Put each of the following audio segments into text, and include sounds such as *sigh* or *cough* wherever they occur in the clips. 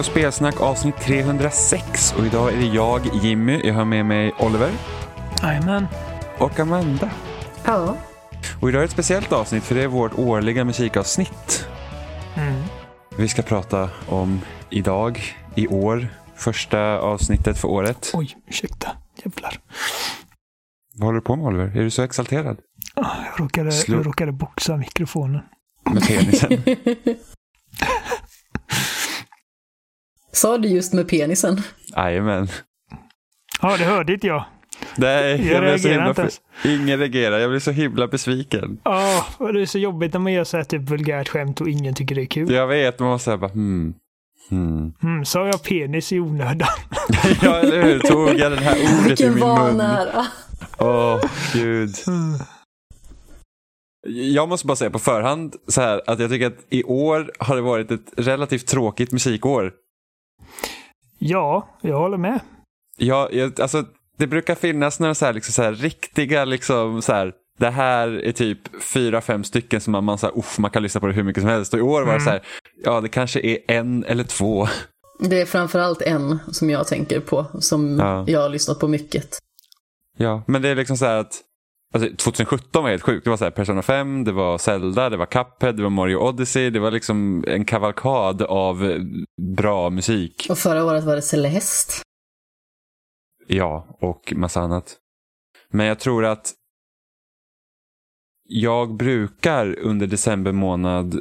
på Spelsnack avsnitt 306 och idag är det jag, Jimmy, jag har med mig Oliver Jajamän. och Amanda. Ja. Och idag är det ett speciellt avsnitt för det är vårt årliga musikavsnitt. Mm. Vi ska prata om idag, i år, första avsnittet för året. Oj, ursäkta. Jävlar. Vad håller du på med Oliver? Är du så exalterad? Ah, Jag råkade, Slå- jag råkade boxa mikrofonen. Med penisen? *laughs* Sa du just med penisen? Jajamän. Ja, det hörde inte jag. Nej, Jag blev så himla inte ens. Ingen reagerar, jag blir så himla besviken. Ja, och det är så jobbigt när man gör så här typ vulgärt skämt och ingen tycker det är kul. Jag vet, man måste säga bara hmm. Hmm. Mm, sa jag penis i onödan? *laughs* ja, eller hur? Tog jag den här ordet i min mun? vanära. Åh, gud. Jag måste bara säga på förhand så här att jag tycker att i år har det varit ett relativt tråkigt musikår. Ja, jag håller med. Jag, jag, alltså, det brukar finnas några så här, liksom, så här, riktiga, liksom, så här, det här är typ fyra, fem stycken som man, man, så här, uff, man kan lyssna på det hur mycket som helst. Och i år var det Mm. så här, ja det kanske är en eller två. Det är framförallt en som jag tänker på, som Ja. jag har lyssnat på mycket. Ja, men det är liksom så här att alltså, 2017 var helt sjukt. Det var så här Persona 5, det var Zelda, det var Cuphead, det var Mario Odyssey. Det var liksom en kavalkad av bra musik. Och förra året var det Celeste. Ja, och massa annat. Men jag tror att jag brukar under december månad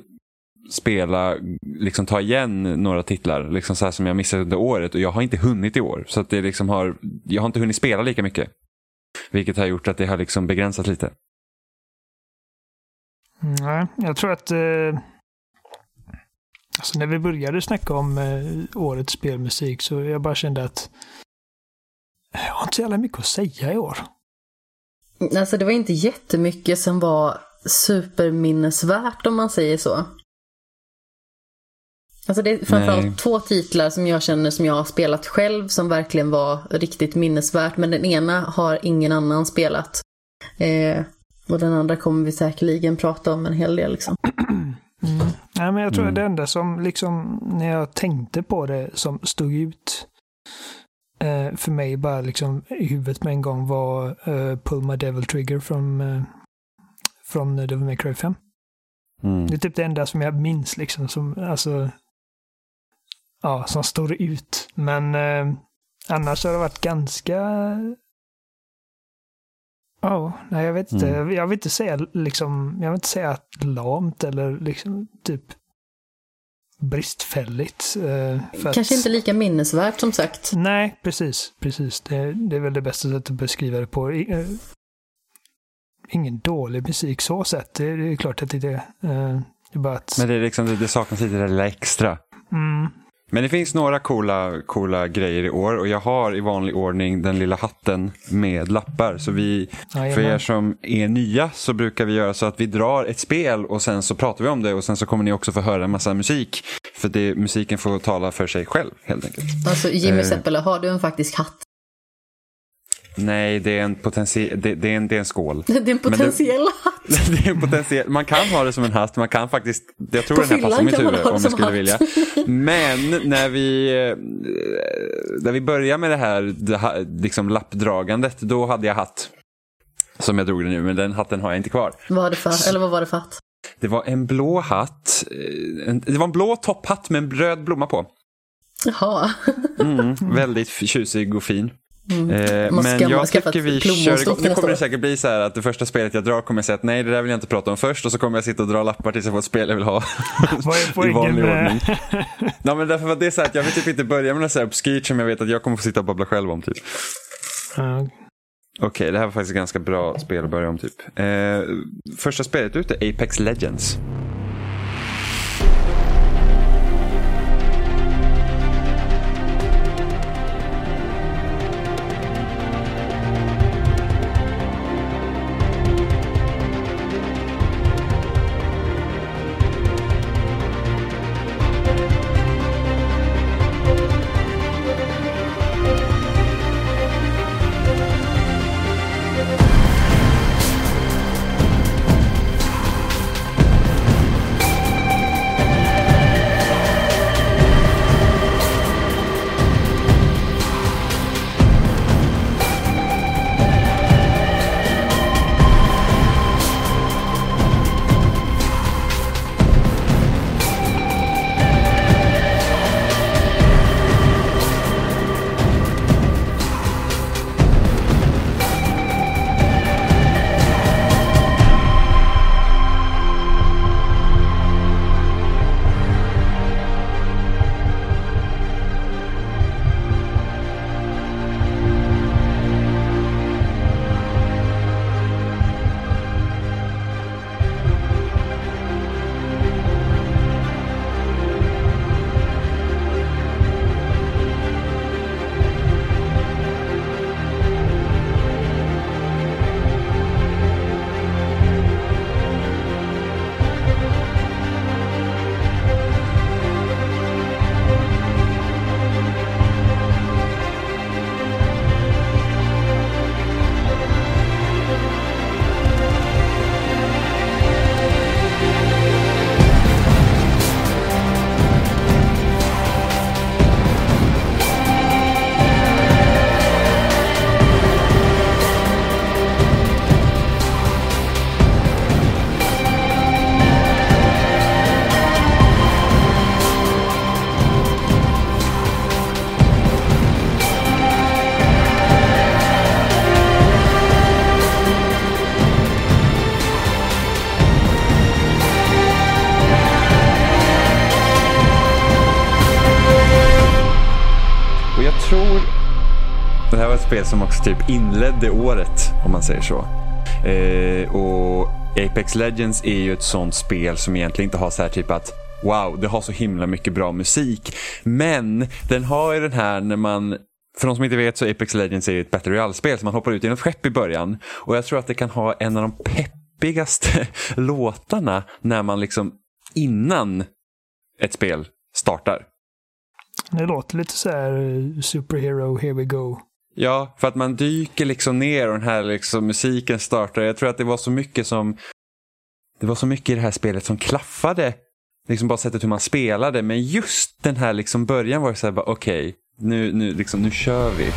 spela, liksom ta igen några titlar liksom så här som jag missade under året och jag har inte hunnit i år. Så att det liksom har, jag har inte hunnit spela lika mycket. Vilket har gjort att det har liksom begränsat lite. Nej, jag tror att... Eh, alltså när vi började snacka om eh, årets spelmusik så jag bara kände att jag har inte så jävla mycket att säga i år. Alltså det var inte jättemycket som var superminnesvärt om man säger så. Alltså det är framförallt Nej. två titlar som jag känner som jag har spelat själv som verkligen var riktigt minnesvärt. Men den ena har ingen annan spelat. Eh, och den andra kommer vi säkerligen prata om en hel del liksom. *clears throat* Mm. Nej, men jag tror Mm. att det enda som liksom, när jag tänkte på det, som stod ut eh, för mig bara liksom i huvudet med en gång var eh, Pull My Devil Trigger från, eh, från Devil May Cry 5. Mm. Det är typ det enda som jag minns liksom, som, alltså, ja, som står ut. Men eh, annars har det varit ganska Ja, nej jag vet inte. Mm. Jag vill inte säga liksom, jag vill inte säga att lamt eller liksom typ bristfälligt. eh, för Kanske att, inte lika minnesvärt som sagt. Nej, precis. precis. Det, det är väl det bästa sättet att beskriva det på. I- eh, Ingen dålig musik så sett. Det, det är klart att det är det. Eh, Det är bara att... Men det, är liksom, det, det saknas lite det där lilla extra. Mm, Men det finns några coola, coola grejer i år och jag har i vanlig ordning den lilla hatten med lappar. Så vi, för er som är nya så brukar vi göra så att vi drar ett spel och sen så pratar vi om det och sen så kommer ni också få höra en massa musik. För det, musiken får tala för sig själv helt enkelt. Alltså Jimmy Eh. Seppele, har du en faktisk hatt? Nej, det är en, potentiell, det, det, är en, det är en skål. *laughs* Det är en potentiell *laughs* hatt. det är en potentiell, man kan ha det som en hatt, man kan faktiskt, jag tror På den här passar mitt huvud om jag skulle hatt. vilja. Men när vi, eh, när vi började med det här, det här liksom lappdragandet, då hade jag hatt. Som jag drog det nu, men den hatten har jag inte kvar. Vad, har du för, eller vad var det för hatt? Det var en blå hatt, eh, en, det var en blå topphatt med en röd blomma på. Jaha. *laughs* Mm, väldigt tjusig och fin. Eh, Måste men jag tycker vi kör igång. Nu kommer det säkert bli så här att det första spelet jag drar kommer jag säga att nej det där vill jag inte prata om först och så kommer jag sitta och dra lappar tills jag får ett spel jag vill ha. *laughs* Vad är I poängen vanlig med... ordning. *laughs* Ja, men därför att det är så här att jag vill typ inte börja med något så här obskyrt som jag vet att jag kommer få sitta och babbla själv om typ. Ja, Okej, det här var faktiskt ett ganska bra spel att börja om typ. Eh, första spelet ut är Apex Legends. Spel som också typ inledde året, om man säger så. Eh, och Apex Legends är ju ett sånt spel som egentligen inte har så här typ att wow, det har så himla mycket bra musik. Men den har ju den här när man för de som inte vet så är Apex Legends är ett Battle Royale-spel så man hoppar ut genom ett skepp i början. Och jag tror att det kan ha en av de peppigaste *laughs* låtarna när man liksom innan ett spel startar. Det låter lite så här eh, superhero, here we go. Ja, för att man dyker liksom ner och den här liksom musiken startar. Jag tror att det var så mycket som det var så mycket i det här spelet som klaffade. Liksom bara sättet hur man spelade. Men just den här liksom början var det så här, okej, okay, nu, nu, liksom, nu kör vi.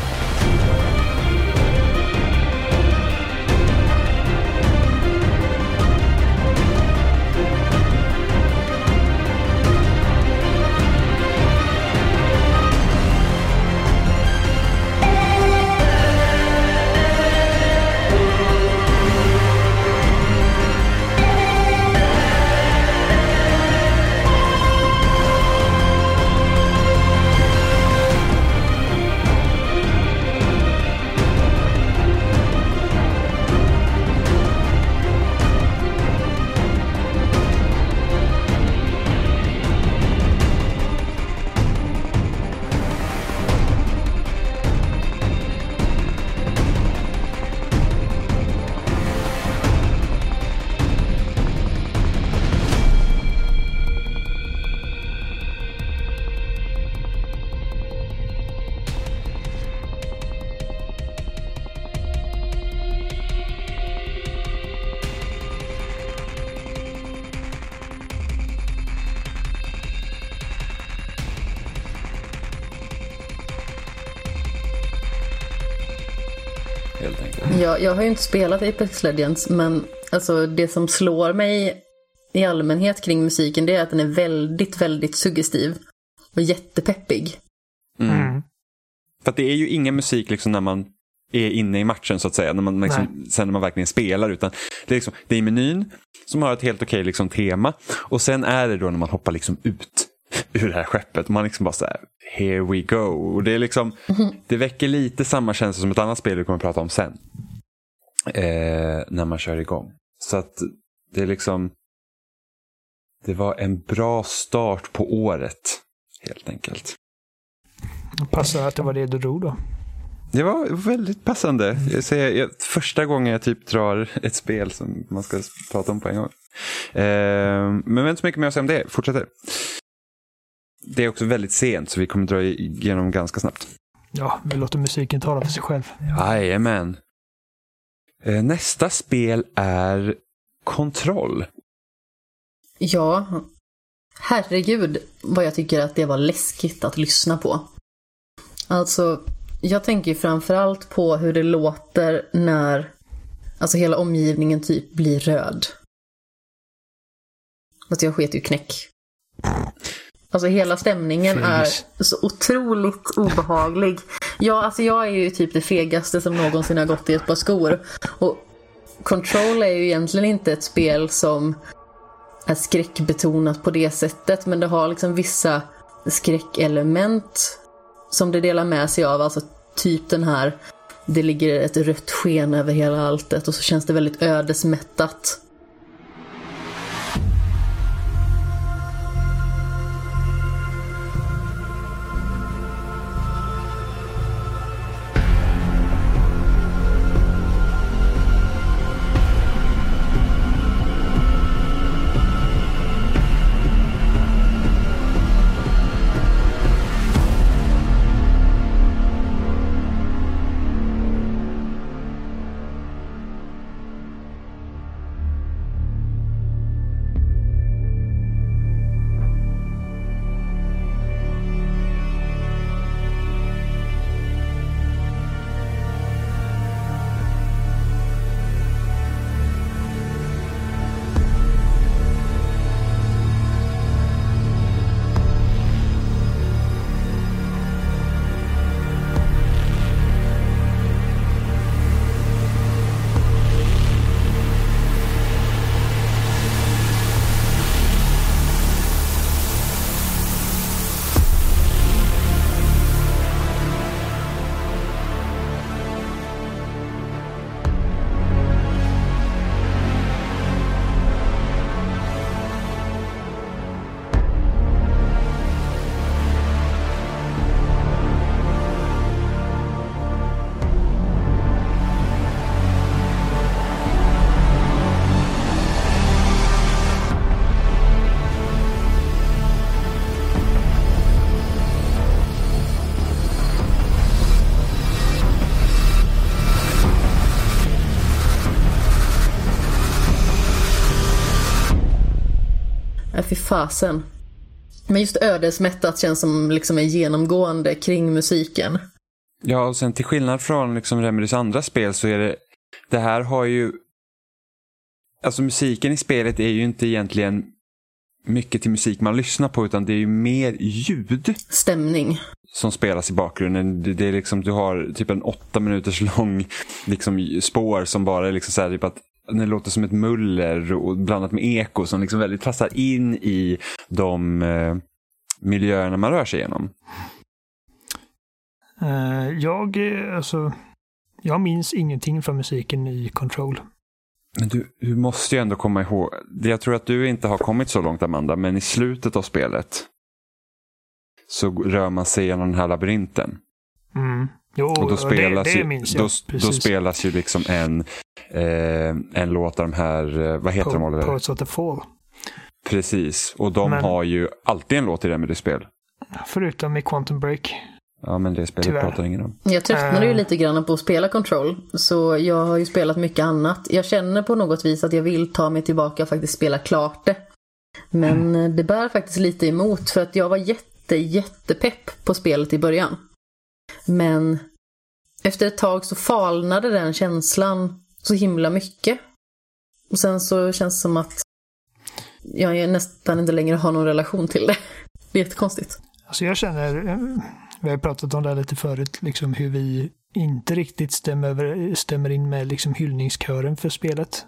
Jag, har ju inte spelat Apex Legends, men alltså, det som slår mig i allmänhet kring musiken det är att den är väldigt, väldigt suggestiv. Och jättepeppig. Mm. Mm. För att det är ju ingen musik liksom när man är inne i matchen så att säga. När man liksom, sen när man verkligen spelar. Utan det är, liksom, det är menyn som har ett helt okej liksom, tema. Och sen är det då när man hoppar liksom ut *laughs* ur det här skeppet. Man liksom bara så här, here we go. Och det, är liksom, mm. det väcker lite samma känsla som ett annat spel vi kommer att prata om sen eh, när man kör igång. Så att det är liksom, det var en bra start på året helt enkelt. Passar att det var det du drog då? Det var väldigt passande. Jag säger, jag, första gången jag typ drar ett spel som man ska prata om på en gång. Eh, men vi har inte så mycket mer att säga om det. Fortsätter. Det är också väldigt sent så vi kommer dra igenom ganska snabbt. Ja, vi låter musiken tala för sig själv. Jajamän. Eh, nästa spel är Kontroll. Ja, herregud vad jag tycker att det var läskigt att lyssna på. Alltså, jag tänker framförallt på hur det låter när alltså hela omgivningen typ blir röd. Alltså jag sket ju knäck. Alltså hela stämningen är så otroligt obehaglig. Ja, alltså jag är ju typ det fegaste som någonsin har gått i ett par skor. Och Control är ju egentligen inte ett spel som är skräckbetonat på det sättet. Men det har liksom vissa skräckelement som det delar med sig av. Alltså typ den här, det ligger ett rött sken över hela alltet och så känns det väldigt ödesmättat. Fasen. Men just ödesmättat känns som liksom en genomgående kring musiken. Ja, och sen till skillnad från liksom Remedys andra spel så är det, det här har ju, alltså musiken i spelet är ju inte egentligen mycket till musik man lyssnar på utan det är ju mer ljud. Stämning. Som spelas i bakgrunden. Det, det är liksom, du har typ en åtta minuters lång liksom, spår som bara är liksom så här, typ att det låter som ett muller och blandat med eko som liksom väldigt passar in i de eh, miljöerna man rör sig igenom. Uh, jag, alltså, jag minns ingenting från musiken i Control. Men du, du måste ju ändå komma ihåg, jag tror att du inte har kommit så långt Amanda, men i slutet av spelet så rör man sig genom den här labyrinten. Mm. Jo, och då spelas, det, det minns jag. Då, då, spelas ju liksom en, eh, en låt av de här, eh, vad heter po de? Poets of the Fall. Precis, och de Men, har ju alltid en låt i Remedy-spel. Förutom i Quantum Break. Ja, men det spelet Tyvärr. pratar ingen om. Jag tröttnade ju eh. lite grann på att spela Control. Så jag har ju spelat mycket annat. Jag känner på något vis att jag vill ta mig tillbaka och faktiskt spela klart det. Men mm. det bär faktiskt lite emot för att jag var jätte, jättepepp på spelet i början. Men efter ett tag så falnade den känslan så himla mycket. Och sen så känns det som att jag nästan inte längre har någon relation till det. *laughs* Det är jättekonstigt. Alltså jag känner, eh, vi har pratat om det här lite förut, liksom hur vi inte riktigt stämmer, stämmer in med liksom hyllningskören för spelet.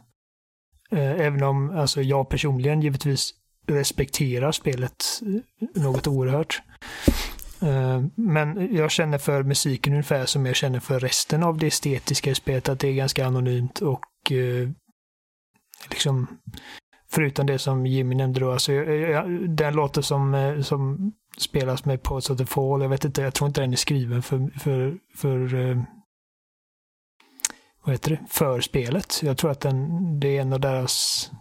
Eh, även om alltså jag personligen givetvis respekterar spelet eh, något oerhört. Eh, men jag känner för musiken ungefär som jag känner för resten av det estetiska i spelet, att det är ganska anonymt och eh, liksom förutom det som Jimmy nämnde då, alltså den låten som, eh, som spelas med Poets of the Fall. Jag vet inte, jag tror inte den är skriven för, för, för vad heter det, för spelet. Jag tror att den, det är en av deras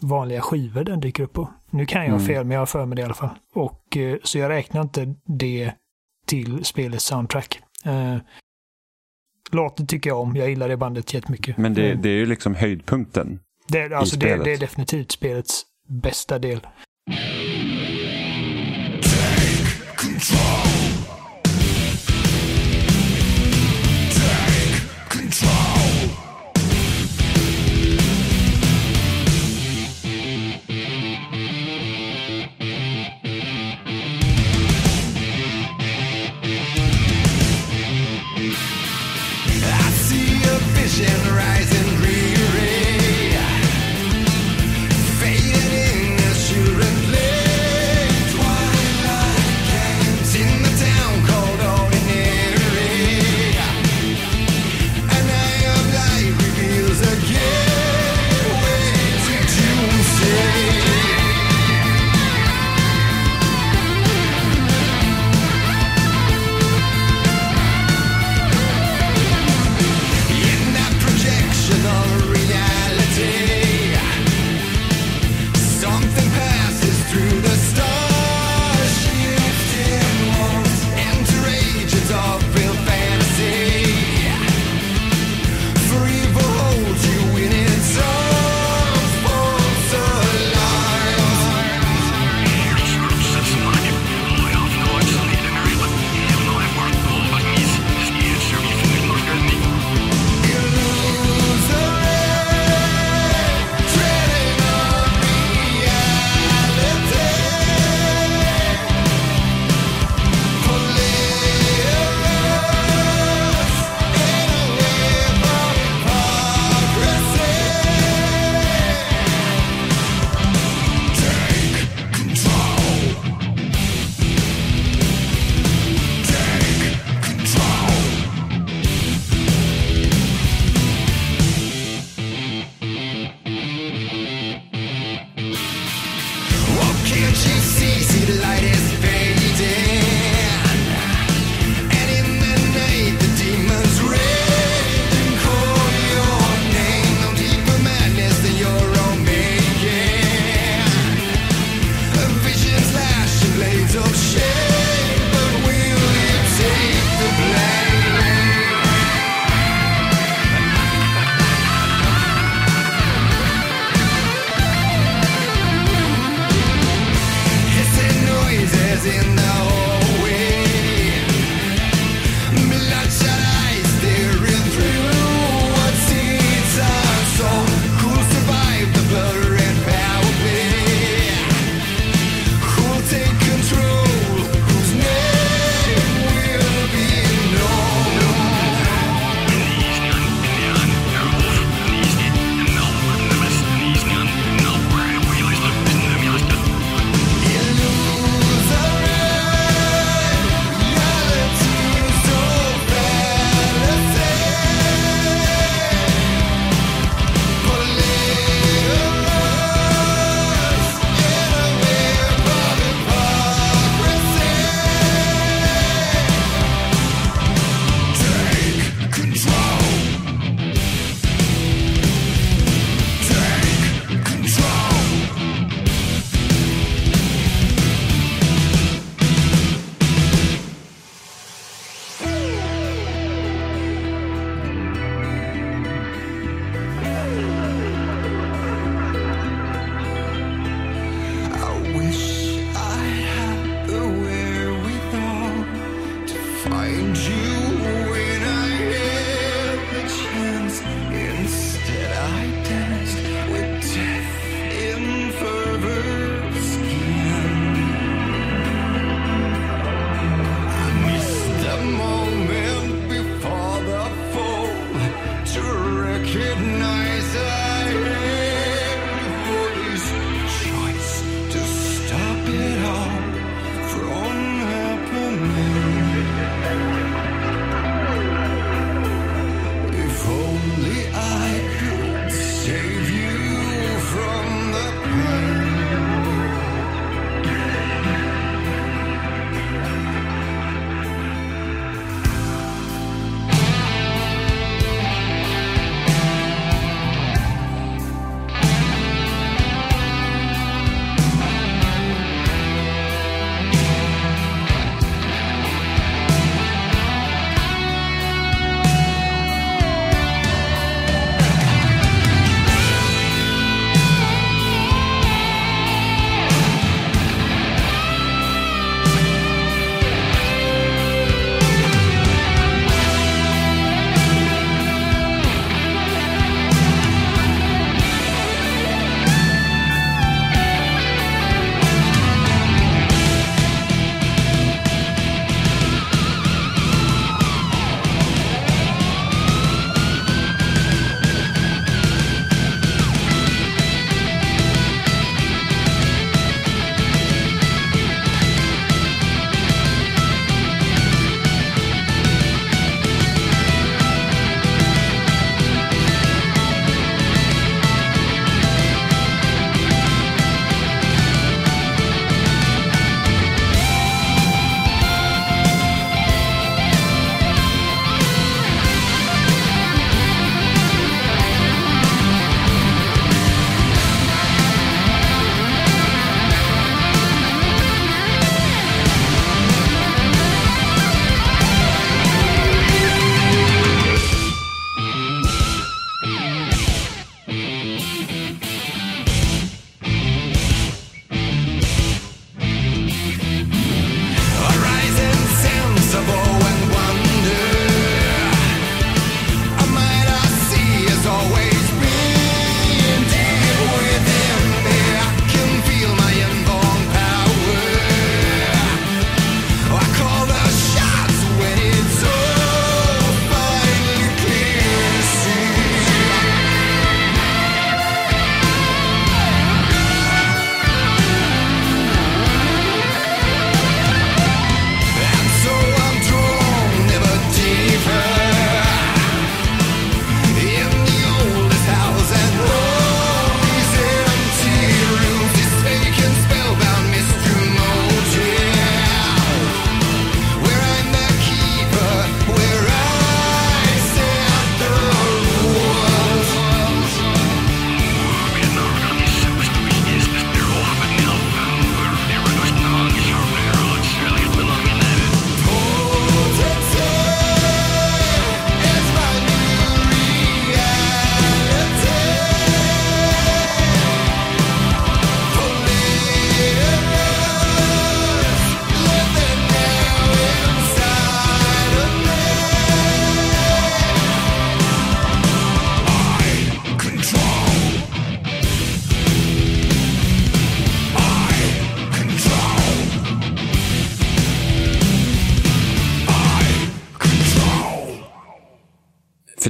vanliga skivor den dyker upp på. Nu kan jag ha mm. fel, men jag har för mig det i alla fall. Och, uh, så jag räknar inte det till spelets soundtrack. Uh, låten tycker jag om, jag gillar det bandet jättemycket. Men det, det är ju liksom höjdpunkten det, alltså i spelet. Det, det är definitivt spelets bästa del. control.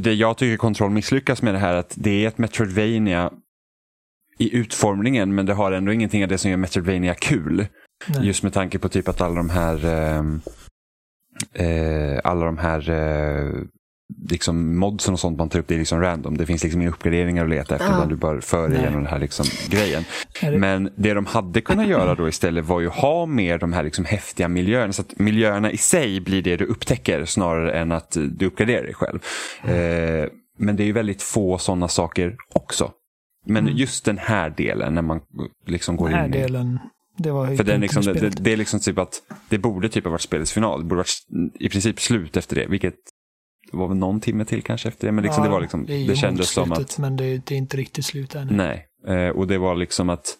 Det jag tycker Control misslyckas med det här att det är ett Metroidvania i utformningen men det har ändå ingenting av det som gör Metroidvania kul. Nej. Just med tanke på typ att alla de här eh, eh, alla de här eh, liksom modsen och sånt man tar upp, det är liksom random. Det finns liksom inga uppgraderingar att leta efter, utan du bara för dig igenom den här liksom grejen. Men det de hade kunnat *clears throat* göra då istället var ju ha mer de här liksom häftiga miljöerna. Så att miljöerna i sig blir det du upptäcker snarare än att du uppgraderar dig själv. Mm. Eh, men det är ju väldigt få sådana saker också. Men mm. just den här delen när man liksom går in Den här delen, det var För den liksom, det, det, är liksom typ att det borde typ ha varit spelets final. Det borde varit i princip slut efter det, vilket det var väl någon timme till kanske efter det. Men liksom, ja, det, var liksom, det, det kändes slutet, som att... Men det, det, är inte riktigt slut ännu. Nej, eh, och det var liksom att...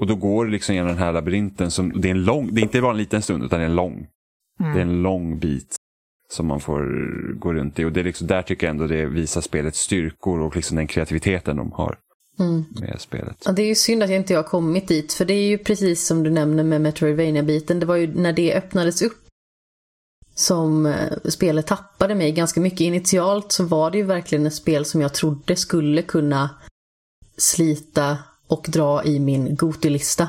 Och då går det liksom genom den här labyrinten. Som, det, är en lång, det är inte bara en liten stund utan det är en lång. Mm. Det är en lång bit som man får gå runt i. Och det är liksom, där tycker jag ändå det visar spelets styrkor och liksom den kreativiteten de har. Mm. Med spelet. Ja, det är ju synd att jag inte har kommit dit. För det är ju precis som du nämner med Metroidvania-biten. Det var ju när det öppnades upp som eh, spelet tappade mig ganska mycket. Initialt så var det ju verkligen ett spel som jag trodde skulle kunna slita och dra i min Gotilista.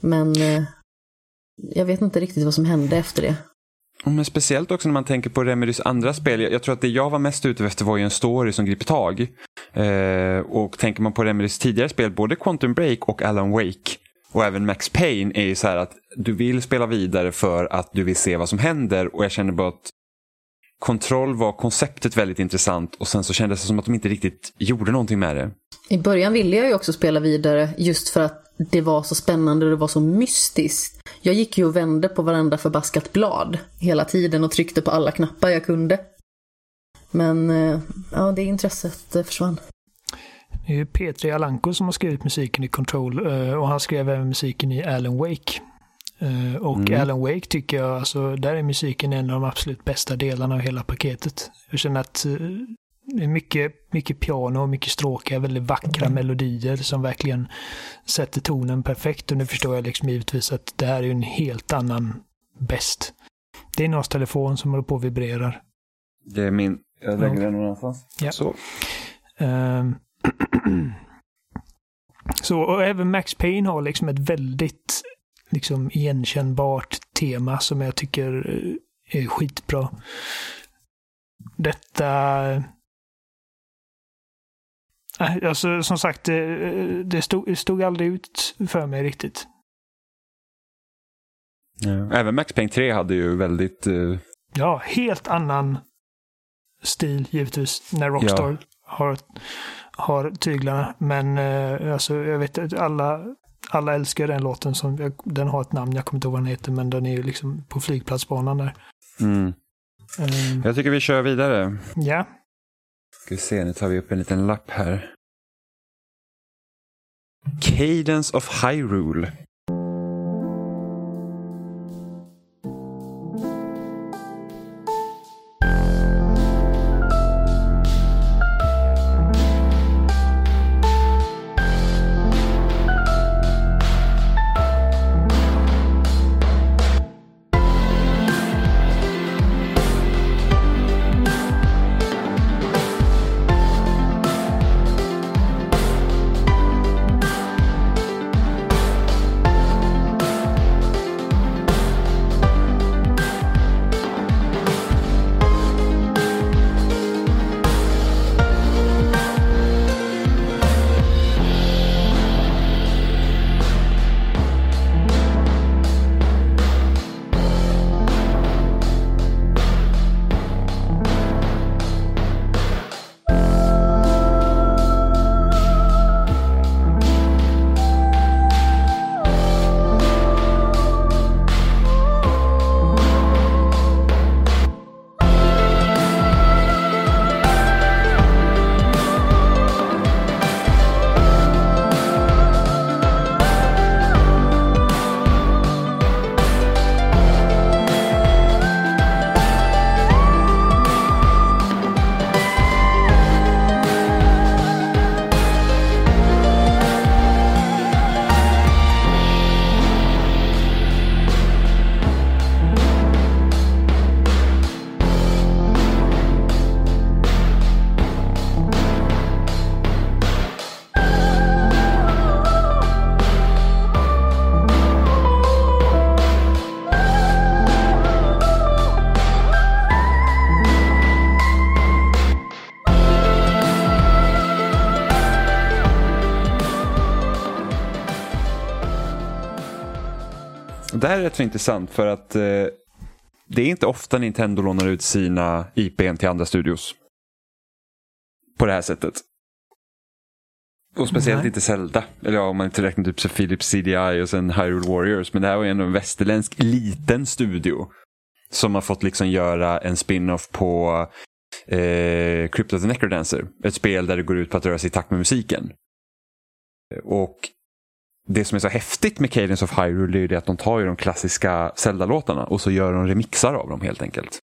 Men eh, jag vet inte riktigt vad som hände efter det. Men speciellt också när man tänker på Remedys andra spel. Jag tror att det jag var mest ute efter var ju en story som griper tag. Eh, och tänker man på Remedys tidigare spel, både Quantum Break och Alan Wake, och även Max Payne är ju så här att du vill spela vidare för att du vill se vad som händer och jag känner bara att Kontroll var konceptet väldigt intressant och sen så kändes det som att de inte riktigt gjorde någonting med det. I början ville jag ju också spela vidare just för att det var så spännande och det var så mystiskt. Jag gick ju och vände på varenda förbaskat blad hela tiden och tryckte på alla knappar jag kunde. Men eh, ja, det intresset eh, försvann. Det är Petri Alanko som har skrivit musiken i Control eh, och han skrev även musiken i Alan Wake. Eh, och mm. Alan Wake tycker jag, alltså där är musiken en av de absolut bästa delarna av hela paketet. Jag känner att eh, det är mycket, mycket piano och mycket stråkar, väldigt vackra mm. melodier som verkligen sätter tonen perfekt. Och nu förstår jag liksom givetvis att det här är en helt annan bäst. Det är någons telefon som håller på och vibrerar. Det är min. Jag lägger den någon annanstans. Ja. Så. Um, *clears throat* Så, och även Max Payne har liksom ett väldigt liksom igenkännbart tema som jag tycker eh, är skitbra. Detta... Äh, alltså som sagt, det, det stod, stod aldrig ut för mig riktigt. Ja. Även Max Payne 3 hade ju väldigt... Uh... Ja, helt annan stil givetvis när Rockstar ja. har har tyglarna. Men eh, alltså, jag vet att alla, alla älskar den låten. Som, den har ett namn, jag kommer inte ihåg vad den heter, men den är ju liksom på flygplatsbanan där. Mm. Um, jag tycker vi kör vidare. Ja. Ska vi se, nu tar vi upp en liten lapp här. Cadence of Hyrule. Är rätt så intressant för att eh, det är inte ofta Nintendo lånar ut sina IPn till andra studios. På det här sättet. Och speciellt Nej. inte Zelda. Eller ja, om man inte räknar typ så Philips CDI och sen Hyrule Warriors. Men det här var ju ändå en västerländsk liten studio. Som har fått liksom göra en spin-off på eh, Crypto the Necrodancer. Ett spel där det går ut på att röra sig i takt med musiken. Och det som är så häftigt med Cadence of Hyrule är ju det att de tar ju de klassiska Zelda-låtarna och så gör de remixar av dem helt enkelt.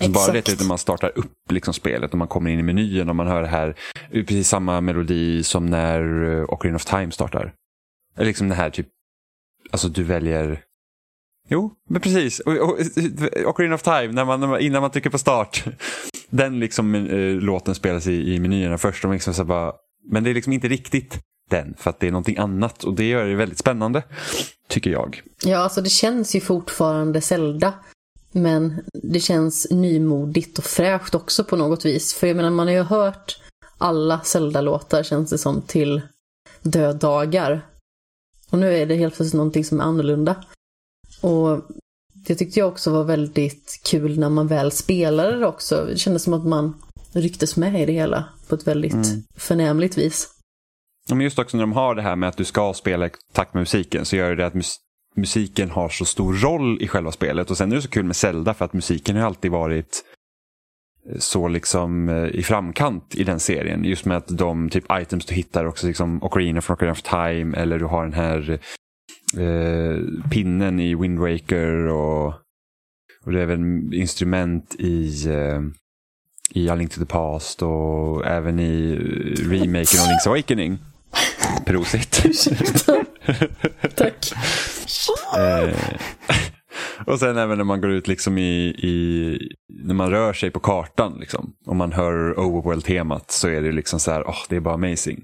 Så bara det Exakt. när man startar upp liksom spelet och man kommer in i menyn och man hör det här, precis samma melodi som när uh, Ocarina of Time startar. Eller liksom det här typ, alltså du väljer Jo, men precis. Och, och, Ocarina of Time, när man, när man, innan man trycker på start. *laughs* Den liksom, eh, låten spelas i, i menyerna först. Och liksom så bara, men det är liksom inte riktigt den, för att det är någonting annat. Och det gör det väldigt spännande, tycker jag. Ja, alltså det känns ju fortfarande Zelda. Men det känns nymodigt och fräscht också på något vis. För jag menar, man har ju hört alla Zelda-låtar känns det som till döddagar. Och nu är det helt plötsligt någonting som är annorlunda. Och det tyckte jag också var väldigt kul när man väl spelade det också. Det kändes som att man rycktes med i det hela på ett väldigt Mm. förnämligt vis. Men just också när de har det här med att du ska spela i takt med musiken så gör det att mus- musiken har så stor roll i själva spelet. Och sen är det så kul med Zelda för att musiken har alltid varit eh, så liksom eh, i framkant i den serien. Just med att de typ items du hittar också liksom Ocarina från Ocarina of Time eller du har den här eh, pinnen i Wind Waker och, och det är även instrument i eh, i A Link to the Past och även i eh, remaken av Link's Awakening. Prosit. Tack. Eh, och sen även när man går ut liksom i, i när man rör sig på kartan liksom. Om man hör Overworld-temat så är det liksom så här, åh, det är bara amazing.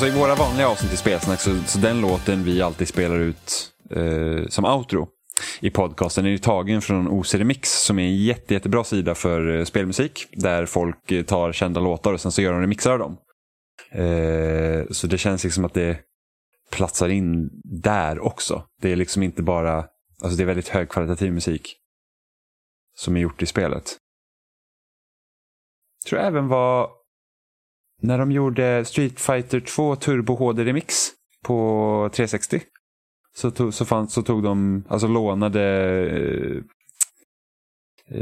Alltså i våra vanliga avsnitt i Spelsnack så, så den låten vi alltid spelar ut eh, som outro i podcasten är ju tagen från OC Remix som är en jätte, jättebra sida för eh, spelmusik där folk eh, tar kända låtar och sen så gör de remixar av dem. Eh, så det känns liksom att det platsar in där också. Det är liksom inte bara, alltså det är väldigt högkvalitativ musik som är gjort i spelet. Jag tror även var när de gjorde Street Fighter 2 Turbo HD Remix på 360. Så tog, så fann, så tog de, alltså lånade, eh,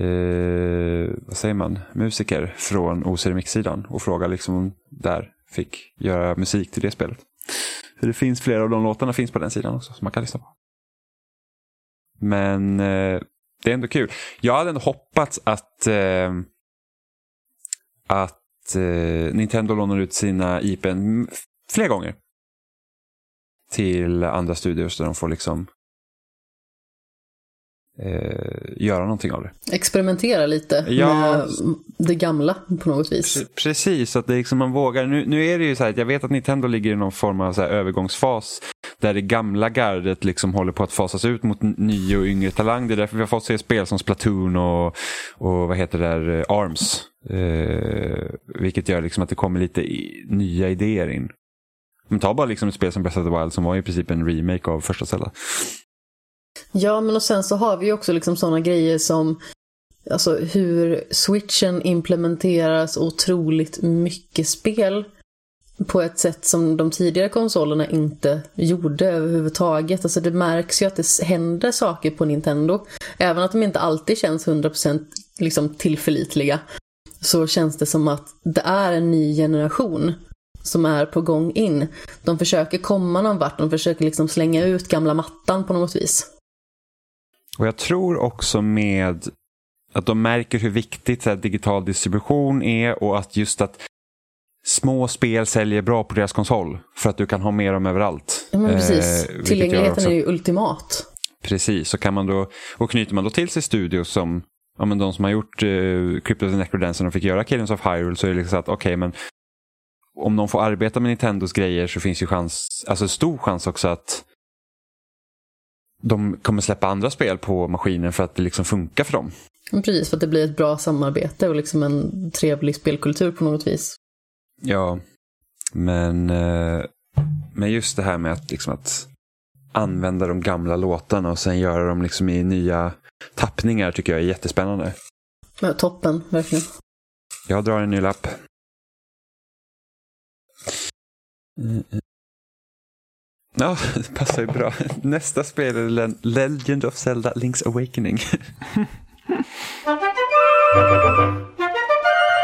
eh, vad säger man, musiker från OC Remix-sidan och frågade liksom om där fick göra musik till det spelet. För det finns flera av de låtarna finns på den sidan också som man kan lyssna på. Men eh, det är ändå kul. Jag hade ändå hoppats att, eh, att eh, Nintendo lånar ut sina IPn fler gånger. Till andra studios där de får liksom eh, göra någonting av det. Experimentera lite Ja. med det gamla på något vis. Pre- Precis, att det liksom man vågar. Nu, nu är det ju så här att jag vet att Nintendo ligger i någon form av så övergångsfas där det gamla gardet liksom håller på att fasas ut mot ny och yngre talang. Det är därför vi har fått se spel som Splatoon och, och vad heter det där, eh, ARMS. Eh, vilket gör liksom att det kommer lite i, nya idéer in. Men ta bara liksom ett spel som Breath of the Wild som var i princip en remake av första Zelda. Ja, men och sen så har vi också liksom sådana grejer som alltså hur switchen implementeras otroligt mycket spel på ett sätt som de tidigare konsolerna inte gjorde överhuvudtaget. Alltså det märks ju att det händer saker på Nintendo. Även att de inte alltid känns 100% liksom tillförlitliga så känns det som att det är en ny generation som är på gång in. De försöker komma någon vart, de försöker liksom slänga ut gamla mattan på något vis. Och jag tror också med att de märker hur viktigt så här, digital distribution är och att just att små spel säljer bra på deras konsol. För att du kan ha med dem överallt. Ja, men precis. Eh, Tillgängligheten är ju ultimat. Precis, så kan man då, och knyter man då till sig studios som ja, men de som har gjort eh, Crypto the Necrodancer och fick göra Cadence of Hyrule så är det liksom så att okej men om de får arbeta med Nintendos grejer så finns ju chans, alltså stor chans också att de kommer släppa andra spel på maskinen för att det liksom funkar för dem. Precis, för att det blir ett bra samarbete och liksom en trevlig spelkultur på något vis. Ja, men, eh, men just det här med att, liksom att använda de gamla låtarna och sen göra dem liksom i nya tappningar tycker jag är jättespännande. Ja, toppen, verkligen. Jag drar en ny lapp. Ja, det passar ju bra. Nästa spel är Le- Legend of Zelda Link's Awakening. *laughs*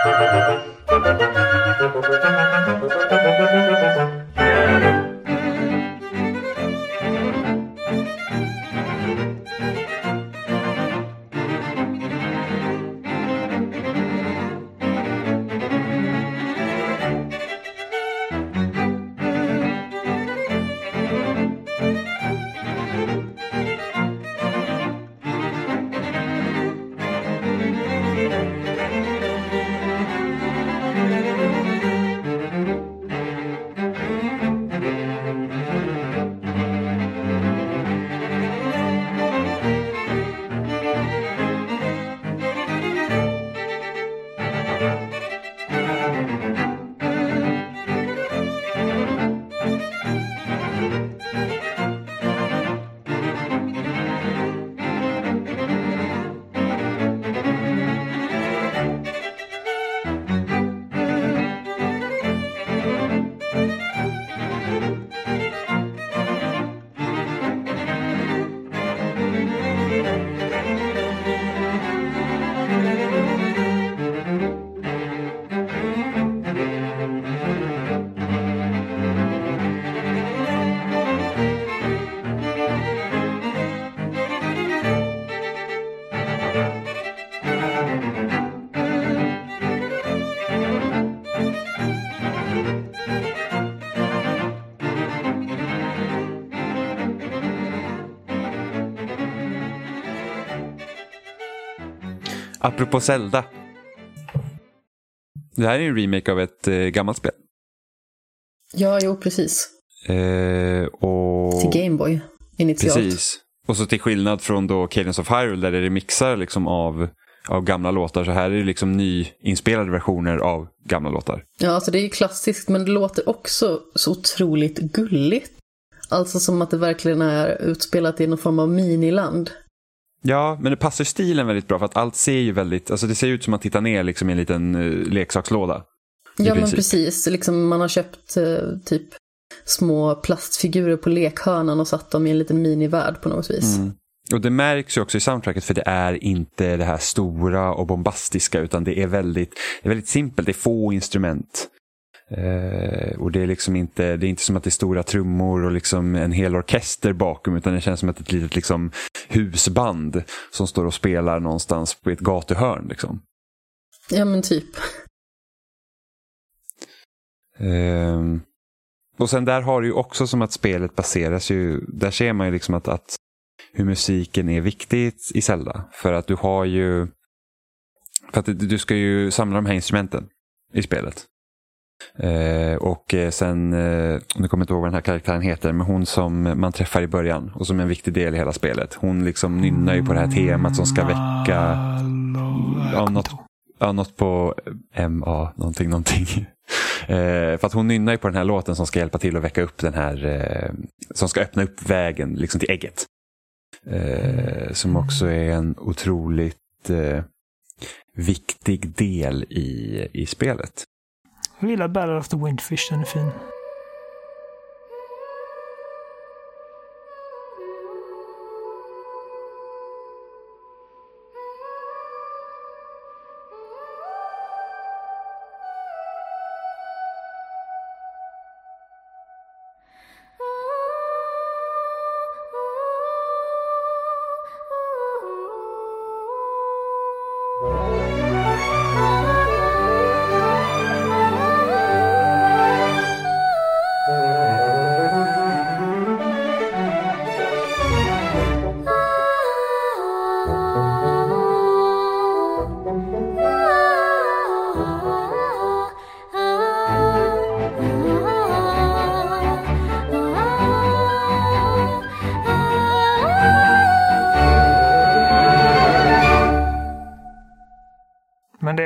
Thank you. Apropå Zelda. Det här är en remake av ett eh, gammalt spel. Ja, jo, precis. Eh, och... Till Gameboy initialt. Precis. Och så till skillnad från då Cadence of Hyrule där det är remixar liksom av, av gamla låtar så här är det liksom nyinspelade versioner av gamla låtar. Ja, alltså det är ju klassiskt men det låter också så otroligt gulligt. Alltså som att det verkligen är utspelat i någon form av miniland. Ja, men det passar stilen väldigt bra för att allt ser ju väldigt, alltså det ser ut som att titta ner liksom i en liten uh, leksakslåda. Ja, men precis. Liksom man har köpt uh, typ små plastfigurer på lekhörnan och satt dem i en liten minivärld på något vis. Mm. Och det märks ju också i soundtracket för det är inte det här stora och bombastiska utan det är väldigt, det är väldigt simpelt, det är få instrument. Eh, och det är liksom inte, det är inte som att det är stora trummor och liksom en hel orkester bakom utan det känns som att ett litet liksom husband som står och spelar någonstans på ett gatuhörn. Liksom. Ja men typ. Eh, och sen där har du ju också som att spelet baseras ju, där ser man ju liksom att, att hur musiken är viktigt i Zelda. För att du har ju, för att du ska ju samla de här instrumenten i spelet. Eh, och sen, eh, nu kommer jag inte ihåg vad den här karaktären heter, men hon som man träffar i början och som är en viktig del i hela spelet. Hon liksom nynnar ju på det här temat som ska väcka ja, något, ja, något på MA, någonting, någonting. *laughs* Eh, för att hon nynnar ju på den här låten som ska hjälpa till att väcka upp den här, eh, som ska öppna upp vägen liksom till ägget. Eh, som också är en otroligt eh, viktig del i, i spelet. Jag gillar Battle of the Windfish, den är fin.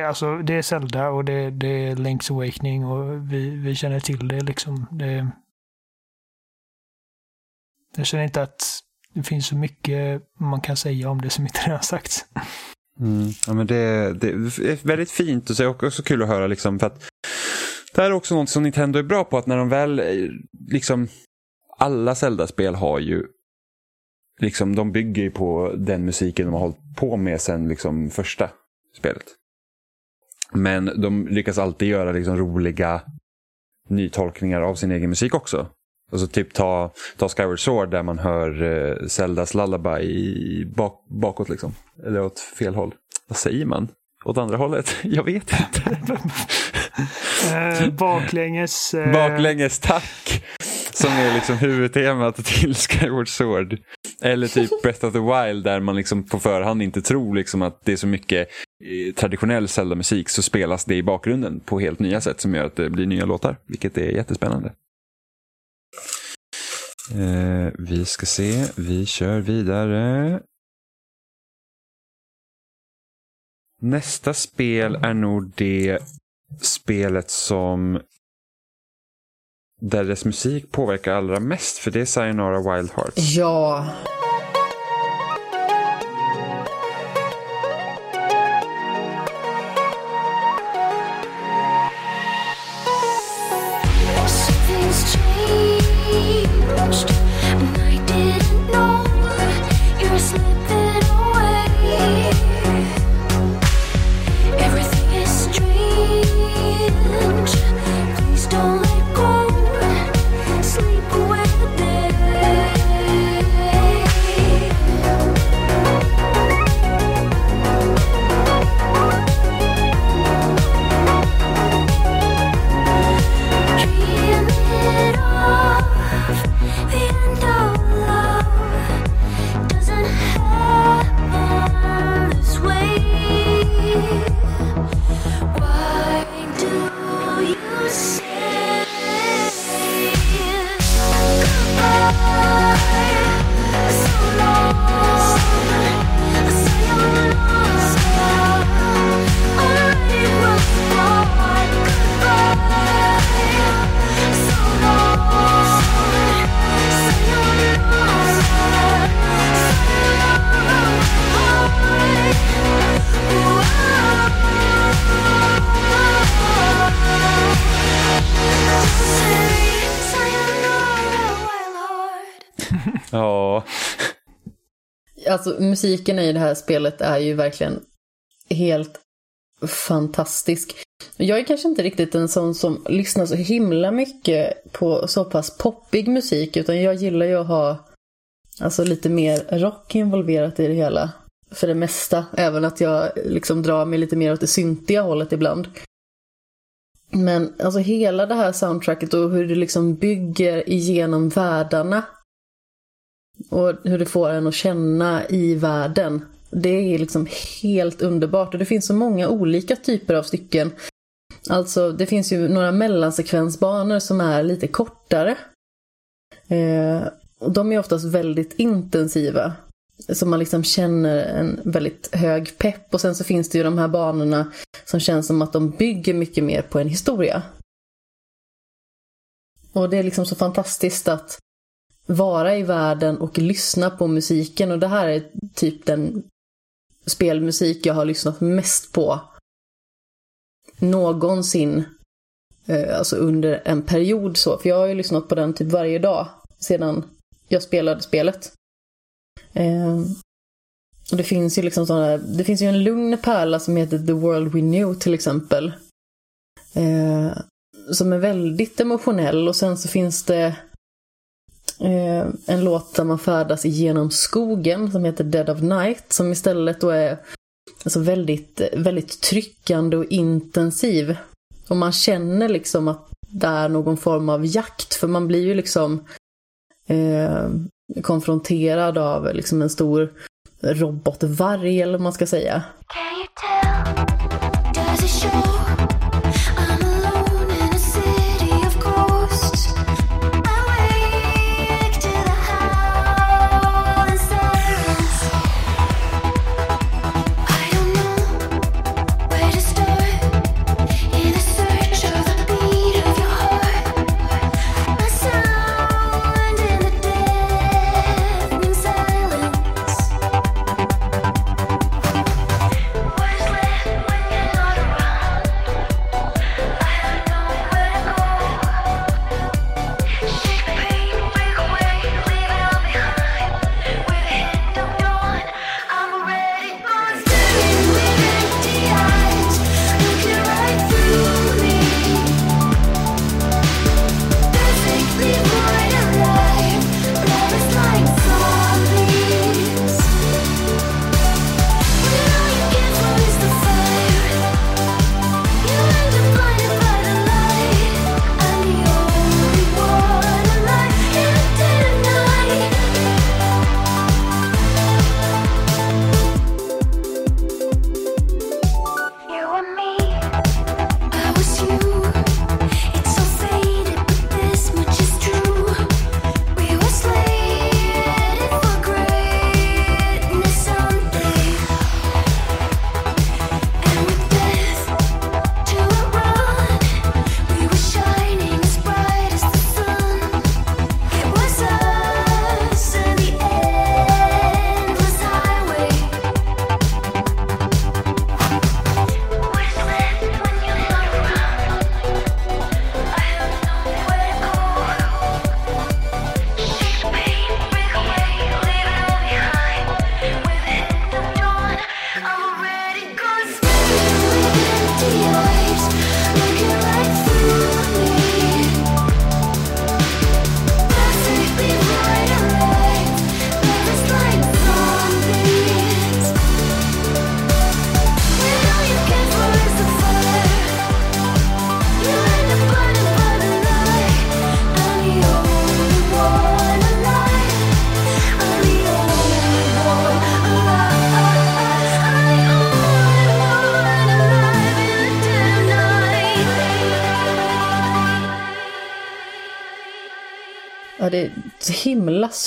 Alltså det är Zelda och det, det är Link's Awakening och vi, vi känner till det liksom. Det, jag känner inte att det finns så mycket man kan säga om det som inte redan sagts. Mm. Ja, men det, det, är väldigt fint och så är också kul att höra liksom för att det här är också något som Nintendo är bra på att när de väl eh, liksom alla Zelda-spel har ju liksom de bygger ju på den musiken de har hållit på med sen liksom första spelet. Men de lyckas alltid göra liksom roliga nytolkningar av sin egen musik också. Alltså typ ta, ta Skyward Sword där man hör uh, Zeldas lullaby i bak, bakåt liksom. Eller åt fel håll. Vad säger man? Åt andra hållet? *laughs* Jag vet inte. uh, *laughs* baklänges. Uh... Baklänges, tack! Som är liksom huvudtemat till *laughs* Skyward Sword. Eller typ *laughs* Breath of the Wild där man liksom på förhand inte tror liksom att det är så mycket eh, traditionell Zelda-musik så spelas det i bakgrunden på helt nya sätt som gör att det blir nya låtar. Vilket är jättespännande. Eh, vi ska se, vi kör vidare. Nästa spel är nog det spelet som där dess musik påverkar allra mest, för det är Sayonara Wild Hearts. Ja. Alltså musiken i det här spelet är ju verkligen helt fantastisk. Jag är kanske inte riktigt en sån som lyssnar så himla mycket på så pass poppig musik, utan jag gillar ju att ha alltså lite mer rock involverat i det hela. För det mesta, även att jag liksom drar mig lite mer åt det syntiga hållet ibland. Men alltså hela det här soundtracket och hur det liksom bygger igenom världarna. Och hur det får en att känna i världen. Det är liksom helt underbart och det finns så många olika typer av stycken. Alltså det finns ju några mellansekvensbanor som är lite kortare. Eh, och de är oftast väldigt intensiva. Så man liksom känner en väldigt hög pepp. Och sen så finns det ju de här banorna som känns som att de bygger mycket mer på en historia. Och det är liksom så fantastiskt att vara i världen och lyssna på musiken. Och det här är typ den spelmusik jag har lyssnat mest på någonsin. Eh, alltså under en period så. För jag har ju lyssnat på den typ varje dag sedan jag spelade spelet. Eh, och det finns ju liksom sådana, det finns ju en lugn pärla som heter The World We Knew till exempel. Eh, som är väldigt emotionell och sen så finns det eh, en låt där man färdas genom skogen som heter Dead of Night som istället då är alltså väldigt, väldigt tryckande och intensiv. Och man känner liksom att det är någon form av jakt för man blir ju liksom eh, konfronterad av liksom en stor robotvarg eller vad man ska säga.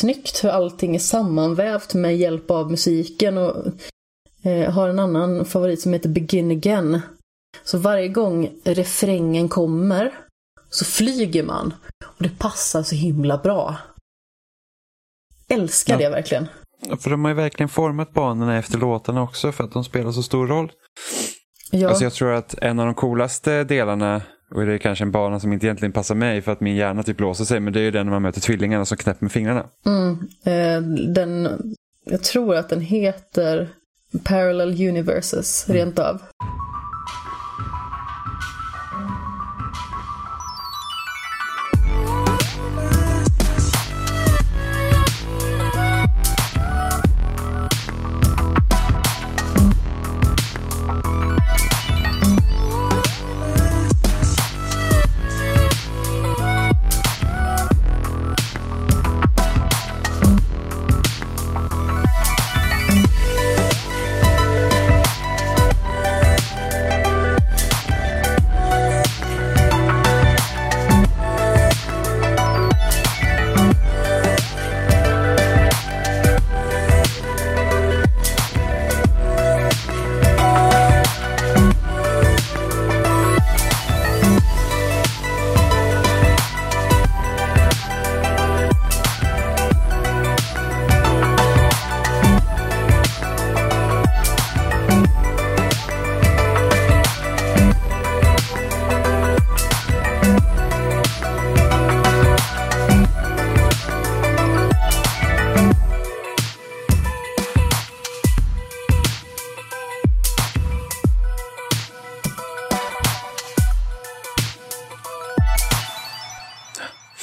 Snyggt hur allting är sammanvävt med hjälp av musiken. Och eh, har en annan favorit som heter Begin Again. Så varje gång refrängen kommer så flyger man. Och det passar så himla bra. Älskar ja. det verkligen. För de har ju verkligen format banorna efter låtarna också för att de spelar så stor roll. Ja. Alltså jag tror att en av de coolaste delarna och det är kanske en bana som inte egentligen passar mig för att min hjärna typ låser sig. Men det är ju den när man möter tvillingarna som knäpper med fingrarna. Mm, eh, den Jag tror att den heter Parallel Universes, rent av.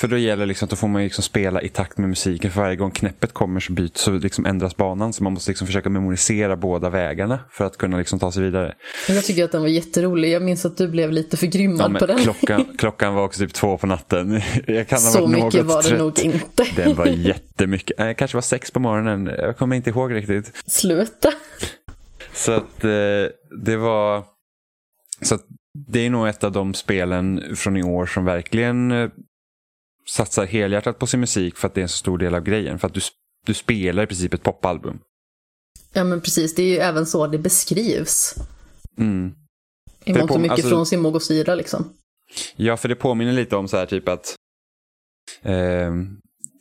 då gäller liksom att då får man liksom spela i takt med musiken. För varje gång knäppet kommer så byts så liksom ändras banan. Så man måste liksom försöka memorisera båda vägarna för att kunna liksom ta sig vidare. Jag tycker att den var jätterolig. Jag minns att du blev lite förgrymmad ja, på den. Klockan, *laughs* klockan var också typ två på natten. *laughs* så mycket var det nog inte. *laughs* Den var jättemycket. Äh, kanske var sex på morgonen. Jag kommer inte ihåg riktigt. Sluta. Så att eh, det var... Så att det är nog ett av de spelen från i år som verkligen eh, satsar helhjärtat på sin musik för att det är en så stor del av grejen. För att du, du spelar i princip ett popalbum. Ja men precis, det är ju även så det beskrivs. Mm. I mångt och mycket alltså, från sin Mogosira liksom. Ja, för det påminner lite om så här typ att... Eh,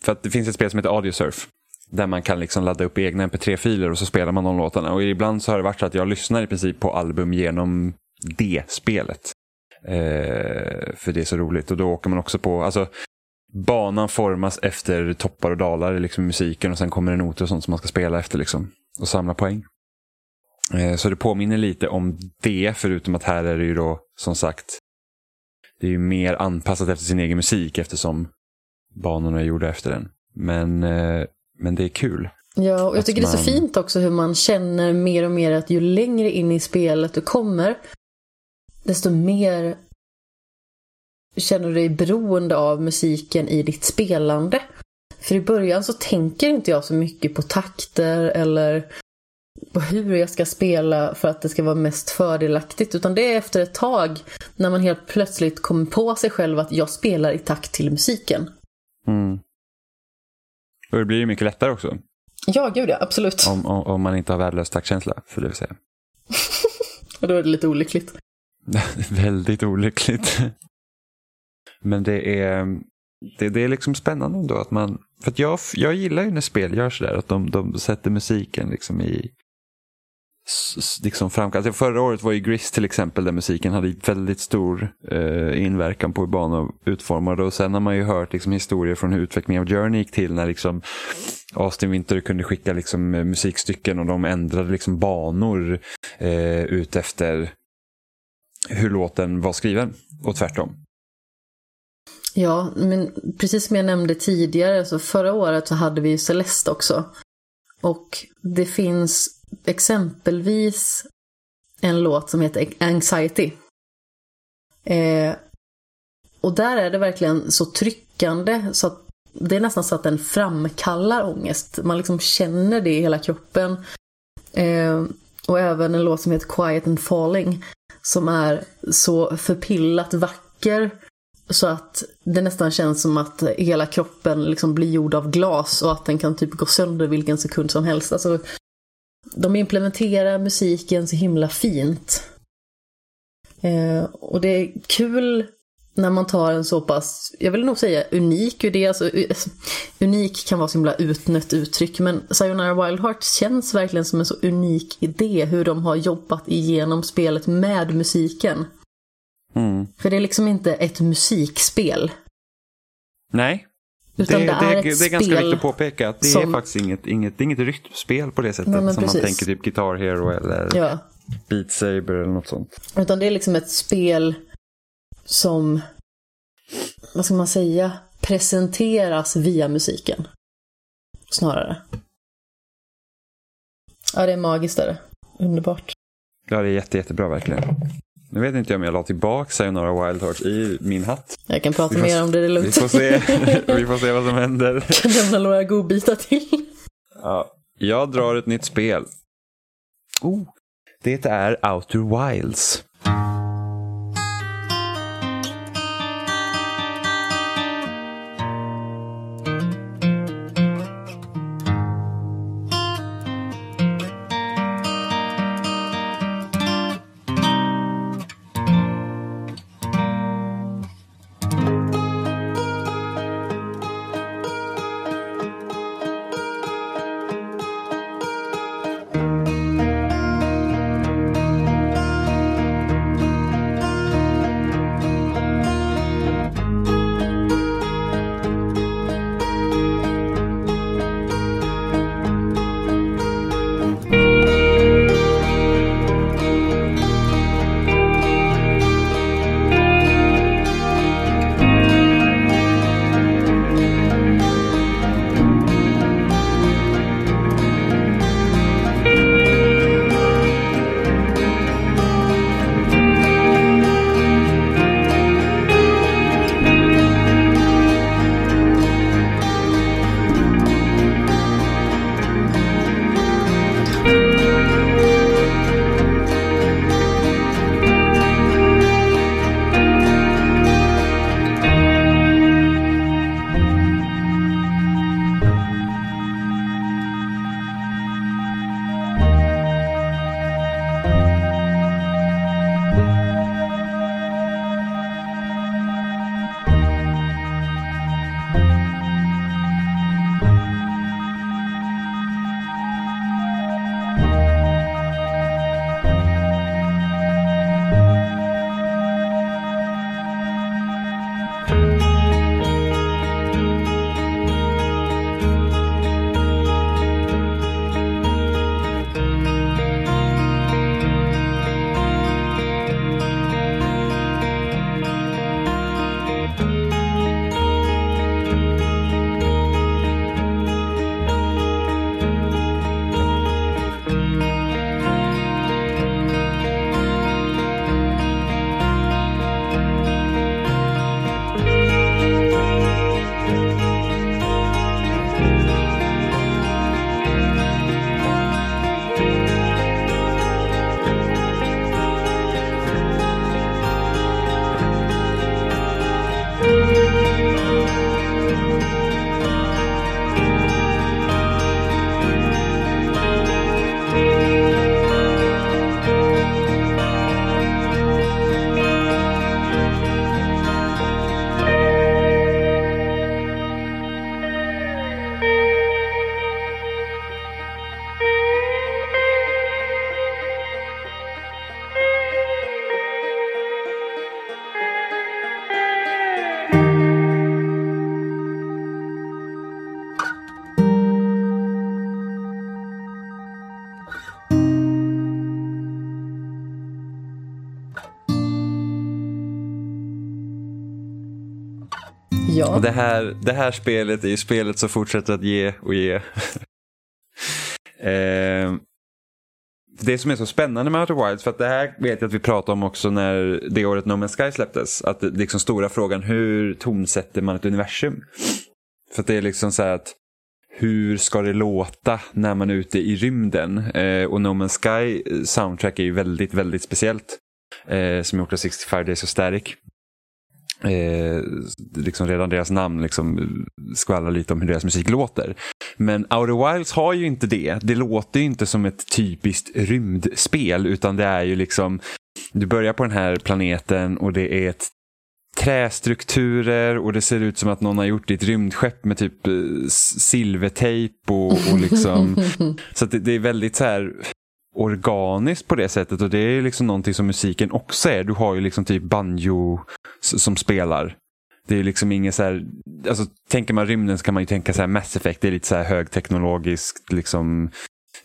för att det finns ett spel som heter Audiosurf. Där man kan liksom ladda upp egna mp3-filer och så spelar man de låtarna. Och ibland så har det varit så att jag lyssnar i princip på album genom det spelet. Eh, för det är så roligt. Och då åker man också på, alltså banan formas efter toppar och dalar liksom, i musiken och sen kommer det noter och sånt som man ska spela efter liksom, och samla poäng. Eh, så det påminner lite om det, förutom att här är det ju då som sagt det är ju mer anpassat efter sin egen musik eftersom banorna är gjorda efter den. Men, eh, men det är kul. Ja, och jag tycker man... det är så fint också hur man känner mer och mer att ju längre in i spelet du kommer, desto mer känner du dig beroende av musiken i ditt spelande. För i början så tänker inte jag så mycket på takter eller på hur jag ska spela för att det ska vara mest fördelaktigt. Utan det är efter ett tag när man helt plötsligt kommer på sig själv att jag spelar i takt till musiken. Mm. Och det blir ju mycket lättare också. Ja, gud ja, absolut. Om, om, om man inte har värdelös taktkänsla, för det vill säga. *laughs* och då är det lite olyckligt. *laughs* Väldigt olyckligt. Men det är, det, det är liksom spännande ändå att man, för att jag, jag gillar ju när spel gör sådär, att de, de sätter musiken liksom i liksom framkall. Alltså förra året var ju Gris till exempel där musiken hade väldigt stor eh, inverkan på hur banor utformade och sen har man ju hört liksom, historier från hur utvecklingen av Journey gick till när liksom, Austin Winter kunde skicka liksom, eh, musikstycken och de ändrade liksom, banor eh, ut efter hur låten var skriven och tvärtom. Ja, men precis som jag nämnde tidigare, så förra året så hade vi ju Celeste också. Och det finns exempelvis en låt som heter Anxiety. Eh, och där är det verkligen så tryckande så att det är nästan så att den framkallar ångest. Man liksom känner det i hela kroppen. Eh, och även en låt som heter Quiet and Falling som är så förpillat vacker så att det nästan känns som att hela kroppen liksom blir gjord av glas och att den kan typ gå sönder vilken sekund som helst. Alltså, de implementerar musiken så himla fint. Eh, och det är kul när man tar en så pass, jag vill nog säga unik idé, alltså *laughs* unik kan vara så himla utnött uttryck, men Sayonara Wild Hearts känns verkligen som en så unik idé hur de har jobbat igenom spelet med musiken. Mm. För det är liksom inte ett musikspel. Nej. Utan det, det, är, det, ett det är ganska viktigt att påpeka att det som... är faktiskt inget, inget, är inget rytmspel på det sättet. Nej, som precis. man tänker typ Guitar Hero eller Ja. Beat Saber eller något sånt. Utan det är liksom ett spel som, vad ska man säga, presenteras via musiken. Snarare. Ja, det är magiskt är det. Underbart. Ja, det är jätte, jättebra verkligen. Nu vet inte jag om jag la tillbaka Sayonara Wild Hearts i min hatt. Jag kan prata Vi mer om det, det är Vi lugnt. får se, *laughs* vi får se vad som händer. Jag kan lämna några godbitar till. Ja, jag drar ett nytt spel. Oh, det är Outer Wilds. Och det här, det här spelet är ju spelet som fortsätter att ge och ge. *laughs* eh, det som är så spännande med Outer Wilds, för att det här vet jag att vi pratade om också när det året No Man's Sky släpptes. Att det liksom stora frågan, hur tonsätter man ett universum? För att det är liksom så här att hur ska det låta när man är ute i rymden? Eh, och No Man's Sky eh, soundtrack är ju väldigt, väldigt speciellt. Eh, som är gjort av 65 Days of Static. Eh, liksom redan deras namn liksom skvallrar lite om hur deras musik låter. Men Outer Wilds har ju inte det. Det låter ju inte som ett typiskt rymdspel utan det är ju liksom du börjar på den här planeten och det är ett trästrukturer och det ser ut som att någon har gjort ett rymdskepp med typ eh, silvertejp och, och liksom *laughs* så det, det är väldigt så här organiskt på det sättet och det är liksom någonting som musiken också är. Du har ju liksom typ banjo som spelar. Det är liksom inget så här, alltså tänker man rymden så kan man ju tänka så här Mass Effect, det är lite så här högteknologiskt liksom.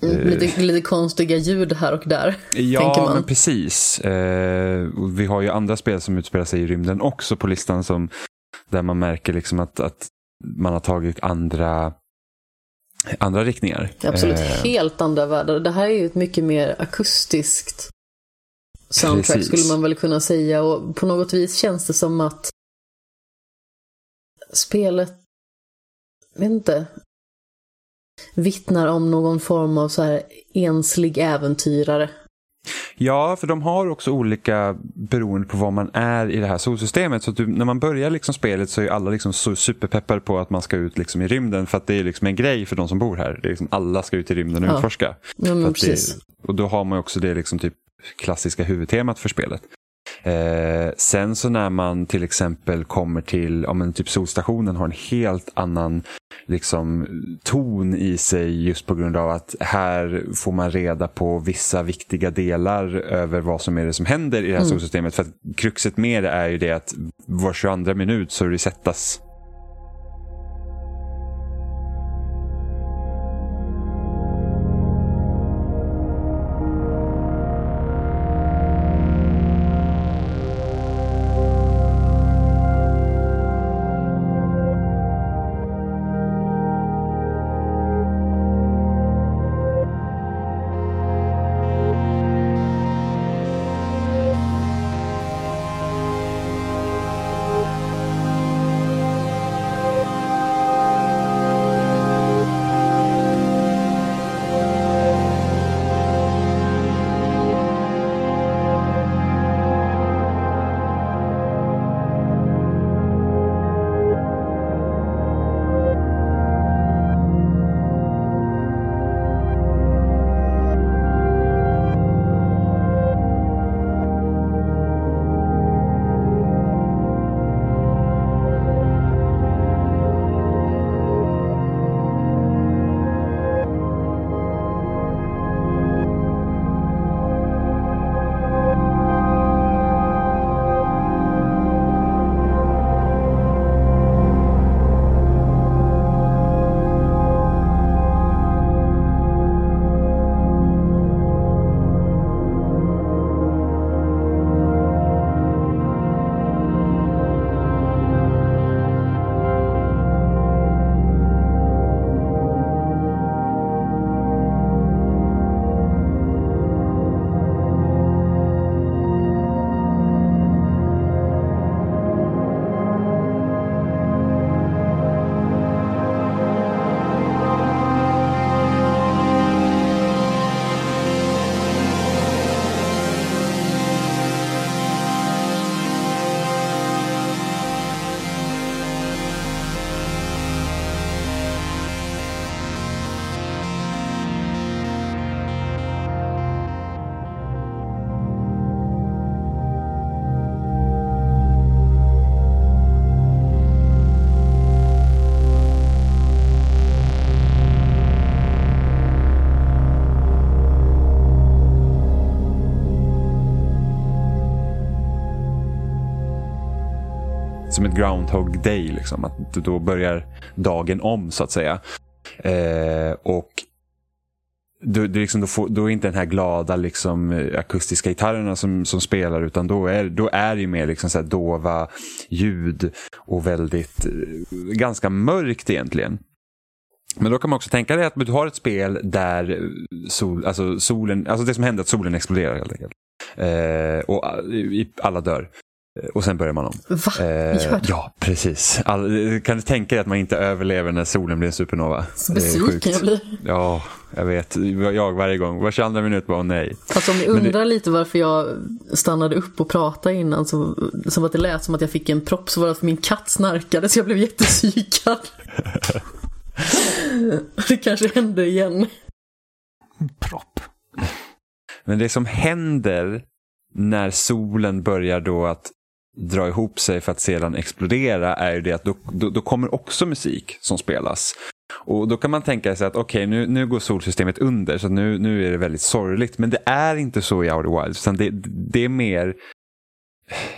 Mm, lite, lite konstiga ljud här och där. Ja, men precis. Eh, vi har ju andra spel som utspelar sig i rymden också på listan som där man märker liksom att, att man har tagit andra andra riktningar. Absolut, eh. helt andra världar. Det här är ju ett mycket mer akustiskt soundtrack Precis. skulle man väl kunna säga och på något vis känns det som att spelet, vet inte, vittnar om någon form av så här enslig äventyrare. Ja, för de har också olika beroende på vad man är i det här solsystemet. Så du, när man börjar liksom spelet så är alla liksom så superpeppade på att man ska ut liksom i rymden för att det är liksom en grej för de som bor här. Det är liksom alla ska ut i rymden och ja. utforska. Ja. Det, och då har man också det liksom typ klassiska huvudtemat för spelet. Eh, sen så när man till exempel kommer till, ja men typ solstationen har en helt annan liksom ton i sig just på grund av att här får man reda på vissa viktiga delar över vad som är det som händer i det här mm. solsystemet. För att kruxet med det är ju det att var 22 minut så resettas groundhog day. Liksom, att då börjar dagen om så att säga. Eh, och du, du liksom, då, får, då, är inte den här glada liksom, eh, akustiska gitarrerna som, som spelar utan då är, då är det mer liksom, så här dova ljud och väldigt, eh, ganska mörkt egentligen. Men då kan man också tänka dig att du har ett spel där eh, sol, alltså solen, alltså det som händer att solen exploderar helt enkelt. Eh, och alla dör. Eh, och sen börjar man om. Va? Eh, ja, precis. All, kan du tänka dig att man inte överlever när solen blir en supernova? Så besviken jag blir. Ja, jag vet. Jag varje gång. Var 22 minut bara, nej. Fast om ni undrar det... lite varför jag stannade upp och pratade innan, så, som att det lät som att jag fick en propp, så var det att min katt snarkade så jag blev jättepsykad. *laughs* det kanske hände igen. Propp. Men det som händer när solen börjar då att dra ihop sig för att sedan explodera är ju det att då, då, då kommer också musik som spelas. Och Då kan man tänka sig att okej, okay, nu, nu går solsystemet under så nu, nu är det väldigt sorgligt. Men det är inte så i Outer Wilds. Utan det, det är mer,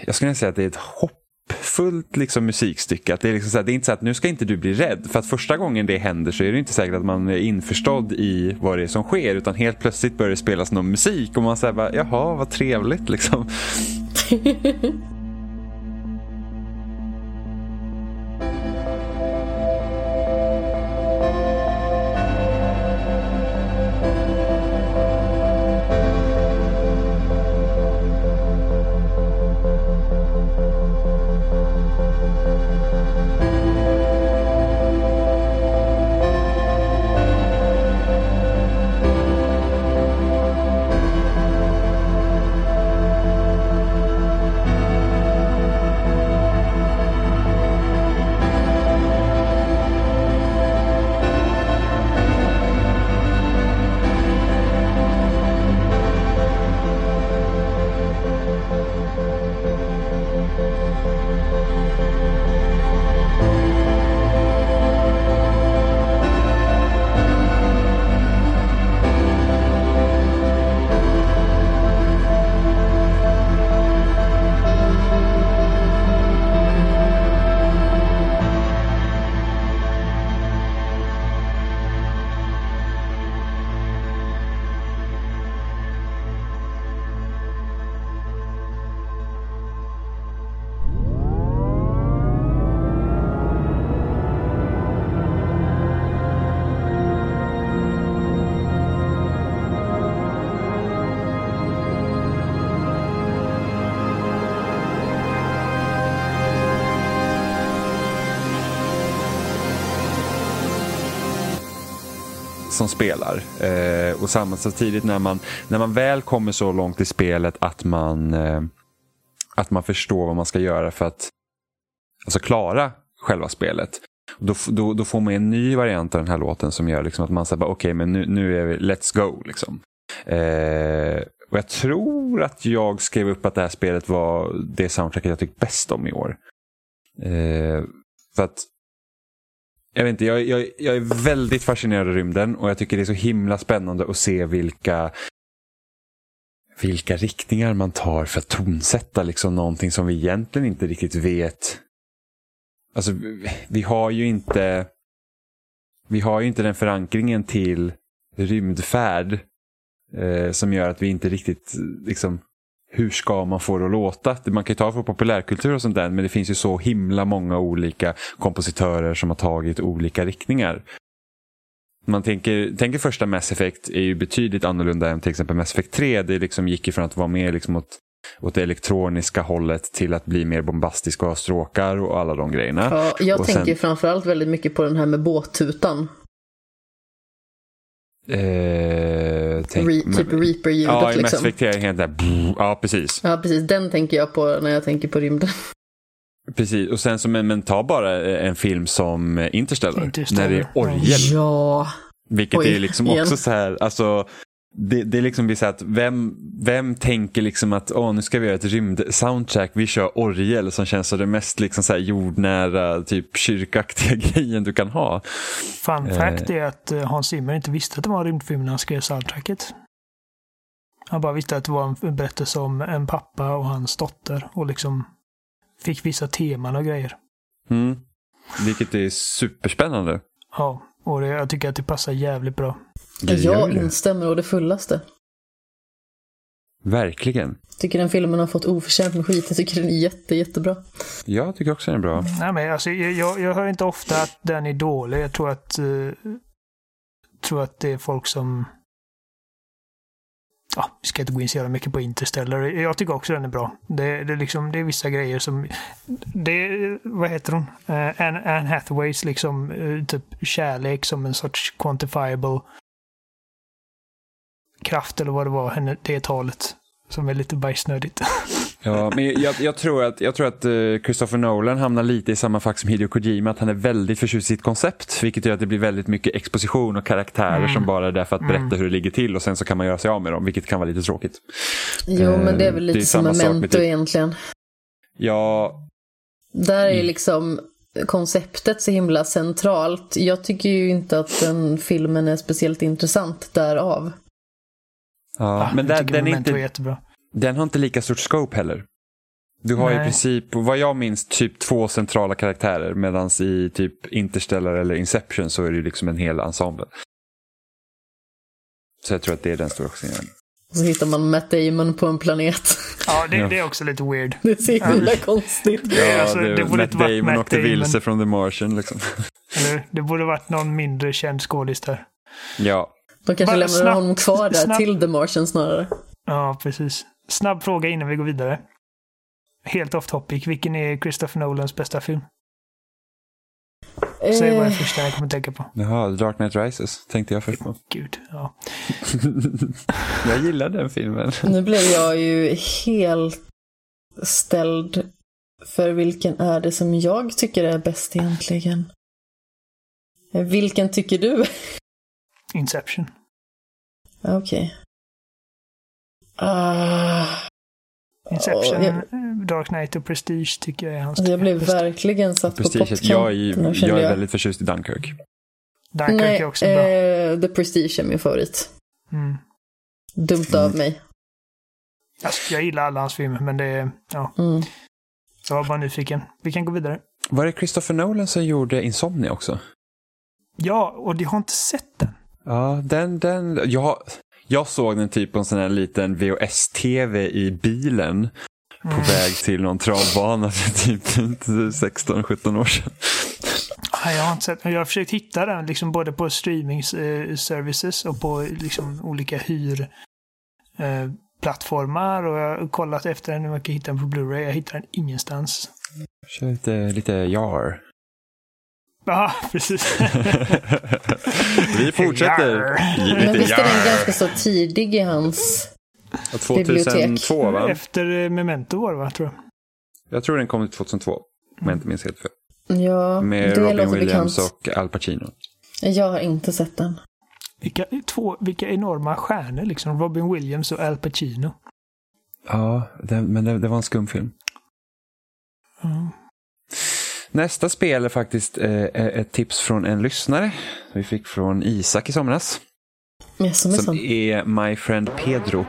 jag skulle säga att det är ett hoppfullt liksom, musikstycke. Att det, är liksom så här, det är inte så att nu ska inte du bli rädd. För att första gången det händer så är det inte säkert att man är införstådd i vad det är som sker. Utan helt plötsligt börjar det spelas någon musik och man säger bara, jaha vad trevligt liksom. *laughs* tillsammans samtidigt när man, när man väl kommer så långt i spelet att man, eh, att man förstår vad man ska göra för att alltså klara själva spelet. Då, då, då får man en ny variant av den här låten som gör liksom att man säger okej okay, men nu, nu är vi, let's go. Liksom. Eh, och Jag tror att jag skrev upp att det här spelet var det soundtracket jag tyckte bäst om i år. Eh, för att jag, vet inte, jag, jag, jag är väldigt fascinerad av rymden och jag tycker det är så himla spännande att se vilka vilka riktningar man tar för att tonsätta liksom någonting som vi egentligen inte riktigt vet. Alltså, vi har ju inte vi har ju inte den förankringen till rymdfärd eh, som gör att vi inte riktigt liksom hur ska man få det att låta? Man kan ju ta för populärkultur och sånt där men det finns ju så himla många olika kompositörer som har tagit olika riktningar. Man tänker, tänker första Mass Effect är ju betydligt annorlunda än till exempel Mass Effect 3. Det liksom gick ju från att vara mer liksom åt, åt det elektroniska hållet till att bli mer bombastisk och ha stråkar och alla de grejerna. Ja, jag och tänker sen, framförallt väldigt mycket på den här med båttutan. Eh, tänk, Re, typ Reaper-ljudet ja, i liksom. Mass Effect 3 är det helt där, ja precis. Ja, precis. Den tänker jag på när jag tänker på rymden. Precis, och sen som men, men ta bara en film som Interstellar, Interstellar. när det är orgel. Ja. Vilket Oj, är liksom igen. också så här, alltså det, det är liksom blir så att vem, vem tänker liksom att åh, nu ska vi göra ett rymd-soundtrack, vi kör orgel som känns som det mest liksom så jordnära, typ kyrkaktiga *laughs* grejen du kan ha. Fun Eh. fact är att eh, Hans Zimmer inte visste att det var en rymdfilm när han skrev soundtracket. Han bara visste att det var en berättelse om en pappa och hans dotter och liksom fick vissa teman och grejer. Mm. Vilket är superspännande. Ja, och det, jag tycker att det passar jävligt bra. Det Jag det. instämmer å det fullaste. Verkligen. Tycker den filmen har fått oförtjänt med skit. Jag tycker den är jätte, jättebra. Jag tycker också den är bra. Nej, men alltså, jag, jag, jag hör inte ofta att den är dålig. Jag tror att, eh, tror att det är folk som... Ja, vi ska inte gå in så jävla mycket på Interstellar. Jag tycker också den är bra. Det, det, är liksom, det är vissa grejer som... Det, vad heter hon? Uh, Anne, Anne Hathaways liksom, eh, typ kärlek som en sorts quantifiable kraft eller vad det var, henne, det talet. Som är lite bajsnödigt. *laughs* Ja, men jag, jag tror att, jag tror att eh, Christopher Nolan hamnar lite i samma fack som Hideo Kojima, att han är väldigt förtjust i sitt koncept, vilket gör att det blir väldigt mycket exposition och karaktärer Mm. som bara är där för att berätta Mm. hur det ligger till och sen så kan man göra sig av med dem, vilket kan vara lite tråkigt. Jo, Eh, men det är väl det är lite som samma sak med Memento typ- egentligen. Ja, Där är Mm. liksom konceptet så himla centralt. Jag tycker ju inte att den filmen är speciellt intressant därav. Ja Ah, men jag den, är inte, jättebra. den har inte lika stort scope heller. Du har Nej. i princip, vad jag minns, typ två centrala karaktärer. Medan i typ Interstellar eller Inception så är det liksom en hel ensemble. Så jag tror att det är den stora skillnaden. Och så hittar man Matt Damon på en planet. Ja, det, Ja. det är också lite weird. Det är så himla konstigt. Ja, alltså, det, det borde Matt varit Damon Matt åkte Damon. vilse från The Martian. Liksom. Eller? Det borde varit någon mindre känd skådis där. Ja, De kanske Bara lämnar snabbt- honom kvar där snabbt- till The Martian snarare. Ja, precis. Snabb fråga innan vi går vidare. Helt off topic. Vilken är Christopher Nolans bästa film? Säg vad Eh, den första jag kommer tänka på. Jaha, The Dark Knight Rises tänkte jag först på. Gud, ja. *laughs* jag gillar den filmen. nu blev jag ju helt ställd för vilken är det som jag tycker är bäst egentligen. Eh, Vilken tycker du? Inception. Okej. Ah, Inception, Ja, Dark Knight och Prestige tycker jag är hans alltså jag blev verkligen satt på Prestige, jag, är, pottkanten jag är jag. väldigt förtjust i Dunkirk. Dunkirk Nej, är också bra. eh, The Prestige är min favorit. Mm. Dumt Mm. av mig. Alltså, jag gillar alla hans filmer, men det är... Ja, Mm. jag var bara nyfiken. Vi kan gå vidare. Var det Christopher Nolan som gjorde Insomnia också? Ja, och jag har inte sett den. Ja, den, den, jag, jag såg den typ på en sån här liten VHS-TV i bilen på Mm. väg till någon travbana för typ *laughs* 16-17 år sedan. Nej, jag har inte sett den. Jag har försökt hitta den liksom både på streaming eh, services och på liksom olika hyr eh, och jag har kollat efter den om jag kan hitta den på Blu-ray. Jag hittar den ingenstans. Kör lite, lite jar. Ja, *laughs* precis. *laughs* Vi fortsätter. Men visst är den ganska så tidig i hans... 2002 va? Efter eh, Memento var det va, tror jag. Jag tror den kom 2002. Om jag inte minns helt fel. Ja, Med det Robin låter Williams bekant. och Al Pacino. Jag har inte sett den. Vilka, två, vilka enorma stjärnor liksom. Robin Williams och Al Pacino. Ja, det, men det, det var en skum film. Mm. Nästa spel är faktiskt eh, ett tips från en lyssnare. Vi fick från Isak i somras. Men som Som är My Friend Pedro.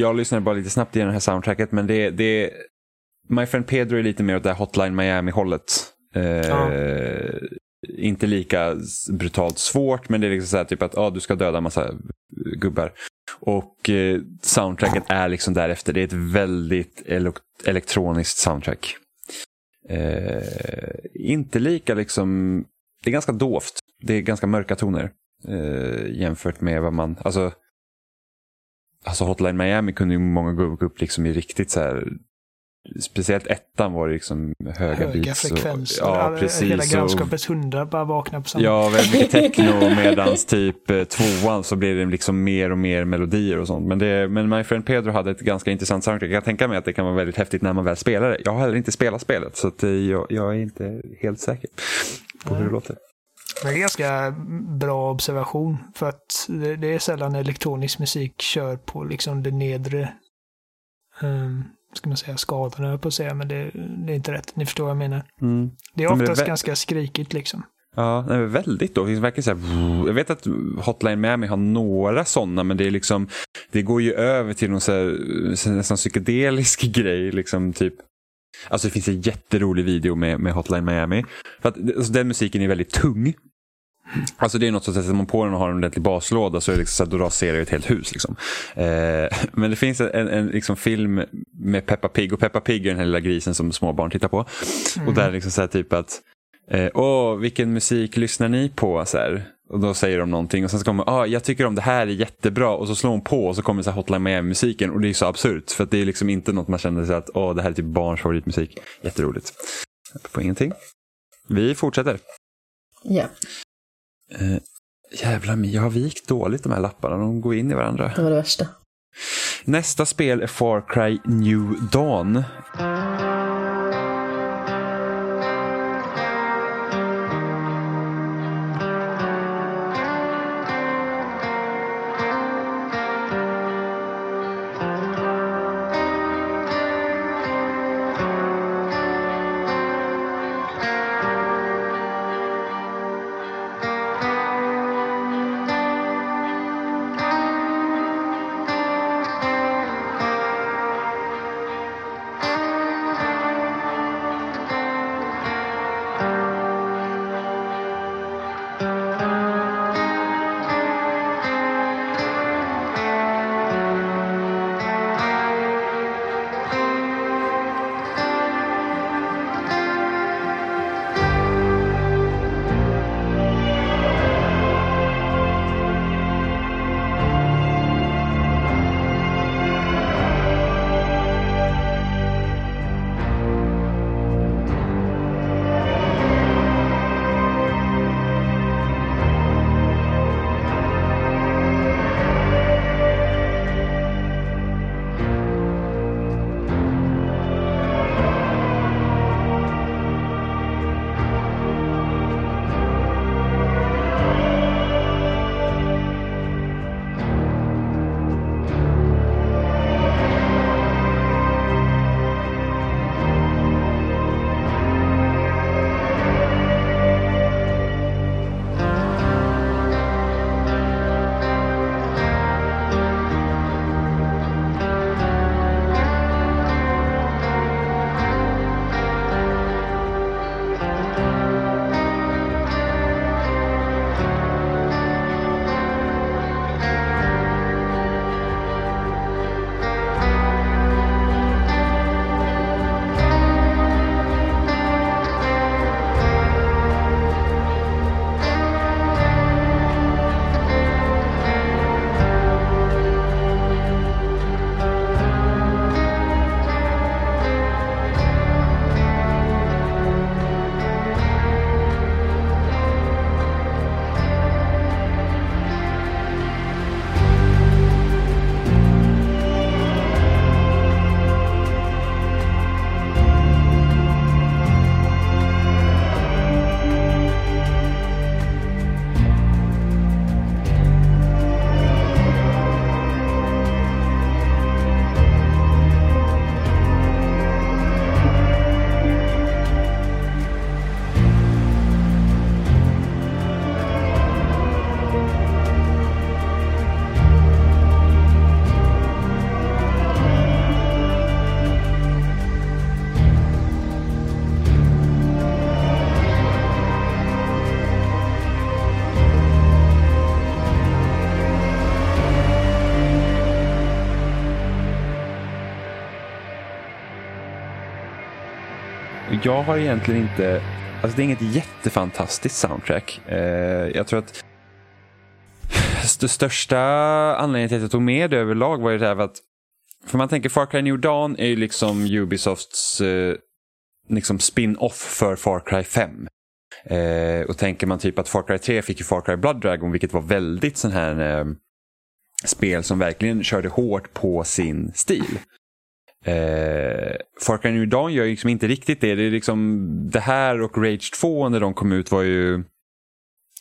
Jag lyssnade bara lite snabbt igenom det här soundtracket men det, det My Friend Pedro är lite mer åt det här Hotline Miami-hållet. Eh, ja. Inte lika brutalt svårt men det är liksom så här typ att ah, du ska döda en massa gubbar. Och eh, soundtracket är liksom därefter. Det är ett väldigt elektroniskt soundtrack. Eh, inte lika liksom, det är ganska dovt. Det är ganska mörka toner. Eh, jämfört med vad man, alltså Alltså Hotline Miami kunde ju många gå upp liksom i riktigt så här Speciellt ettan var det liksom höga, höga beats. frekvenser. Och, ja, precis. Hela grannskapets hundar bara vaknar på samma Ja, väldigt mycket *laughs* techno medans typ eh, tvåan så blir det liksom mer och mer melodier och sånt. Men, det, men My Friend Pedro hade ett ganska intressant soundtrack. Jag kan tänka mig att det kan vara väldigt häftigt när man väl spelar det. Jag har heller inte spelat spelet så eh, jag, jag är inte helt säker på hur det låter. Det är ganska bra observation för att det, är sällan elektronisk musik kör på liksom det nedre um, ska man säga, skadorna på att säga, men det, det, är inte rätt. Ni förstår vad jag menar. Mm. Det är oftast det ganska skrikigt liksom. Ja, det är väldigt då. Det verkar så här, jag vet att Hotline Miami har några sådana, men det är liksom, det går ju över till någon så här, nästan psykedelisk *laughs* grej, liksom typ. Alltså det finns en jätterolig video med, med Hotline Miami. För att, alltså, den musiken är väldigt tung. Alltså det är något som sätter man på den och har en ordentlig baslåda så, är det liksom så att då raserar det ett helt hus. Liksom. Eh, *laughs* men det finns en, en liksom film med Peppa Pig och Peppa Pig är den här lilla grisen som småbarn tittar på. Mm. Och där är liksom så här typ att eh, Åh, vilken musik lyssnar ni på? Så här. Och då säger de någonting och sen så kommer ah, jag tycker om det här är jättebra och så slår hon på och så kommer så här Hotline Miami-musiken och det är så absurt för det är liksom inte något man känner sig att åh, det här är typ barns favoritmusik. Jätteroligt. På ingenting. Vi fortsätter. Ja. Eh, jävlar, jag har vikt dåligt de här lapparna. De går in i varandra. Det var det värsta. Nästa spel är Far Cry New Dawn. Jag har egentligen inte, alltså det är inget jättefantastiskt soundtrack. Eh, jag tror att det största anledningen till att jag tog med det överlag var ju det här att, för man tänker Far Cry New Dawn är ju liksom Ubisofts eh, liksom spin-off för Far Cry 5. Eh, och tänker man typ att Far Cry 3 fick ju Far Cry Blood Dragon vilket var väldigt sån här eh, spel som verkligen körde hårt på sin stil. Eh, Far Cry New Dawn gör ju liksom inte riktigt det. Det, är liksom, det här och Rage 2 när de kom ut var ju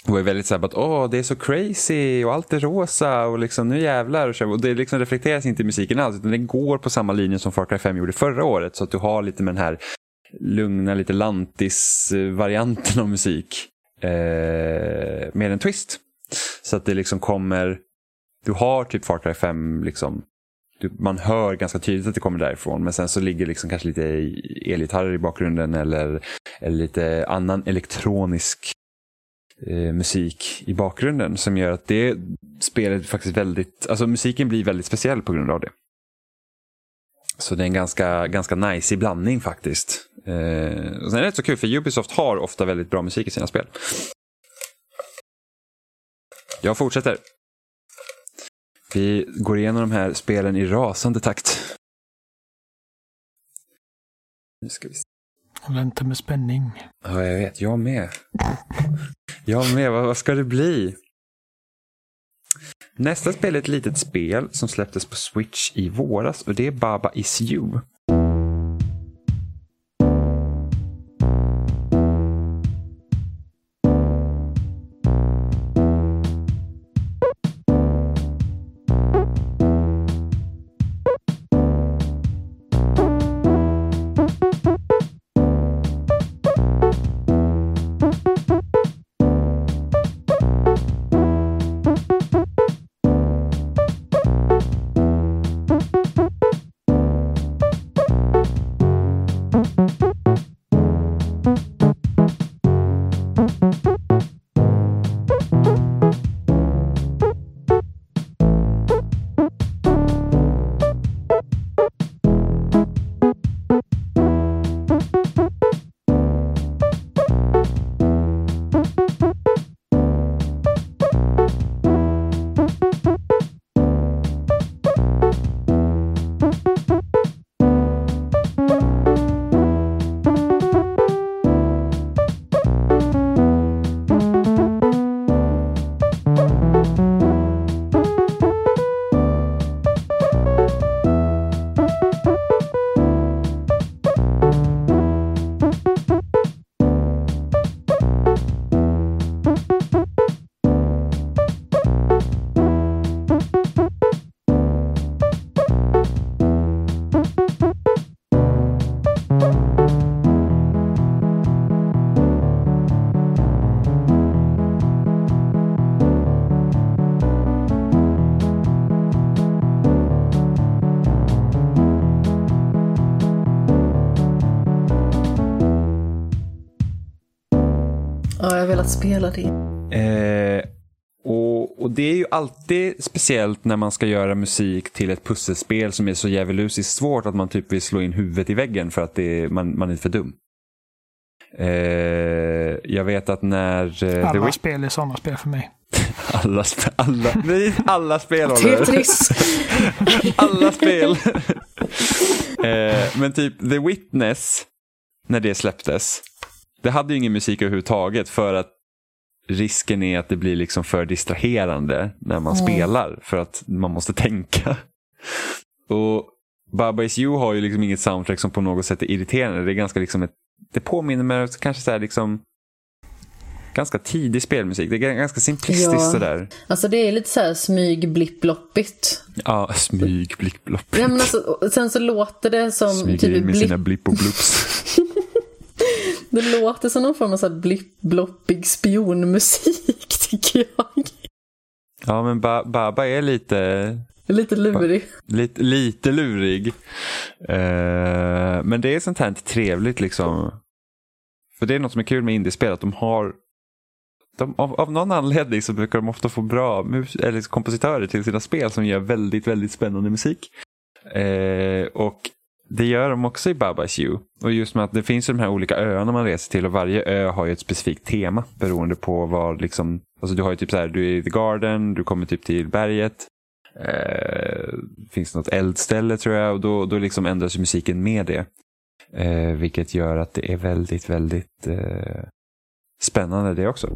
var ju väldigt såhär att åh det är så crazy och allt är rosa och liksom nu jävlar. Och, så, och det liksom reflekteras inte i musiken alls utan den går på samma linje som Far Cry 5 gjorde förra året. Så att du har lite med den här lugna, lite lantis-varianten av musik. Eh, med en twist. Så att det liksom kommer, du har typ Far Cry 5 liksom man hör ganska tydligt att det kommer därifrån men sen så ligger liksom kanske lite elgitarrer i bakgrunden eller, eller lite annan elektronisk eh, musik i bakgrunden som gör att det spelet faktiskt väldigt, alltså musiken blir väldigt speciell på grund av det. Så det är en ganska, ganska nice blandning faktiskt. Eh, och sen är det rätt så kul för Ubisoft har ofta väldigt bra musik i sina spel. Jag fortsätter. Vi går igenom de här spelen i rasande takt. Nu ska vi se. Jag väntar med spänning. Ja, jag vet. Jag med. Jag med. Vad, vad ska det bli? Nästa spel är ett litet spel som släpptes på Switch i våras och det är Baba Is You. Speciellt när man ska göra musik till ett pusselspel som är så djävulusiskt svårt att man typ vill slå in huvudet i väggen för att det, man, man är för dum. Eh, jag vet att när... Eh, Alla The spel är sådana spel för mig. *laughs* alla, sp- alla, nej, alla spel Oliver. Tetris! *laughs* alla spel. *laughs* eh, men typ The Witness, när det släpptes, det hade ju ingen musik överhuvudtaget för att risken är att det blir liksom för distraherande när man spelar för att man måste tänka. Och Baba Is You har ju liksom inget soundtrack som på något sätt är irriterande. Det är ganska liksom ett, det påminner mig kanske så liksom ganska tidig spelmusik. Det är ganska simplistiskt Ja. sådär. Alltså det är lite så här smyg-blipp-bloppigt. Ja, smyg, blipp, blopp. Nej, men alltså, sen så låter det som Smyger typ in med blipp. sina blipp och bloops. *laughs* Det låter som någon form av så här blipp-bloppig spionmusik *laughs* tycker jag. Ja, men ba Baba är lite, Lite lurig. lite, lite lurig. Eh, men det är sånt här trevligt liksom. För det är något som är kul med indiespel, att de har de, av, av någon anledning så brukar de ofta få bra eller kompositörer till sina spel som gör väldigt, väldigt spännande musik. Eh, och det gör de också i Babas You. Och just med att det finns de här olika öarna man reser till och varje ö har ju ett specifikt tema beroende på vad liksom, alltså du har ju typ så här, du är i The Garden, du kommer typ till berget. Eh, finns något eldställe tror jag och då, då liksom ändras musiken med det. Eh, vilket gör att det är väldigt, väldigt eh, spännande det också.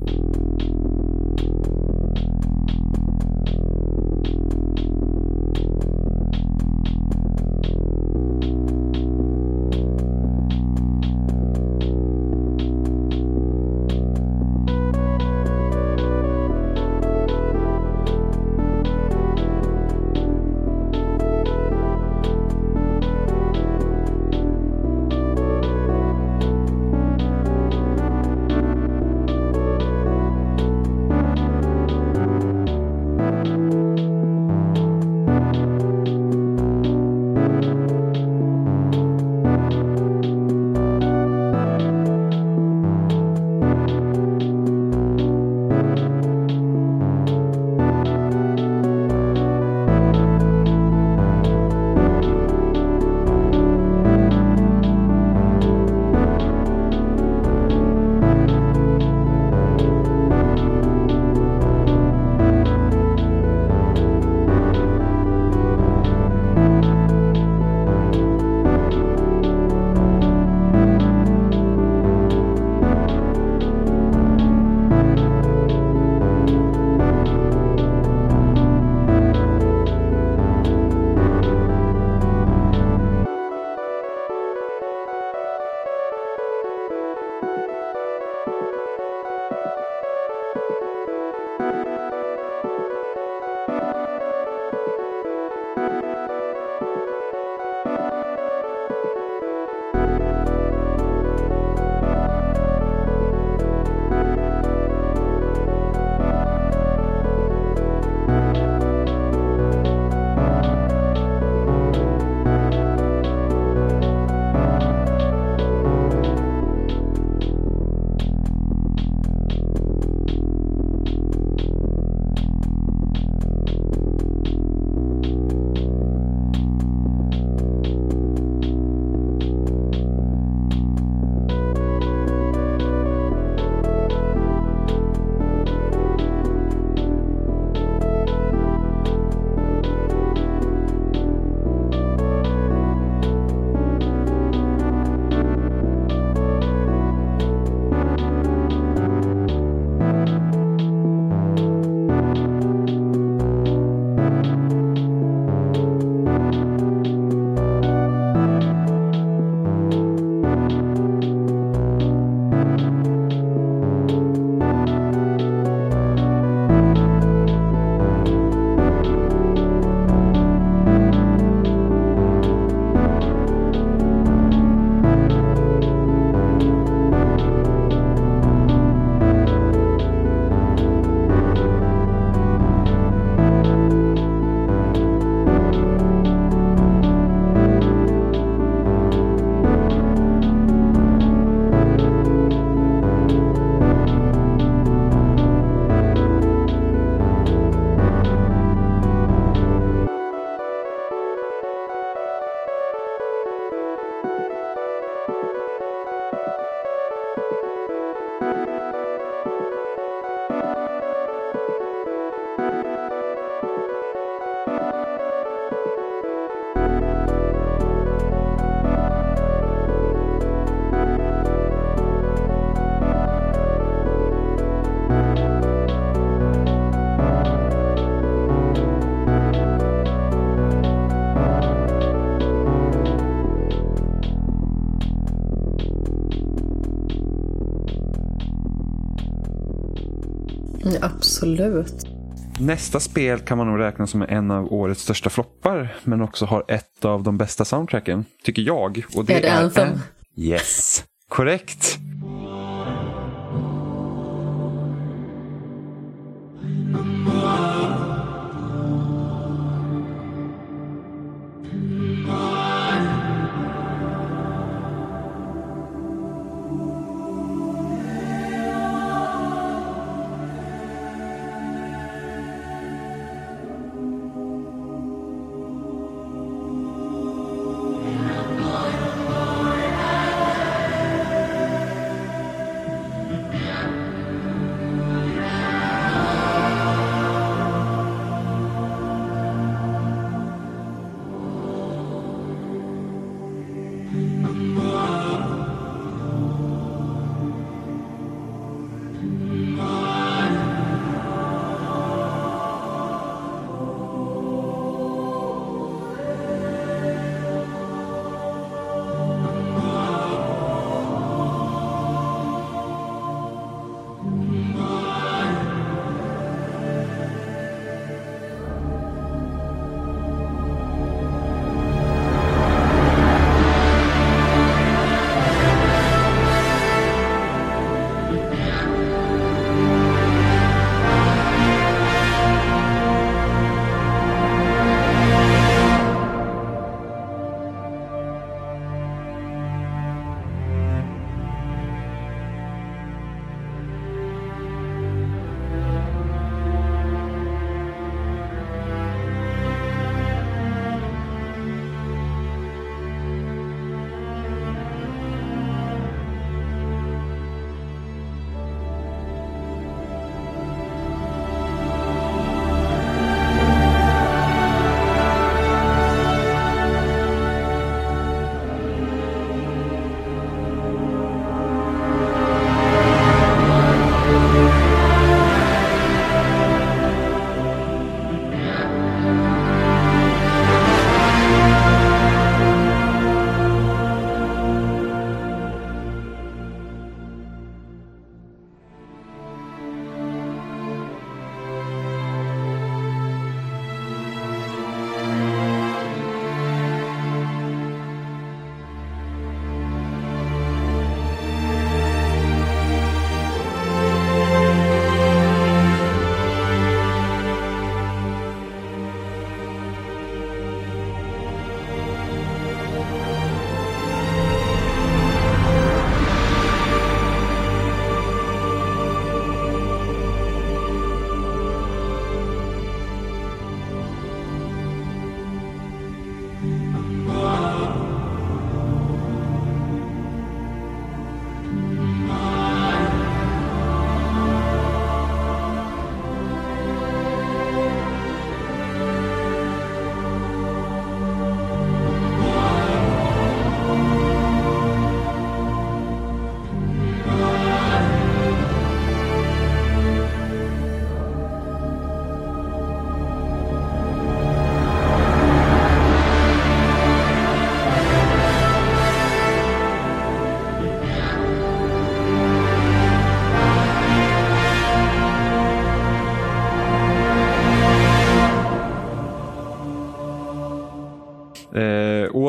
Nästa spel kan man nog räkna som en av årets största floppar, men också har ett av de bästa soundtracken, tycker jag. Och det är det är Anthem? Yes, korrekt.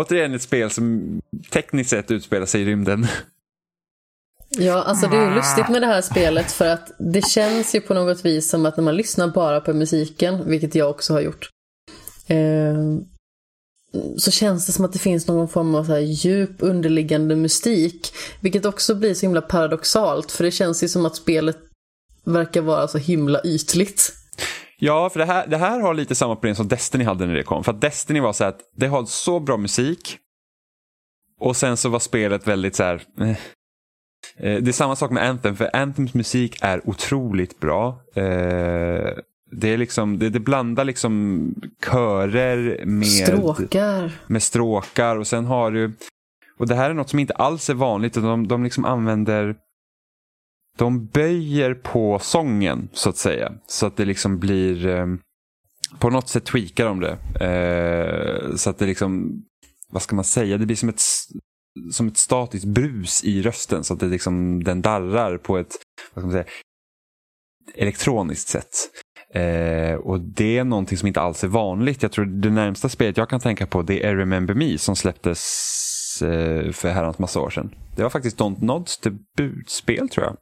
Återigen ett spel som tekniskt sett utspelar sig i rymden. Ja, alltså det är lustigt med det här spelet för att det känns ju på något vis som att när man lyssnar bara på musiken, vilket jag också har gjort, eh, så känns det som att det finns någon form av så här djup underliggande mystik. Vilket också blir så himla paradoxalt, för det känns ju som att spelet verkar vara så himla ytligt. Ja, för det här, det här har lite samma problem som Destiny hade när det kom. För att Destiny var så att det har så bra musik och sen så var spelet väldigt så här... Eh. eh. Det är samma sak med Anthem, för Anthems musik är otroligt bra. Eh, det, är liksom, det, det blandar liksom körer med stråkar. med stråkar och sen har du, och det här är något som inte alls är vanligt, de, de liksom använder de böjer på sången så att säga. Så att det liksom blir, eh, på något sätt tweakar de det. Eh, så att det liksom, vad ska man säga, det blir som ett, som ett statiskt brus i rösten. Så att det liksom, den darrar på ett, vad ska man säga, elektroniskt sätt. Eh, och det är någonting som inte alls är vanligt. Jag tror det närmsta spelet jag kan tänka på det är Remember Me som släpptes eh, för herrans massa år sedan. Det var faktiskt Don't Nods debutspel tror jag.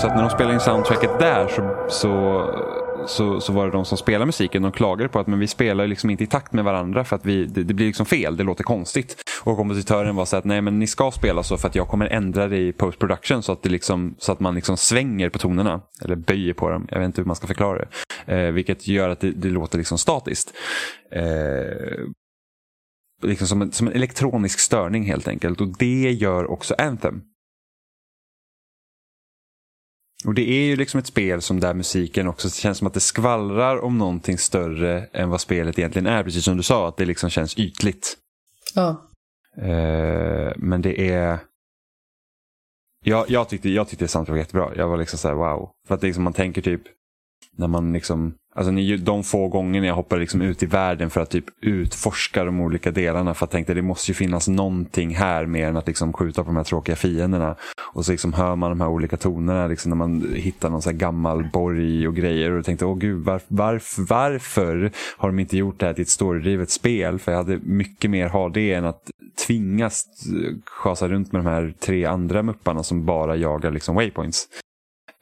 Så att när de spelade in soundtracket där så, så, så, så, var det de som spelade musiken. De klagade på att men vi spelar liksom inte i takt med varandra för att vi, det, det blir liksom fel, det låter konstigt. Och kompositören var så att nej men ni ska spela så för att jag kommer ändra det i post production så att, det liksom, så att man liksom svänger på tonerna. Eller böjer på dem, jag vet inte hur man ska förklara det. Eh, vilket gör att det, det låter liksom statiskt. Eh, liksom som en, som en elektronisk störning helt enkelt. Och det gör också Anthem. Och det är ju liksom ett spel som där musiken också känns som att det skvallrar om någonting större än vad spelet egentligen är. Precis som du sa, att det liksom känns ytligt. Ja. Uh, men det är... Jag, jag, tyckte, jag tyckte soundtrack var jättebra. Jag var liksom såhär wow. För att liksom man tänker typ när man liksom, alltså de få gångerna jag hoppade liksom ut i världen för att typ utforska de olika delarna för att jag tänkte det måste ju finnas någonting här mer än att liksom skjuta på de här tråkiga fienderna. Och så liksom hör man de här olika tonerna liksom när man hittar någon så gammal borg och grejer och tänkte åh gud var, varför, varför har de inte gjort det här till ett storydrivet spel? För jag hade mycket mer ha det än att tvingas eh, schasa runt med de här tre andra mupparna som bara jagar liksom waypoints.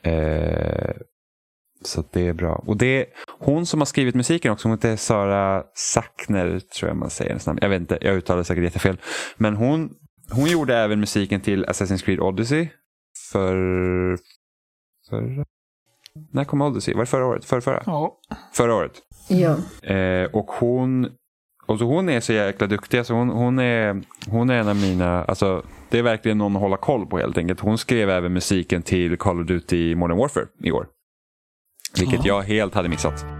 Eh, så det är bra. Och det är hon som har skrivit musiken också, hon heter Sara Sackner tror jag man säger hennes namn. Jag vet inte, jag uttalar säkert jättefel. Men hon, hon gjorde även musiken till Assassin's Creed Odyssey. För... Förra? När kom Odyssey? Var det förra året? Förra, förra? Ja. Förra året. Ja. Eh, och hon och så hon är så jäkla duktig. Alltså hon, hon, är, hon är en av mina, alltså, det är verkligen någon att hålla koll på helt enkelt. Hon skrev även musiken till Call of Duty Modern Warfare i år. Vilket jag helt hade missat.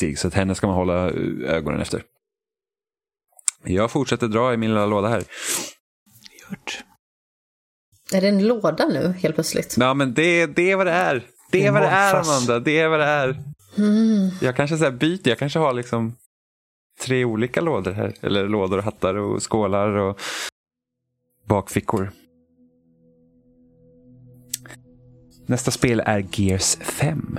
Skitduktig, så att henne ska man hålla ögonen efter. Jag fortsätter dra i min lilla låda här. Gjort. Är det en låda nu helt plötsligt? Ja, men det, det är vad det är. Det är vad det är, Amanda. Det är vad det är. Mm. Jag kanske så byter. Jag kanske har liksom tre olika lådor här. Eller lådor och hattar och skålar och bakfickor. Nästa spel är Gears 5.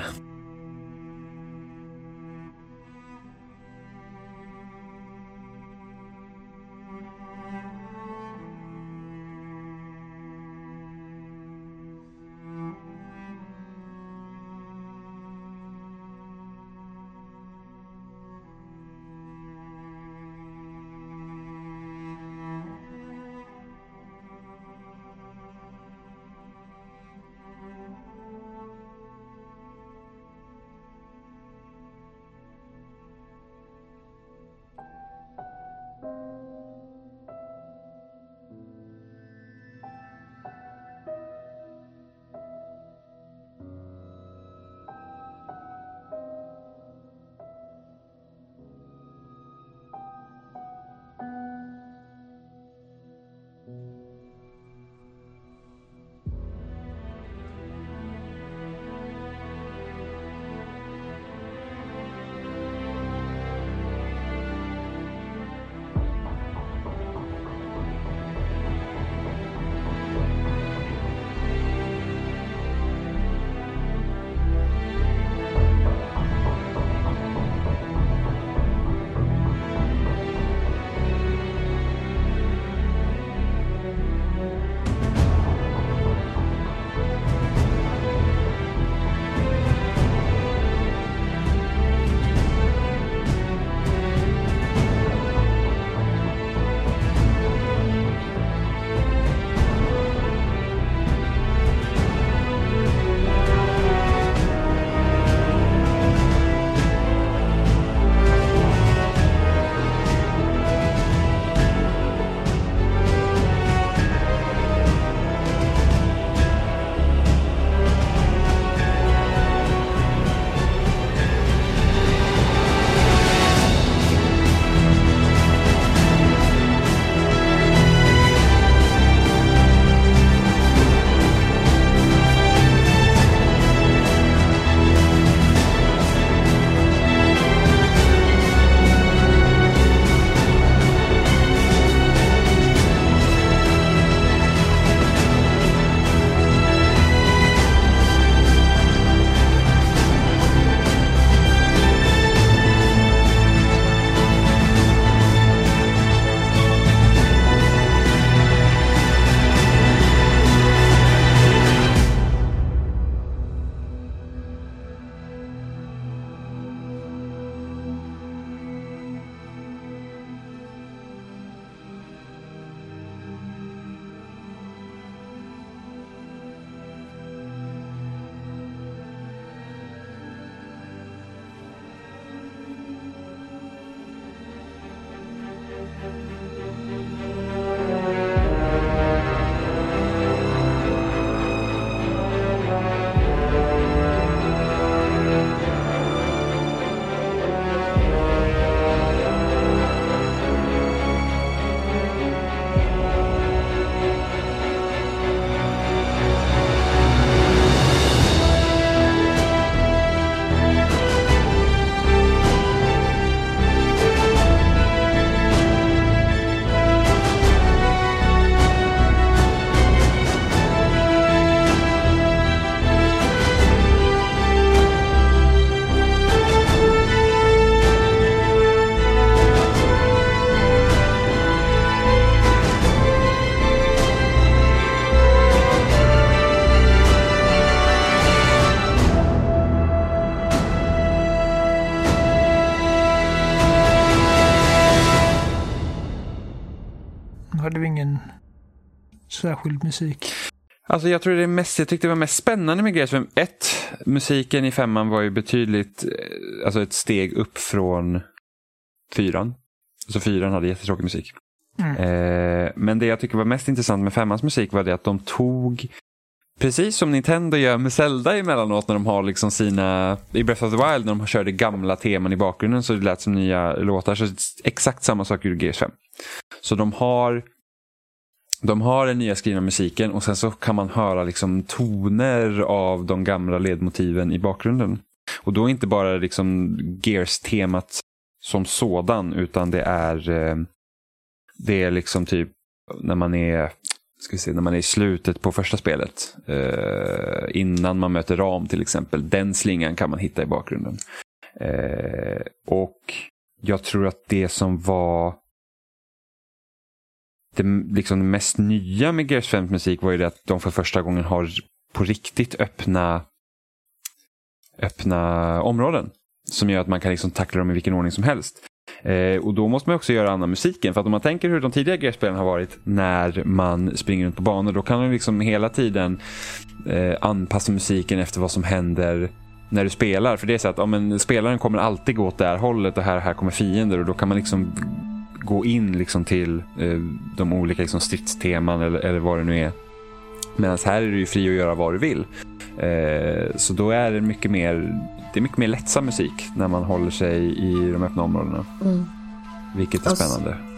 Särskild musik. Alltså jag tror det mest, jag tyckte det var mest spännande med Gears 5. Ett, musiken i femman var ju betydligt, eh, alltså ett steg upp från fyran. Så fyran hade jättetråkig musik. Mm. Eh, men det jag tycker var mest intressant med femmans musik var det att de tog Precis som Nintendo gör med Zelda emellanåt när de har liksom sina, i Breath of the Wild när de körde gamla teman i bakgrunden så det lät som nya låtar. Så exakt samma sak gjorde Gears 5. Så de har de har den nya skrivna musiken och sen så kan man höra liksom toner av de gamla ledmotiven i bakgrunden. Och då inte bara liksom Gears-temat som sådan utan det är eh, det är liksom typ när man är ska vi se, när man är i slutet på första spelet. Eh, innan man möter Ram till exempel. Den slingan kan man hitta i bakgrunden. Eh, och jag tror att det som var det liksom mest nya med Gears 5 musik var ju det att de för första gången har på riktigt öppna öppna områden. Som gör att man kan liksom tackla dem i vilken ordning som helst. Eh, och då måste man också göra annan musiken. För att om man tänker hur de tidigare Gears-spelen har varit när man springer runt på banor. Då kan man liksom hela tiden eh, anpassa musiken efter vad som händer när du spelar. För det är så att ja, men, spelaren kommer alltid gå åt det här hållet och här, här kommer fiender. Och då kan man liksom gå in liksom till eh, de olika liksom, stridsteman eller, eller vad det nu är. Medan här är du ju fri att göra vad du vill. Eh, så då är det mycket mer det är mycket mer lättsam musik när man håller sig i de öppna områdena. Mm. Vilket är spännande.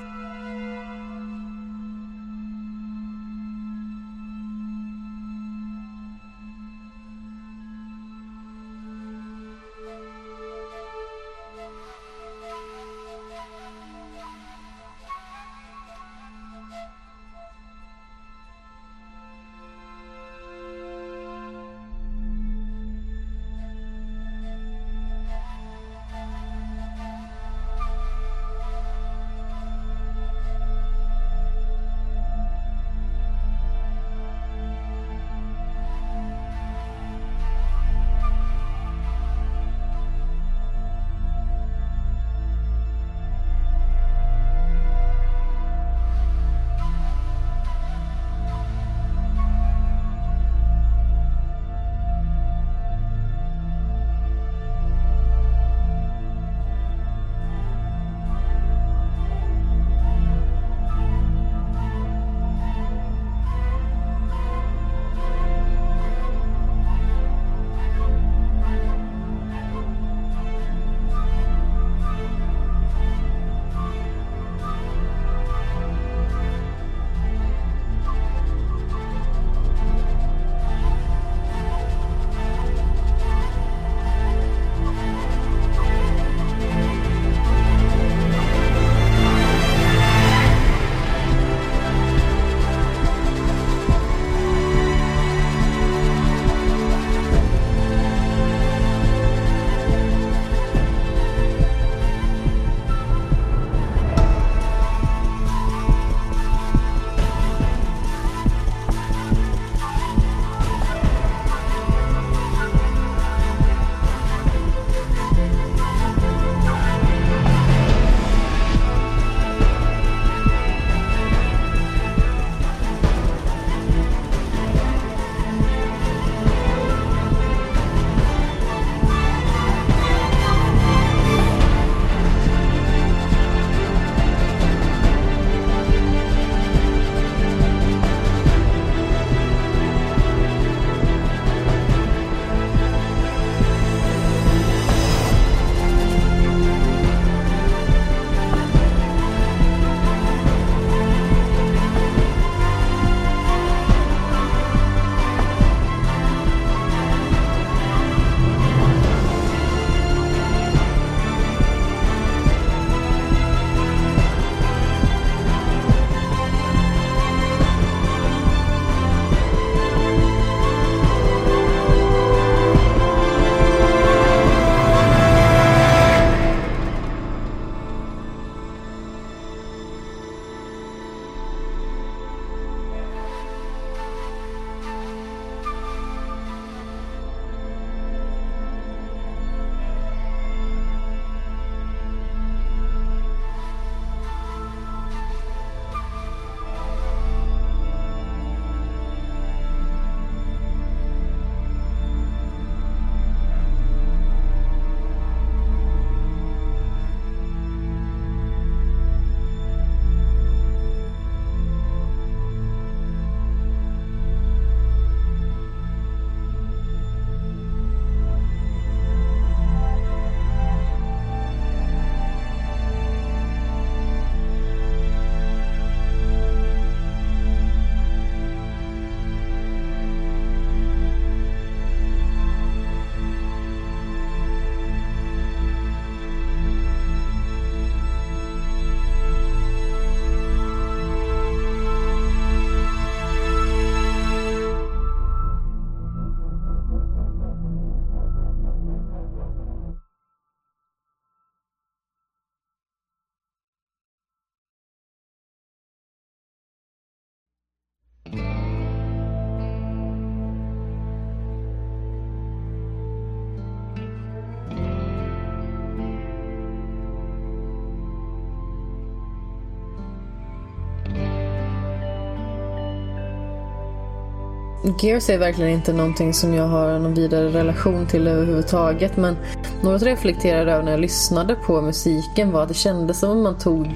Gears är verkligen inte någonting som jag har någon vidare relation till överhuvudtaget. Men något jag reflekterade över när jag lyssnade på musiken var att det kändes som om man tog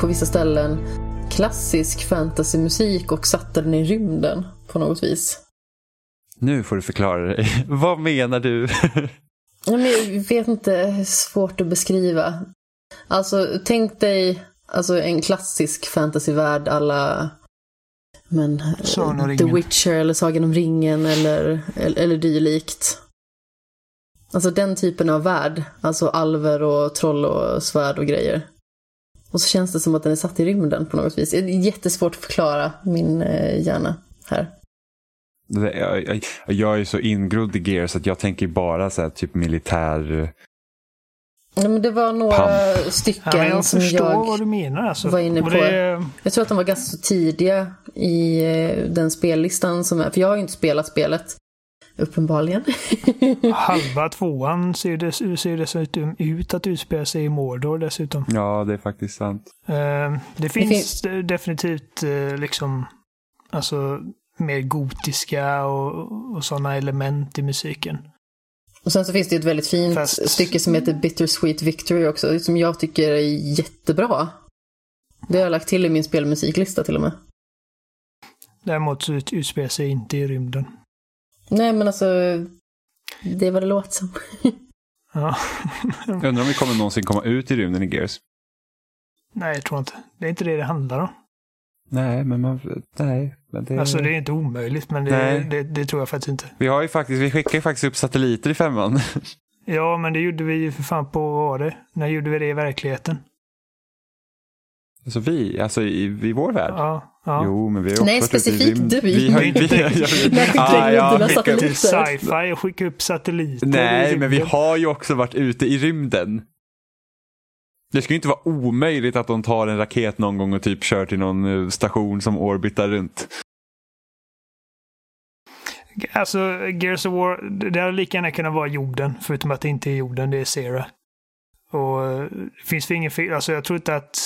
på vissa ställen klassisk fantasymusik och satte den i rymden på något vis. Nu får du förklara dig. *laughs* Vad menar du? *laughs* Jag vet inte, svårt att beskriva. Alltså, tänk dig alltså, en klassisk fantasyvärld alla men, The Witcher eller Sagan om ringen eller, eller, eller dylikt. Alltså den typen av värld. Alltså alver och troll och svärd och grejer. Och så känns det som att den är satt i rymden på något vis. Det är jättesvårt att förklara min eh, hjärna här. Jag, jag, jag är så ingrodd i Gears att jag tänker bara så här, typ militär... Men det var några Pump. stycken ja, jag som jag vad du menar, alltså. var inne på. Det... Jag tror att de var ganska så tidiga i eh, den spellistan som är. För jag har ju inte spelat spelet. Uppenbarligen. *laughs* Halva tvåan ser, det, ser dessutom ut att utspela sig i Mordor dessutom. Ja, det är faktiskt sant. Uh, det, det finns, definitivt uh, liksom, alltså mer gotiska och, och sådana element i musiken. Och sen så finns det ett väldigt fint Fast... stycke som heter Bittersweet Victory också, som jag tycker är jättebra. Det har jag lagt till i min spelmusiklista till och med. Däremot så utspelar sig inte i rymden. Nej, men alltså, det är vad det låter som. *laughs* ja. jag undrar om vi kommer någonsin komma ut i rymden i Gears. Nej, jag tror inte. Det är inte det det handlar om. Nej, men man... Nej. Men det... Alltså det är inte omöjligt, men det, det, det, tror jag faktiskt inte. Vi har ju faktiskt, vi skickar ju faktiskt upp satelliter i femman. *laughs* ja, men det gjorde vi ju för fan på, vad var det? När gjorde vi det i verkligheten? Alltså vi, alltså i, i vår värld? Ja. ja. Jo, men vi har också Nej, specifikt du. Vi har inte... Nej, jag skickar skickat till sci-fi och skicka upp satelliter. Nej, men vi har ju också varit ute i rymden. Det ska ju inte vara omöjligt att de tar en raket någon gång och typ kör till någon eh, station som orbitar runt. Alltså, Gears of War, det hade lika gärna kunnat vara jorden, förutom att det inte är jorden, det är Sera. Och eh, det finns ingen fel, alltså jag tror inte att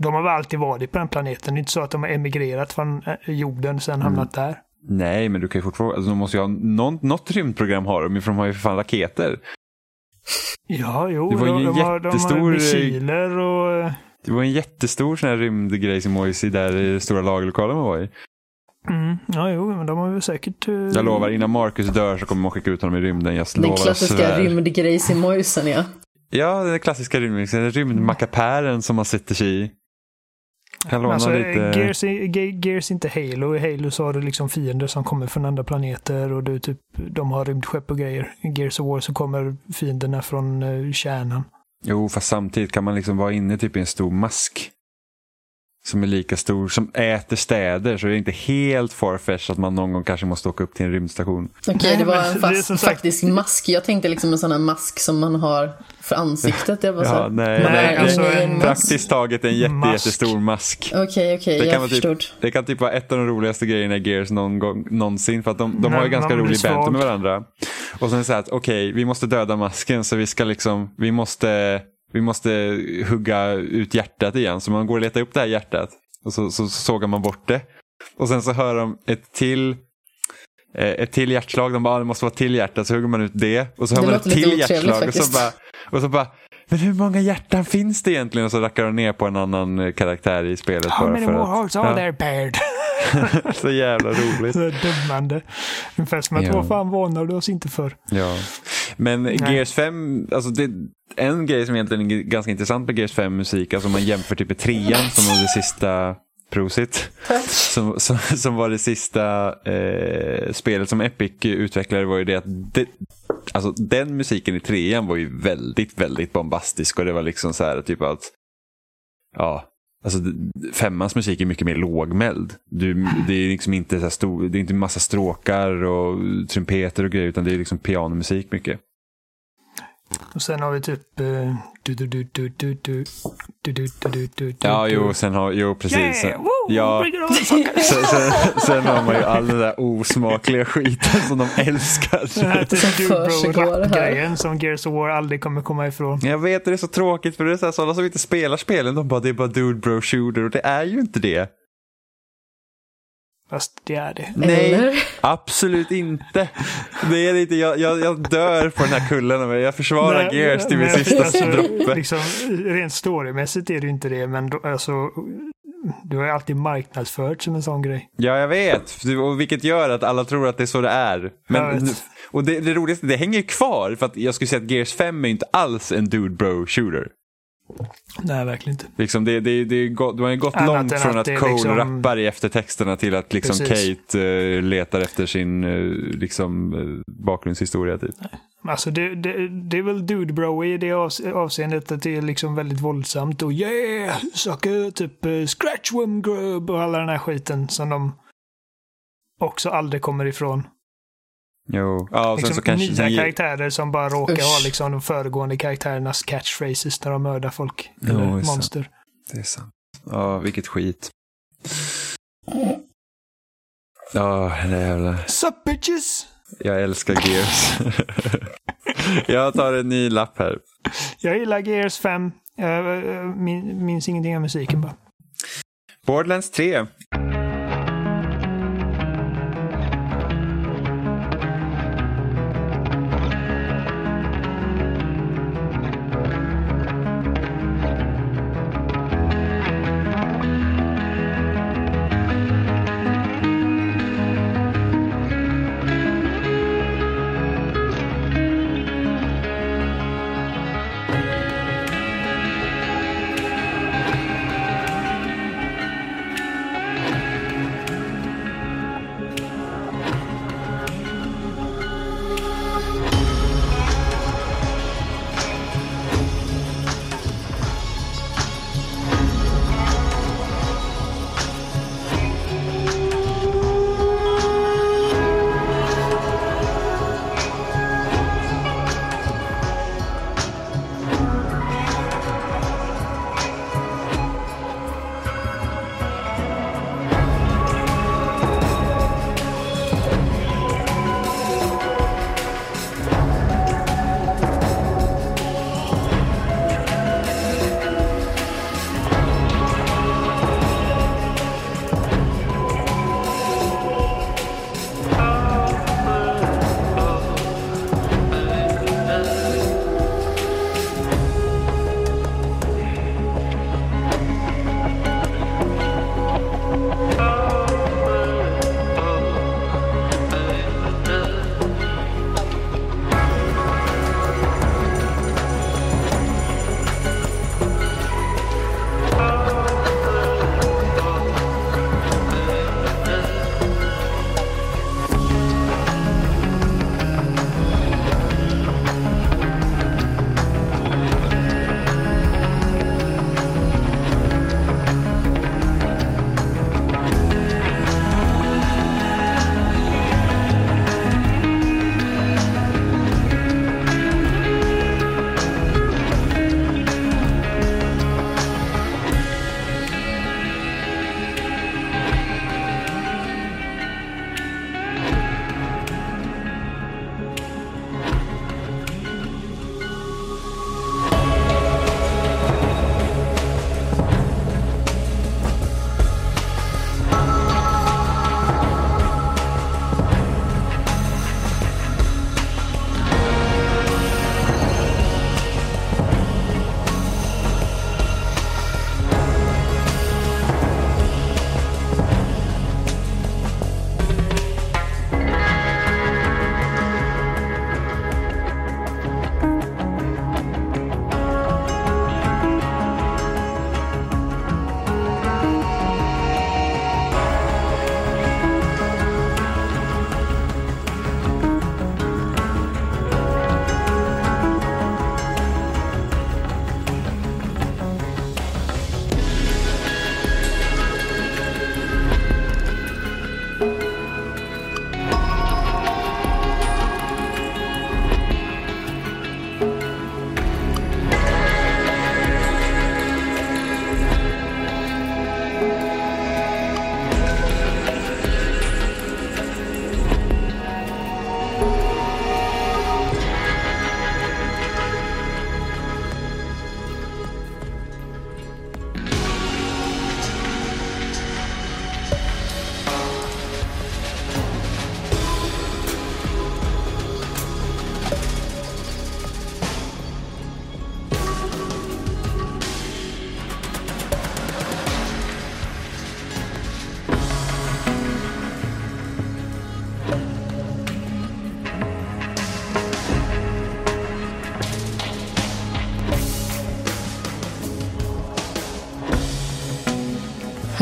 de har väl alltid varit på den planeten. Det är inte så att de har emigrerat från eh, jorden och sen mm. hamnat där. Nej, men du kan ju fortfarande, alltså, de måste ju ha någon, något rymdprogram har de, för de har ju för fan raketer. Ja, jo, det var de, de, har, de har missiler och... Det var en jättestor sån här rymdgrejsimojsi där i stora lagerlokalen man var i. Mm, ja, jo, men de har ju säkert... Uh... Jag lovar, innan Marcus dör så kommer man skicka ut honom i rymden. Jag Den klassiska rymdgrejsimojsen, ja. Ja, den klassiska rymdmixen. Rymdmackapären som man sätter sig i. Alltså, lite... Gears, Gears är inte Halo. I Halo så har du liksom fiender som kommer från andra planeter och du typ, de har rymdskepp och grejer. I Gears of War så kommer fienderna från uh, kärnan. Jo, fast samtidigt kan man liksom vara inne typ i en stor mask som är lika stor, som äter städer. Så det är inte helt farfetch att man någon gång kanske måste åka upp till en rymdstation. Okej, okay, det var en fast, det faktisk mask. Jag tänkte liksom en sån här mask som man har för ansiktet. Jag bara ja, nej, nej, alltså en praktiskt taget en jätte, mask. jättestor mask. Okej, okay, okej, okay, jag förstod. Typ, det kan typ vara ett av de roligaste grejerna i Gears någon gång, någonsin. För att de, de nej, har ju ganska rolig banter med varandra. Och sen så här att okej, okay, vi måste döda masken så vi ska liksom, vi måste vi måste hugga ut hjärtat igen. Så man går och letar upp det här hjärtat och så, så, så sågar man bort det. Och sen så hör de ett till eh, ett till hjärtslag, de bara, ah, det måste vara ett till hjärta, så hugger man ut det. Och så hör man ett till hjärtslag och så, bara, och så bara, men hur många hjärtan finns det egentligen? Och så rackar de ner på en annan eh, karaktär i spelet. How many more hearts are there bared? så jävla roligt. så dömande. Ungefär som att, ja. vad fan varnar du oss inte för? Ja. Men Nej. Gears 5, alltså det, en grej som egentligen är ganska intressant med Gears 5 musik, alltså om man jämför typ med trean som var det sista Prosit. Som, som, som, var det sista eh, spelet som Epic utvecklade var ju det att det, alltså, den musiken i trean var ju väldigt, väldigt bombastisk och det var liksom så här typ att ja, Alltså, femmans musik är mycket mer lågmäld. Du, det är liksom inte så stor, det är inte massa stråkar och trumpeter och grejer utan det är liksom pianomusik mycket. Och sen har vi typ... Ja, jo, sen har, jo precis. Yeah, ja, sen, sen, sen, har man ju all den där osmakliga skiten som de älskar. Den här typ Dubro-grejen som Gears of War aldrig kommer komma ifrån. Jag vet, det är så tråkigt för det är sådana som inte spelar spelen, de bara det är bara Dude Bro Shooter och det är ju inte det. Fast det är det. Nej, Eller? absolut inte. Det är det inte. Jag, jag, jag dör på den här kullen. men Jag försvarar Nej, Gears till min sista alltså, droppe. Liksom, rent storymässigt är det inte det, men då, alltså, du har ju alltid marknadsfört som en sån grej. Ja, jag vet. Och vilket gör att alla tror att det är så det är. Men, och det, det roligaste, det hänger ju kvar. För att jag skulle säga att Gears 5 är inte alls en dude bro shooter. Nej, verkligen inte. Liksom det, det, det, gått- har ju gått Annat långt från att att Cole liksom- rappar i eftertexterna till att liksom Precis. Kate eh, letar efter sin eh, liksom, eh, bakgrundshistoria. Typ. Alltså det, det, det är väl dude bro i det avs- avseendet att det är liksom väldigt våldsamt och yeah, sucker, typ uh, scratch worm grub och alla den här skiten som de också aldrig kommer ifrån. Jo. Ja, och sen Liksom så kanske... nya karaktärer som bara råkar Usch. ha liksom de föregående karaktärernas catchphrases när de mördar folk. Jo, Eller det. monster. Det är sant. Ja, vilket skit. Ja, det jävla... Sup bitches! Jag älskar Gears. *laughs* jag tar en ny lapp här. Jag gillar Gears 5. Jag eh, min, minns ingenting av musiken bara. Borderlands 3.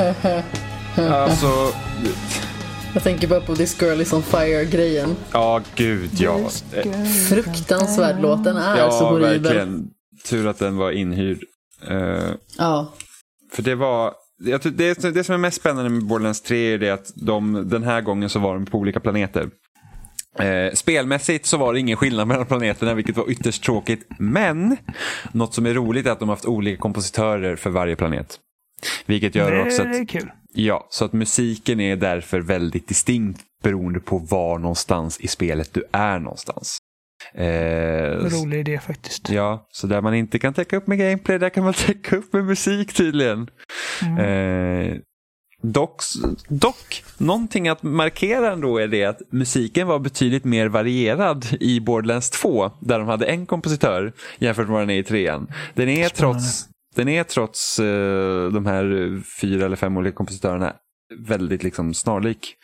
*laughs* Alltså, Jag tänker bara på This Girl Is On Fire-grejen. ja gud ja. Fruktansvärd låt, den är så Ja, horribel. verkligen. Tur att den var inhyrd. Eh, Ja. För det var, jag tror- det, det som är mest spännande med Borderlands 3 är det att de, den här gången så var de på olika planeter. Eh, spelmässigt så var det ingen skillnad mellan planeterna vilket var ytterst tråkigt. Men något som är roligt är att de har haft olika kompositörer för varje planet. Vilket gör Det, också det är att, kul. ja, så att musiken är därför väldigt distinkt beroende på var någonstans i spelet du är någonstans. Eh, Rolig idé faktiskt. Ja, så där man inte kan täcka upp med gameplay, där kan man *laughs* täcka upp med musik tydligen. Mm. Eh, dock, dock, någonting att markera ändå är det att musiken var betydligt mer varierad i Borderlands 2, där de hade en kompositör jämfört med vad den är i trean. Den är trots, den är trots eh, de här fyra eller fem olika kompositörerna väldigt liksom snarlik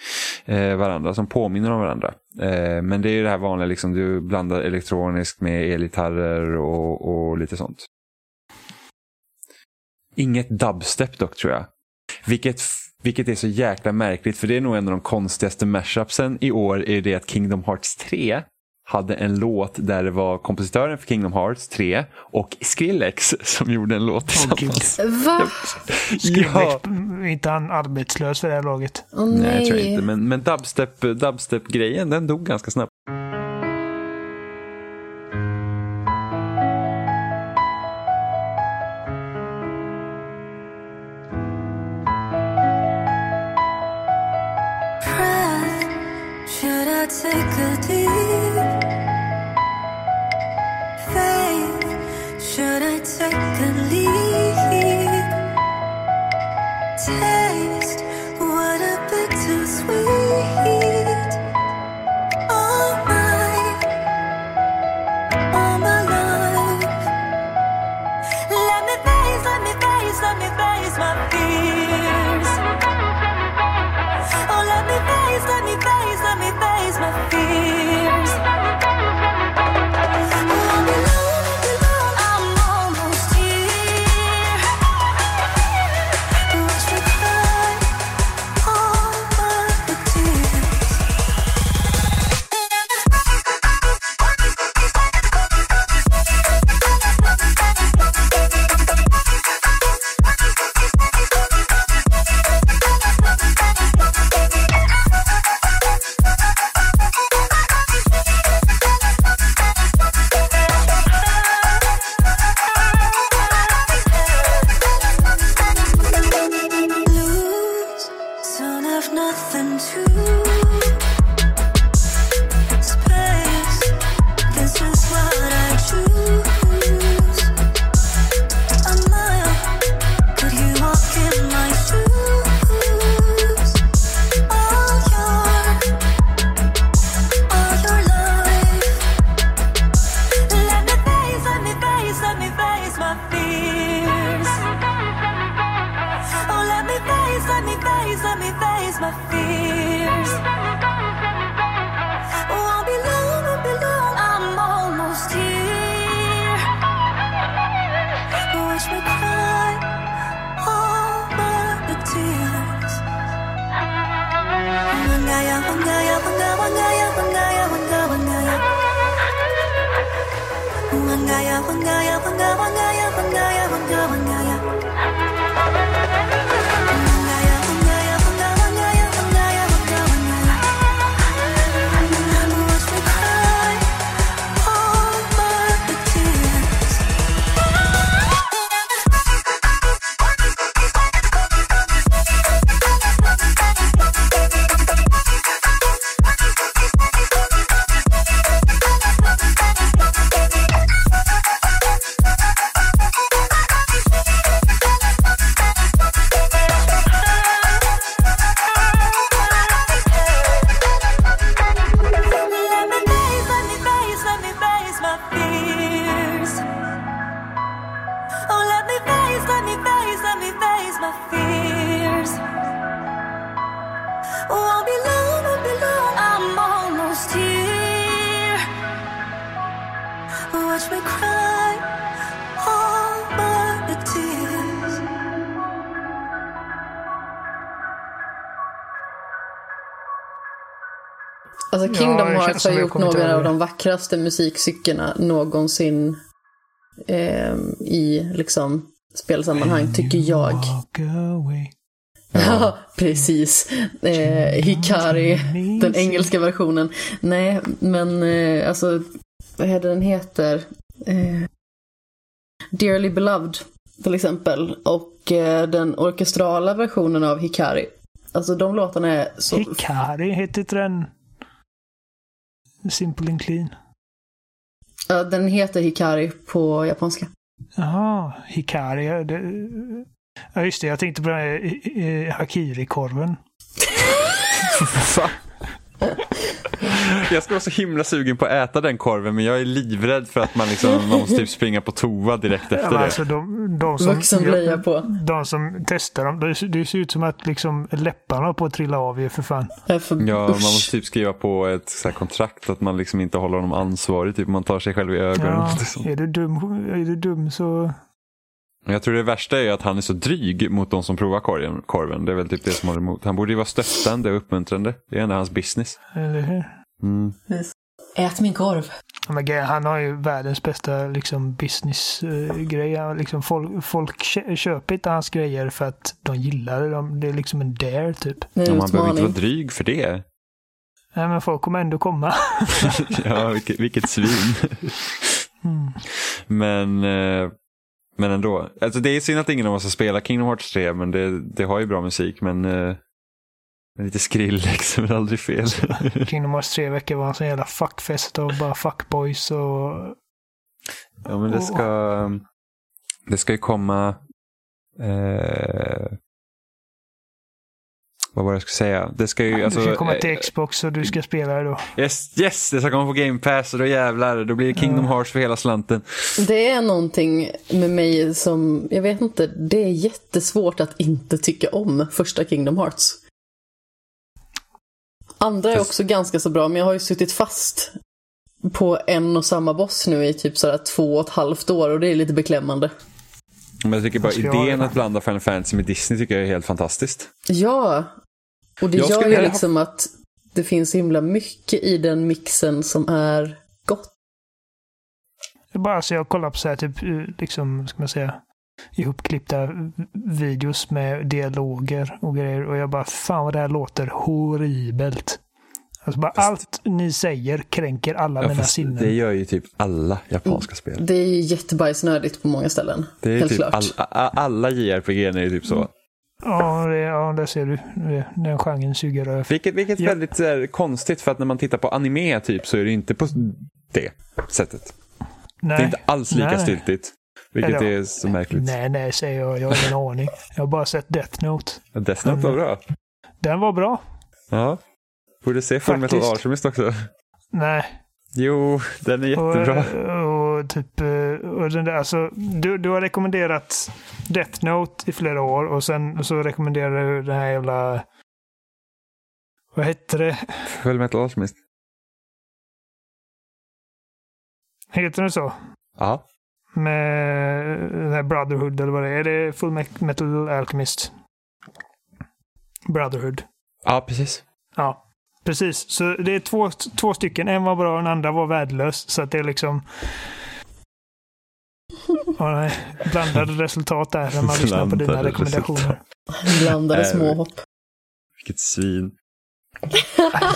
eh, varandra, som påminner om varandra. Eh, men det är ju det här vanliga, liksom, du blandar elektroniskt med elgitarrer och, och lite sånt. Inget dubstep dock tror jag. Vilket, vilket är så jäkla märkligt för det är nog en av de konstigaste mashupsen i år är det att Kingdom Hearts 3 hade en låt där det var kompositören för Kingdom Hearts 3 och Skrillex som gjorde en låt tillsammans. Va? ja. Är inte han arbetslös för det här laget? Åh Nej, nej. jag tror jag inte. Men, men dubstep, dubstep-grejen den dog ganska snabbt. Should I take a deep Should I take a leap? Taste what a bit sweet. All. Let me face, let me face, let me face my fears. Oh, let me face, let me face, let me face my fears. Som har gjort några av de vackraste musikstyckena någonsin eh, i liksom spelsammanhang, tycker jag. *laughs* Ja, precis. Eh, Hikari, *laughs* den engelska versionen. Nej, men eh, alltså, vad det den heter? Eh, Dearly Beloved, till exempel. Och eh, den orkestrala versionen av Hikari. Alltså de låtarna är så... Hikari heter inte den Simple and Clean? Ja, den heter Hikari på japanska. Jaha, Hikari. ja, det- Ja, just det. Jag tänkte på den här eh, eh, Hakiri-korven. *laughs* *laughs* Jag ska vara så himla sugen på att äta den korven men jag är livrädd för att man, liksom, man måste typ springa på toa direkt Ja, efter men det. alltså de, de som, Vuxenblöja på. de som testar dem, det, det ser ut som att liksom läpparna på att trilla av er för fan. För, Ja, man måste typ skriva på ett så här kontrakt att man liksom inte håller honom ansvarig. Typ man tar sig själv i ögonen. Ja, *laughs* Liksom. är du dum, är du dum så... Jag tror det värsta är att han är så dryg mot de som provar korven. korven. Det är väl typ det som håller emot. Han borde ju vara stöttande och uppmuntrande. Det är ändå hans business. Eller hur? Mm. Ät min korv. Han har ju världens bästa liksom, business-grej. liksom, folk folk kö- köper inte hans grejer för att de gillar det. De, det är liksom en dare typ. Ja, man behöver inte vara dryg för det. Nej, men folk kommer ändå komma. *laughs* ja, vilket, vilket svin. Mm. Men, eh, men ändå. Alltså det är synd att ingen av oss har spelat Kingdom Hearts 3, men det, det har ju bra musik. Men eh, lite Skrillex *laughs* är väl aldrig fel. *laughs* Kingdom Hearts tre veckor var en sån jävla fuckfest av bara fuckboys och... ja, men det ska, det ska ju komma... Eh, vad var det jag skulle säga? Det ska ju... Alltså, du ska komma eh, till Xbox och du ska spela det då. Yes, yes, det ska komma på Game Pass och då jävlar, då blir det Kingdom Hearts för hela slanten. Det är någonting med mig som, jag vet inte, det är jättesvårt att inte tycka om första Kingdom Hearts. Andra är också ganska så bra, men jag har ju suttit fast på en och samma boss nu i typ sådär två och ett halvt år och det är lite beklämmande. Men jag tycker bara idén att blanda Final Fantasy med Disney tycker jag är helt fantastiskt. Ja, och det Jag gör ju vilja ha- liksom att det finns himla mycket i den mixen som är gott. Det är bara så jag kollar på så här typ, eh, liksom, ska man säga, ihopklippta videos med dialoger och grejer och jag bara, fan vad det här låter horribelt. Alltså bara Fast- allt ni säger kränker alla Ja, mina sinnen. det gör ju typ alla japanska spel. Det är ju jättebajsnödigt på många ställen. Det är helt typ klart. all, alla JRPG är ju typ så. Ja, det, ja, där ser du. Den genren suger röv. Vilket, vilket Ja. väldigt här, konstigt för att när man tittar på anime typ så är det inte på det sättet. Nej. Det är inte alls lika Nej, styltigt. Vilket Eller- är så märkligt. Nej, nej, säger jag. Jag har ingen *laughs* aning. Jag har bara sett Death Note. Death Note var bra. Den var bra. Ja. Borde se Full Metal Faktiskt. Alchemist också. Nej. Jo, den är jättebra. Och, och typ, eh, och den där, alltså, du, du har rekommenderat Death Note i flera år och sen så rekommenderar du den här jävla... Vad hette det? Full Metal Alchemist. Heter den så? Ja. Med den här Brotherhood eller vad det är. Är det Full Me- Metal Alchemist? Brotherhood. Ja, precis. Ja, precis. Så det är två, två stycken. En var bra och den andra var värdelös. Så att det är liksom... Ja, nej. Blandade resultat där när man lyssnar på dina rekommendationer. Blandade Äh, småhopp. Vilket svin.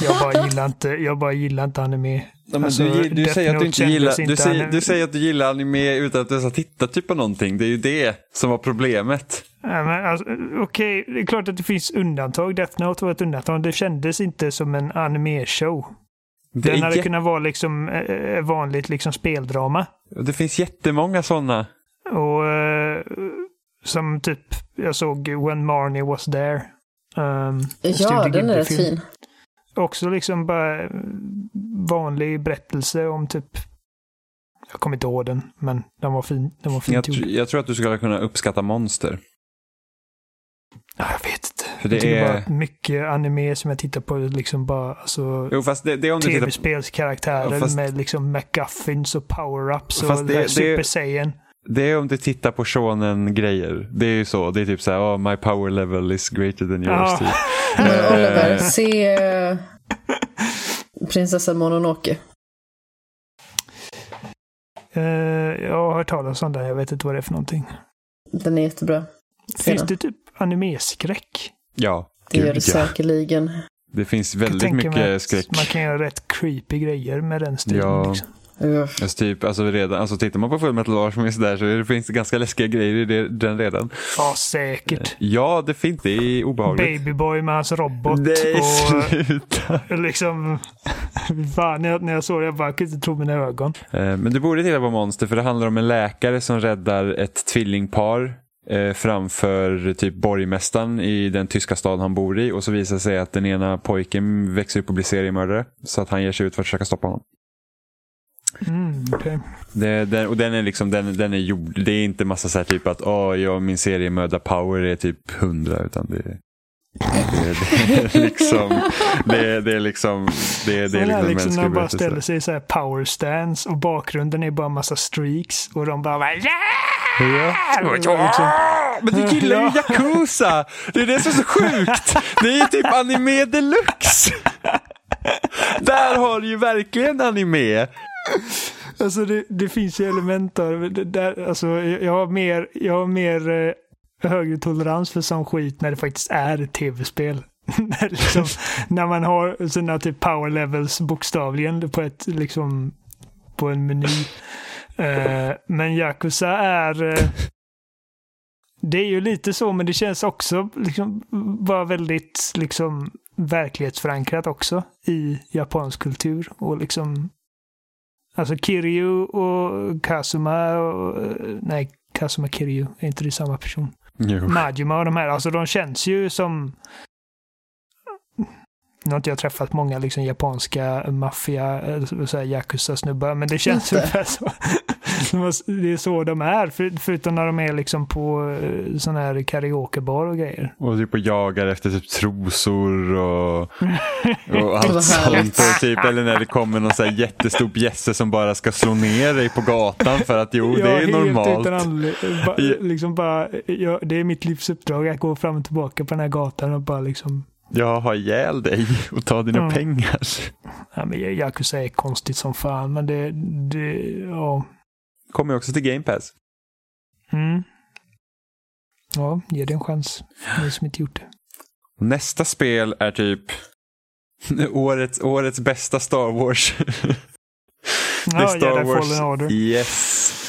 Jag bara gillar inte, jag bara gillar inte anime. Alltså, du, säger att du inte gillar, du, säger, anime- du säger att du gillar anime utan att du har tittat typ på någonting. Det är ju det som var problemet. Ja, alltså, Okej, det är klart att det finns undantag. Death Note var ett undantag. Det kändes inte som en anime-show. Det, Den är hade kunnat vara liksom eh, vanligt liksom speldrama. Det finns jättemånga sådana. Och eh, som typ, jag såg When Marnie Was There. Um, Ja, den är rätt fin. Också liksom bara eh, vanlig berättelse om typ, jag kommer inte ihåg den, men den var fin. Den var fint Jag, tr- jag tror att du skulle kunna uppskatta monster. Ja, jag vet det jag tycker är- bara mycket anime som jag tittar på, liksom bara alltså, Jo, fast det, det är om du tittar tv-spelskaraktärer Ja, fast- med liksom McGuffins och power-ups och det- det, det- Super Saiyan. Det är om du tittar på shonen-grejer. Det är ju så. Det är typ så här, oh, my power level is greater than yours. Ja. Typ. *laughs* Men Eh, Oliver, se... Prinsessan Mononoke. Eh, jag har hört talas om den, jag vet inte vad det är för någonting. Den är jättebra. Finns det typ animeskräck? Ja, Det gör det ja. säkerligen. Det finns väldigt mycket skräck. Man kan göra rätt creepy grejer med den stilen. Ja. Liksom. Alltså, typ, alltså, redan, alltså tittar man på Fullmetal Alchemist där så det finns det ganska läskiga grejer i det, den redan. Ja, säkert. Ja, det finns det är obehagligt. Babyboy med hans robot. Nej, och sluta. liksom... *laughs* Fan, när jag, när jag såg det, jag bara kunde inte tro mina ögon. Eh, Men det borde till vara monster för det handlar om en läkare som räddar ett tvillingpar eh, framför typ borgmästaren i den tyska stad han bor i och så visar det sig att den ena pojken växer upp och blir seriemördare så att han ger sig ut för att försöka stoppa honom. Mm. Det, den, och den är liksom, den, den är gjord, det är inte massa så här typ att åh, jag, min seriemördar-power är typ 100 utan det, det, det är liksom, det, det är liksom, det, det är liksom, liksom när de bara ställer sig i så här power stance och bakgrunden är bara massa streaks och de bara, bara! Ja. Liksom, Men du gillar ju. Yakuza! Det är det som är så sjukt! Det är ju typ anime deluxe! Där har du ju verkligen anime. Alltså det, det finns ju element det där, alltså jag jag har mer, jag har mer eh, högre tolerans för sån skit när det faktiskt är ett tv-spel. *laughs* när, liksom, när man har sina typ power levels bokstavligen på ett liksom på en meny. Uh, men Yakuza är Uh, det är ju lite så, men det känns också liksom bara väldigt liksom verklighetsförankrat också i japansk kultur och liksom Alltså Kiryu och Kazuma och, eh, nej, Kazuma Kiryu, är inte det samma person? Jo. Majima och de här, alltså de känns ju som... Nu har inte jag träffat många liksom japanska maffia, här yakuza-snubbar, men det känns Inte. ungefär så. *laughs* Det är så de är, för, förutom när de är liksom på eh, sån här karaokebar och grejer. Och typ och jagar efter typ trosor och, *laughs* och allt härligt. sånt. Och typ, eller när det kommer någon så här jättestor bjässe som bara ska slå ner dig på gatan för att jo, det är helt normalt. Ba, Ja. liksom bara, ja, det är mitt livs uppdrag att gå fram och tillbaka på den här gatan och bara liksom Jag har ihjäl dig och ta dina Mm. pengar. Ja, men Yakuza är konstigt som fan, men det... det ja. Kommer ju också till Game Pass. Mm. Ja, ge det en chans. Ni som inte gjort det. Nästa spel är typ *laughs* årets, årets bästa Star Wars. *laughs* Det är Ja, Star Jedi Wars. Yes.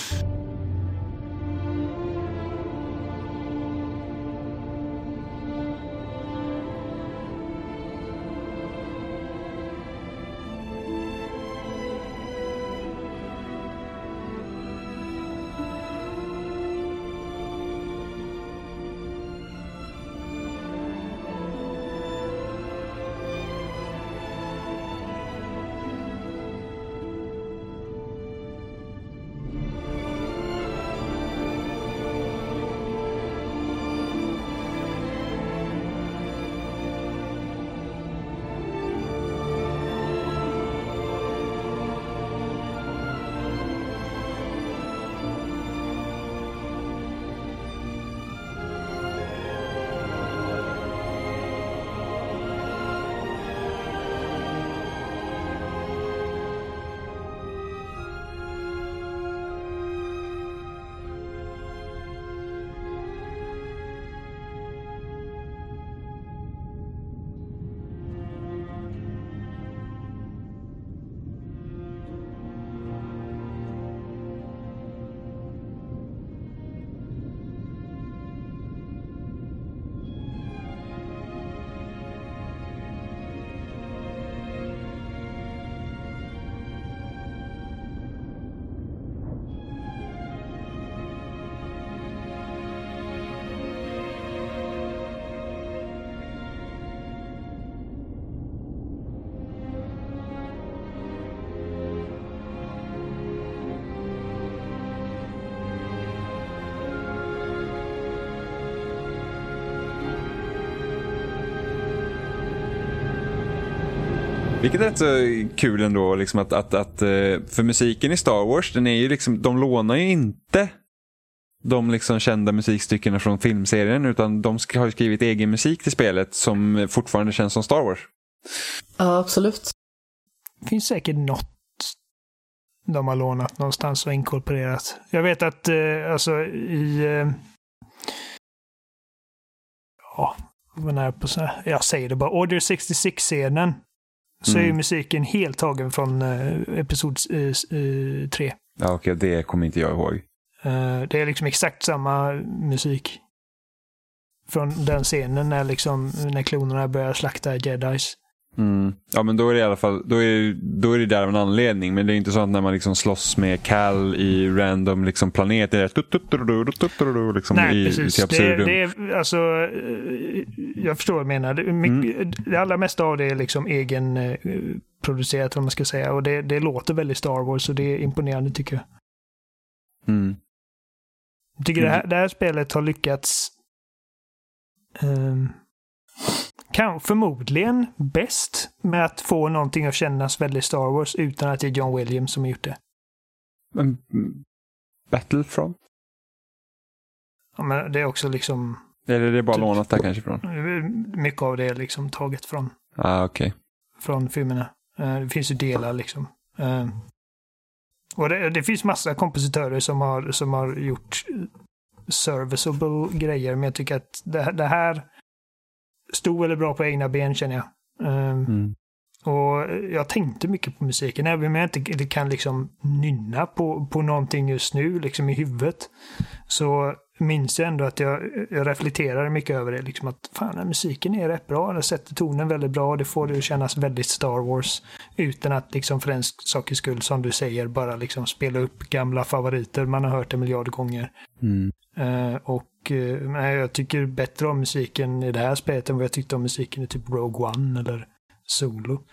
Vilket är rätt så kul ändå. Liksom att, att, att, eh, för musiken i Star Wars, den är ju liksom, de lånar ju inte de liksom kända musikstyckena från filmserien utan de har ju skrivit egen musik till spelet som fortfarande känns som Star Wars. Ja, absolut. finns säkert något de har lånat någonstans och inkorporerat. Jag vet att eh, alltså i... Eh, ja, vad är på så här? Jag säger det bara. Order 66-scenen. Så är ju Mm. musiken helt tagen från eh, episod 3. Ja, okej, det kommer inte jag ihåg. Eh, det är liksom exakt samma musik. Från den scenen när, liksom, när klonerna börjar slakta jedis. Mm. Ja, men då är det i alla fall då är, då är det där av en anledning. Men det är inte så att när man liksom slåss med Cal i random liksom planet. Det är tut, tut, tut, tut, tut, tut, liksom Nej, i, precis. till Det, absurdum. det är, alltså, eh, jag förstår vad du menar. Det, mycket, det allra mesta av det är liksom egen eh, producerat, vad man ska säga. Och det, det låter väldigt Star Wars och det är imponerande tycker jag. Mm. Jag tycker det, här, det här spelet har lyckats um, kan, förmodligen bäst med att få någonting att kännas väldigt Star Wars utan att det är John Williams som har gjort det. Men, mm, Battlefront? Ja, men det är också liksom, Eller det är bara Typ. lånat där kanske ifrån? mycket av det är liksom taget från, Ah, okej. från filmerna. Eh, det finns ju delar liksom. Eh, och det, det finns massa kompositörer som har, som har gjort serviceable grejer, men jag tycker att det, det här stod väldigt bra på egna ben känner jag. Eh, Mm. Och jag tänkte mycket på musiken, även om jag inte kan liksom nynna på, på någonting just nu, liksom i huvudet. Så minns jag ändå att jag, jag reflekterade mycket över det. Liksom att fan, här musiken är rätt bra, den sätter tonen väldigt bra, det får det att kännas väldigt Star Wars. Utan att liksom för den sakens skull, som du säger, bara liksom spela upp gamla favoriter man har hört en miljard gånger. Mm. Eh, och Eh, nej, jag tycker bättre om musiken i det här spelet än vad jag tyckte om musiken i typ Rogue One eller Solo.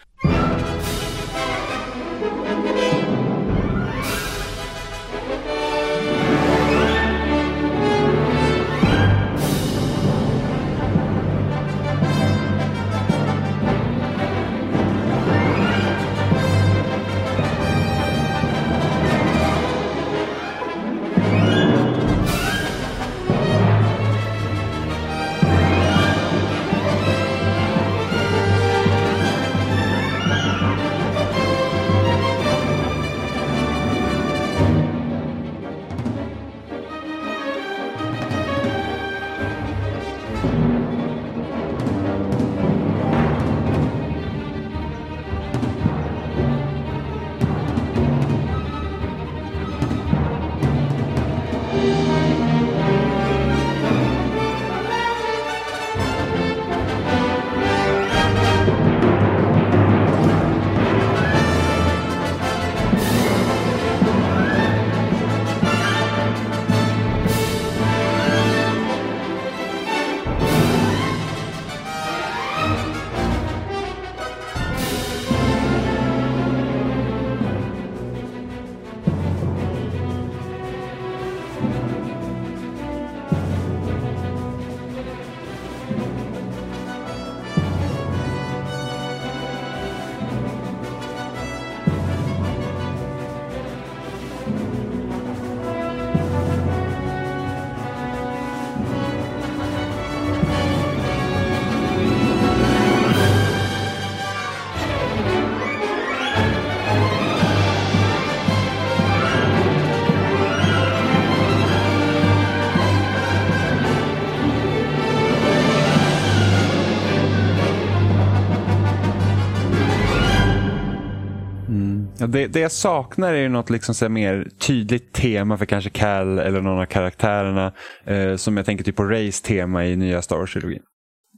Det, det jag saknar är ju något liksom så här mer tydligt tema för kanske Cal eller någon av karaktärerna. Eh, som jag tänker typ på Rays tema i nya Star Wars-trilogin.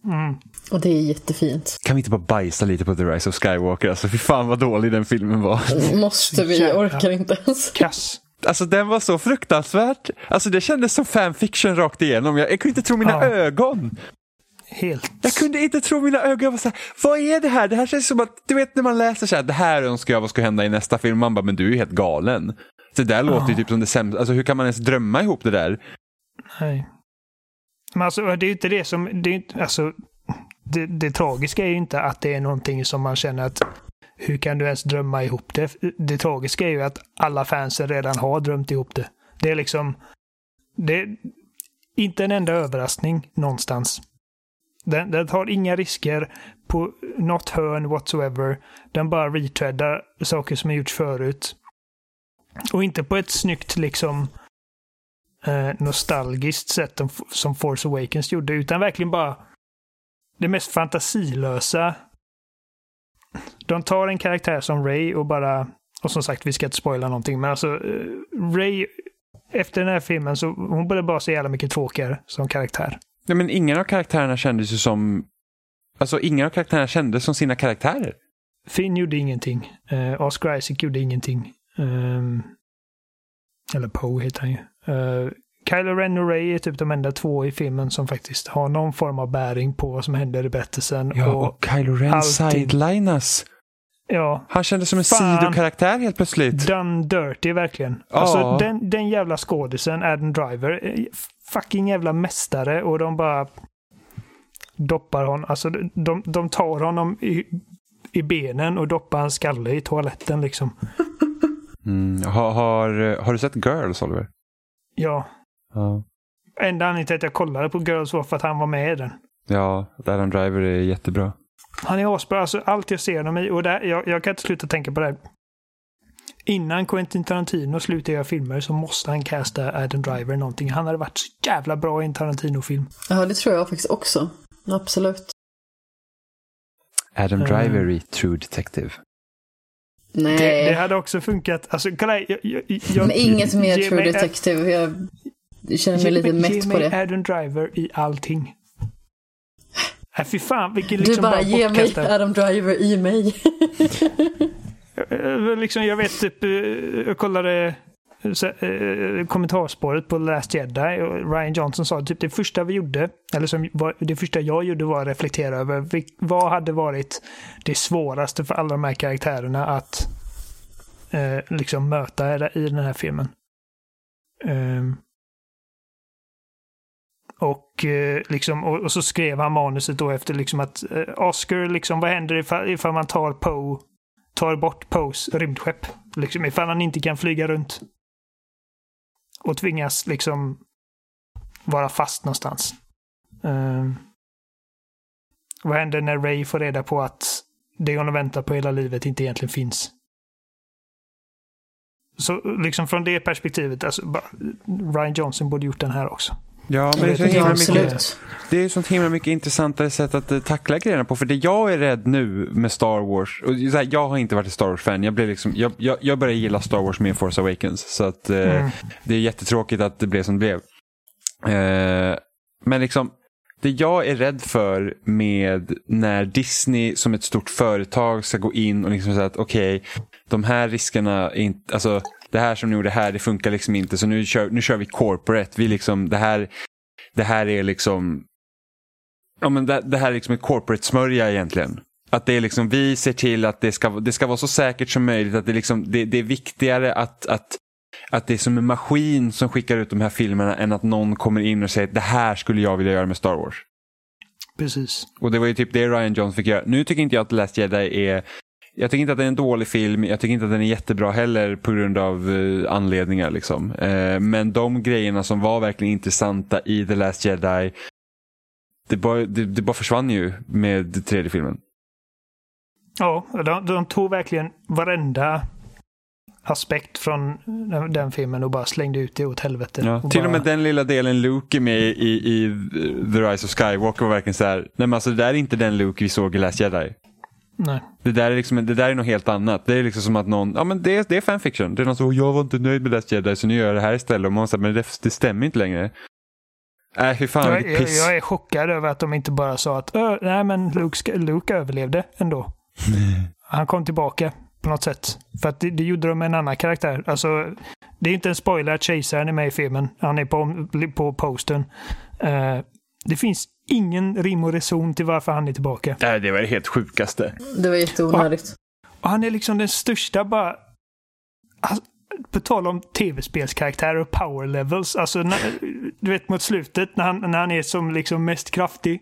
Mm. Och det är jättefint. Kan vi inte bara bajsa lite på The Rise of Skywalker? Alltså fy fan vad dålig den filmen var. *laughs* Måste vi? Jag orkar inte ens. Kass. Alltså den var så fruktansvärt. Alltså det kändes som fanfiction rakt igenom. Jag, jag kunde inte tro mina Ja. ögon. Helt. Jag kunde inte tro mina ögon. Jag var så här, vad är det här? Det här känns som att, du vet när man läser så här, det här önskar jag vad ska hända i nästa film. Man bara, men du är ju helt galen. Det där låter ju typ som det sämsta. Alltså hur kan man ens drömma ihop det där? Nej. Men alltså, det är ju inte det som... Det, är inte, alltså, det, det tragiska är ju inte att det är någonting som man känner att hur kan du ens drömma ihop det? Det tragiska är ju att alla fansen redan har drömt ihop det. Det är liksom... Det är inte en enda överraskning någonstans. Den, den tar inga risker på något hörn whatsoever. Den bara retreadar saker som har gjorts förut. Och inte på ett snyggt liksom eh, nostalgiskt sätt som- Force Awakens gjorde, utan verkligen bara det mest fantasilösa. De tar en karaktär som Ray och bara, och som sagt vi ska inte spoila någonting, men alltså eh, Ray efter den här filmen så hon började bara så jävla mycket tråkigare som karaktär. Nej, men ingen av karaktärerna kändes ju som... Alltså ingen av karaktärerna kändes som sina karaktärer. Finn gjorde ingenting. Uh, Oscar Isaac gjorde ingenting. Ehm, eller Poe heter han ju. Uh, Kylo Ren och Ray är typ de enda två i filmen som faktiskt har någon form av bäring på vad som händer i berättelsen. Ja, och, och Kylo Ren allting. sidelinas. ja, Han kändes som en Fan. sidokaraktär helt plötsligt. done dirty verkligen. Ja. Alltså den, den jävla skådisen, Adam Driver, är fucking jävla mästare och de bara doppar honom. Alltså de, de tar honom i, i benen och doppar hans skalle i toaletten liksom. *laughs* Mm. Har, har, har du sett Girls, Oliver? Ja. Ja. Enda anledningen till att jag kollade på Girls var för att han var med i den. Ja, Adam Driver är jättebra. Han är asbra. Alltså, allt jag ser honom i. Och där, jag, jag kan inte sluta tänka på det. Innan Quentin Tarantino slutar göra filmer så måste han casta Adam Driver någonting. Han hade varit så jävla bra i en Tarantino-film. Ja, det tror jag faktiskt också. Absolut. Adam Mm. Driver i True Detective. Nej. Det, det hade också funkat. Alltså, kolla jag, jag, jag, Men inget mer ge True mig- Detective. Jag känner mig ge lite mig- mätt ge på mig det. Adam Driver i allting. Nej, fy fan vilken Du liksom bara, bara ge mig Adam Driver i mig. *laughs* Eh, eh, liksom, jag vet typ, eh, jag kollade så, eh, kommentarspåret på Last Jedi och Ryan Johnson sa typ det första vi gjorde, eller som var, det första jag gjorde var att reflektera över vad hade varit det svåraste för alla de här karaktärerna att eh, liksom möta i den här filmen. Eh, och, eh, liksom, och, och så skrev han manuset då efter liksom att eh, Oscar, liksom, vad händer ifall, ifall man tar Poe tar bort Poes rymdskepp. Liksom, ifall han inte kan flyga runt. Och tvingas liksom vara fast någonstans. Uh, vad händer när Ray får reda på att det hon har väntat på hela livet inte egentligen finns? Så liksom från det perspektivet, alltså, Ryan Johnson borde gjort den här också. Ja, men det är, så himla mycket, det är så himla mycket intressantare sätt att eh, tackla grejerna på. För det jag är rädd nu med Star Wars, och här, jag har inte varit ett Star Wars-fan, jag, blev liksom, jag, jag, jag började gilla Star Wars med Force Awakens. Så att, eh, Mm. det är jättetråkigt att det blev som det blev. Eh, men liksom, det jag är rädd för med när Disney som ett stort företag ska gå in och liksom säga att okej, de här riskerna är inte, alltså det här som ni gjorde här, det funkar liksom inte, så nu kör, nu kör vi corporate. Vi liksom, det här, det här är liksom, ja men det, det här är liksom ett corporate smörja egentligen. Att det är liksom, vi ser till att det ska, det ska vara så säkert som möjligt, att det, liksom, det, det är viktigare att, att att det är som en maskin som skickar ut de här filmerna än att någon kommer in och säger att det här skulle jag vilja göra med Star Wars. Precis. Och det var ju typ det Ryan Johnson fick göra. Nu tycker inte jag att The Last Jedi är jag tycker inte att det är en dålig film, jag tycker inte att den är jättebra heller på grund av eh, anledningar. Liksom. Eh, men de grejerna som var verkligen intressanta i The Last Jedi, det bara, det, det bara försvann ju med tredje filmen. Ja, de, de tog verkligen varenda aspekt från den, den filmen och bara slängde ut det åt helvete. Ja, och till och bara, med den lilla delen Luke är med i, i The Rise of Skywalker var verkligen så här, nej men alltså det där är inte den Luke vi såg i Last Jedi. Nej. Det där är, liksom, det där är något helt annat. Det är liksom som att någon, ja men det, det är fanfiction. Det är någon som, jag var inte nöjd med Last Jedi så nu gör jag det här istället. Och man säger, men det, det stämmer inte längre. Nej, fy fan Jag, vilket jag, piss. jag är chockad över att de inte bara sa att "Ö, nej men Luke, Luke överlevde ändå. *laughs* Han kom tillbaka på något sätt. För att det, det gjorde de med en annan karaktär. Alltså, det är inte en spoiler att Chasern är med i filmen. Han är på, på posten. Eh, det finns ingen rim och reson till varför han är tillbaka. Nej, det var det helt sjukaste. Det var jätteonödigt. Och han är liksom den största bara... Alltså, på tal om tv-spelskaraktärer och power levels. Alltså, när, du vet mot slutet när han, när han är som liksom mest kraftig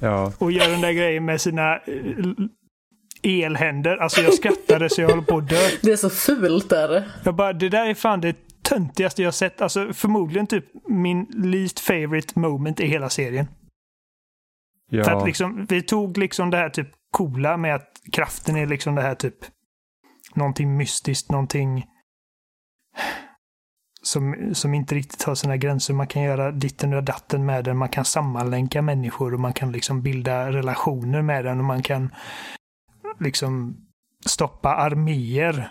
Ja. och gör den där grejen med sina eh, elhänder. Alltså jag skrattade så jag håller på att dö. Det är så fult där. Jag bara, det där är fan det töntigaste jag sett. Alltså förmodligen typ min least favorite moment i hela serien. Ja. För att liksom, vi tog liksom det här typ coola med att kraften är liksom det här typ någonting mystiskt, någonting som, som inte riktigt har sina gränser. Man kan göra ditten och datten med den, man kan sammanlänka människor och man kan liksom bilda relationer med den och man kan liksom stoppa arméer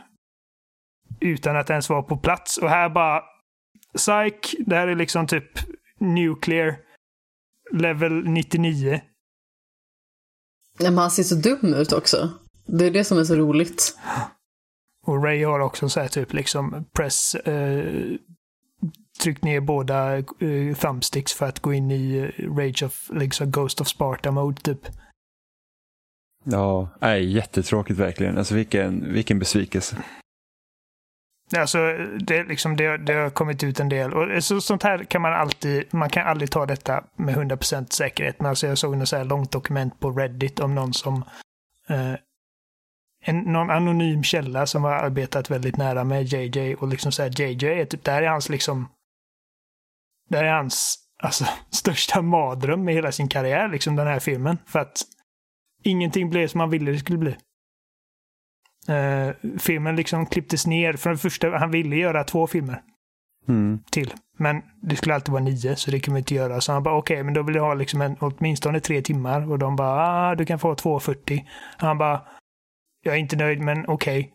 utan att ens vara på plats. Och här bara Psych, det här är liksom typ nuclear level 99. Ja, men han ser så dum ut också. Det är det som är så roligt. Och Ray har också så här typ liksom press, eh, tryckt ner båda eh, thumbsticks för att gå in i eh, Rage of, liksom Ghost of Sparta mode typ. Ja, nej, jättetråkigt verkligen. Alltså vilken, vilken besvikelse. Alltså, det, liksom, det, det har kommit ut en del. Och så, sånt här kan man alltid, man kan aldrig ta detta med 100% säkerhet. Men alltså jag såg något så här långt dokument på Reddit om någon som eh, en, någon anonym källa som har arbetat väldigt nära med JJ och liksom så här JJ är typ, där är hans liksom, där är hans alltså, *laughs* största mardröm med hela sin karriär, liksom den här filmen. För att ingenting blev som han ville det skulle bli. Eh, filmen liksom klipptes ner. För det första, han ville göra två filmer Mm. till. Men det skulle alltid vara nio, så det kan vi inte göra. Så han bara, okej, men då vill jag ha liksom en, åtminstone tre timmar. Och de bara, ah, du kan få 2.40. Han bara, jag är inte nöjd, men okej.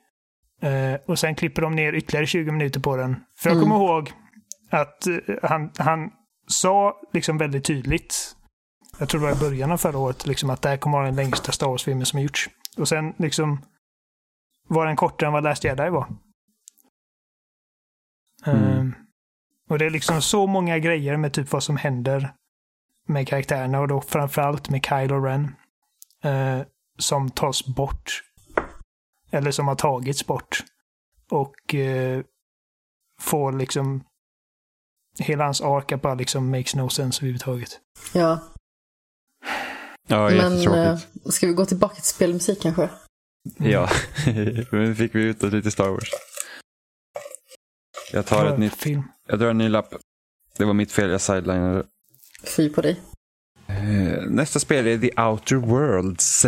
Eh, och sen klipper de ner ytterligare 20 minuter på den. För jag Mm. kommer ihåg att eh, han, han sa liksom väldigt tydligt, jag tror det var i början av förra året, liksom att det här kommer vara den längsta Star Wars-filmen som gjorts. Och sen liksom var den kortare än vad Last Jedi var. Mm. Ehm, och det är liksom så många grejer med typ vad som händer med karaktärerna och då framförallt med Kylo Ren. eh, som tas bort. Eller som har tagits bort. Och eh, får liksom hela hans ark att bara liksom makes no sense överhuvudtaget. Ja, Ja, men jättetråkigt. ska vi gå tillbaka till spelmusik kanske? Ja, *laughs* men fick vi ut lite Star Wars. Jag tar ett nytt, Film. jag drar en ny lapp. Det var mitt fel, jag sidelinade. Fy på dig. Eh, Nästa spel är The Outer Worlds.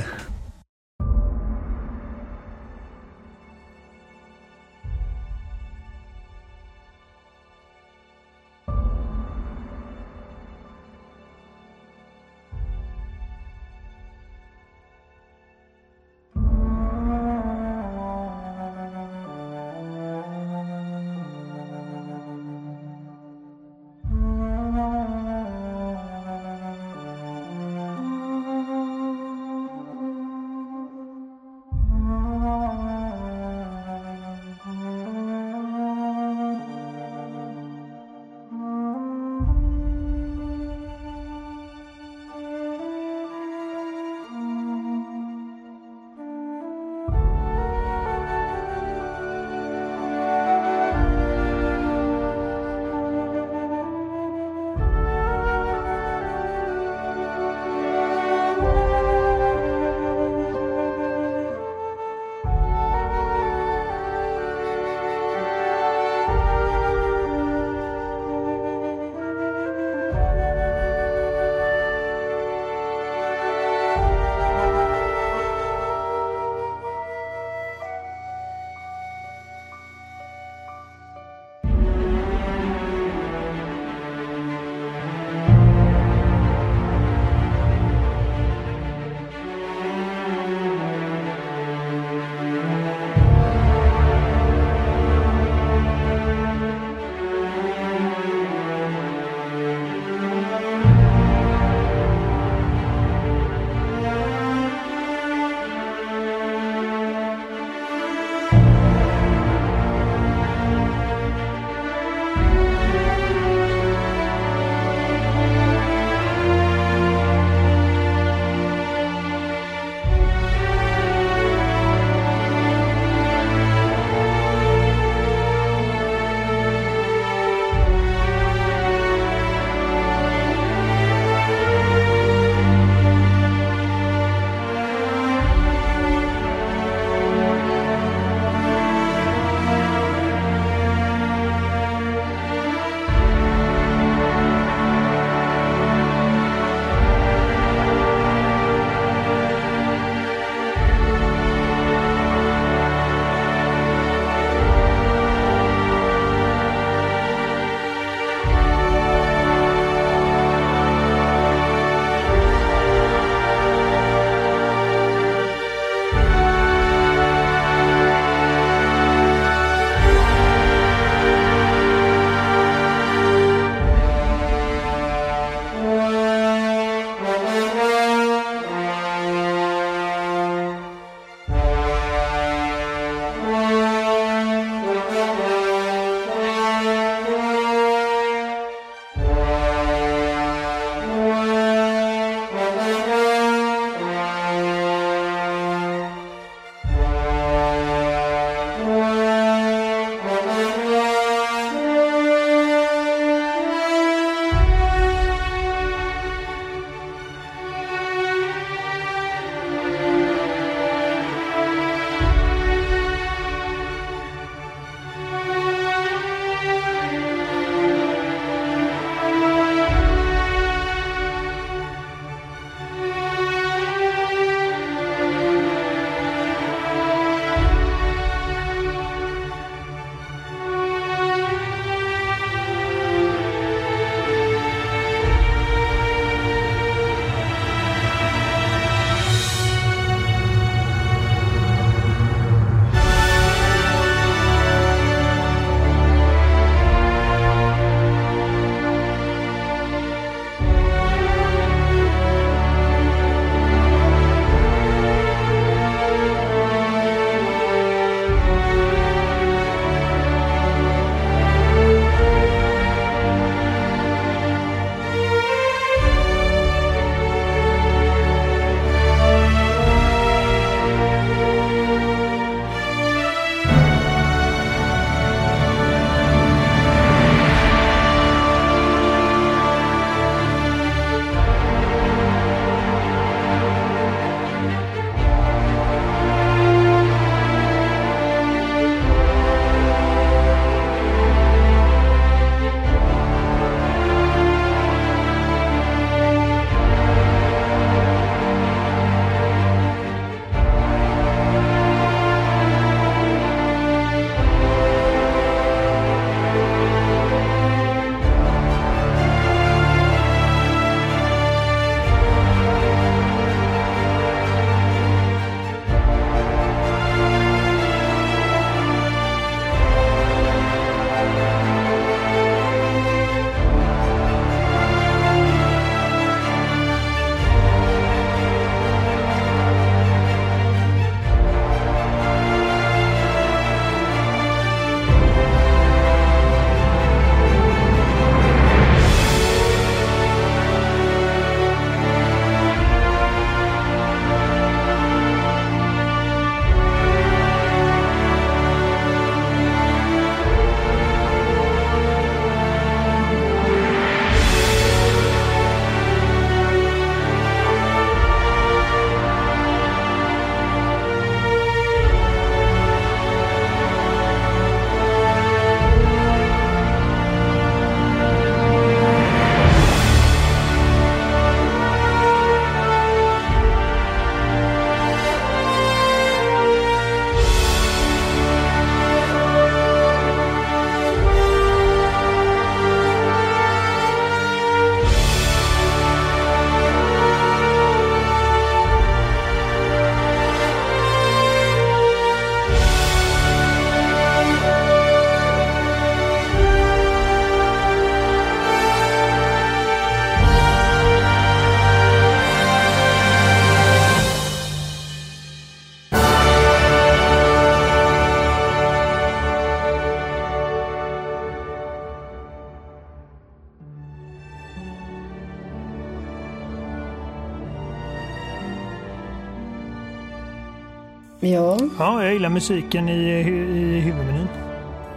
Ja, Ja, jag gillar musiken i, i huvudmenyn.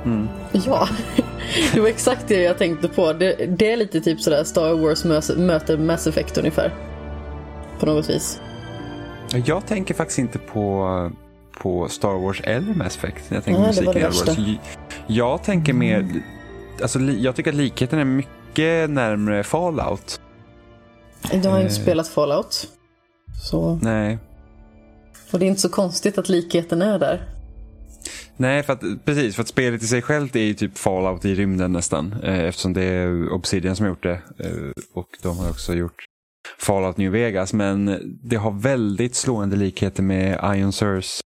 Mm. ja. *laughs* Det var exakt det jag tänkte på. Det, det är lite typ sådär Star Wars möter Mass Effect ungefär. På något vis. Jag tänker faktiskt inte på, på Star Wars eller Mass Effect. Jag tänker Nej, det var musiken det i Star Wars. Jag tänker mer, alltså, jag tycker att likheten är mycket närmare Fallout. Jag har inte Eh. spelat Fallout. Så. Nej. Och det är inte så konstigt att likheten är där. Nej, för att, precis. För att spelet i sig självt är ju typ Fallout i rymden nästan. Eh, eftersom det är Obsidian som har gjort det. Eh, och de har också gjort Fallout New Vegas. Men det har väldigt slående likheter med Ion Sirs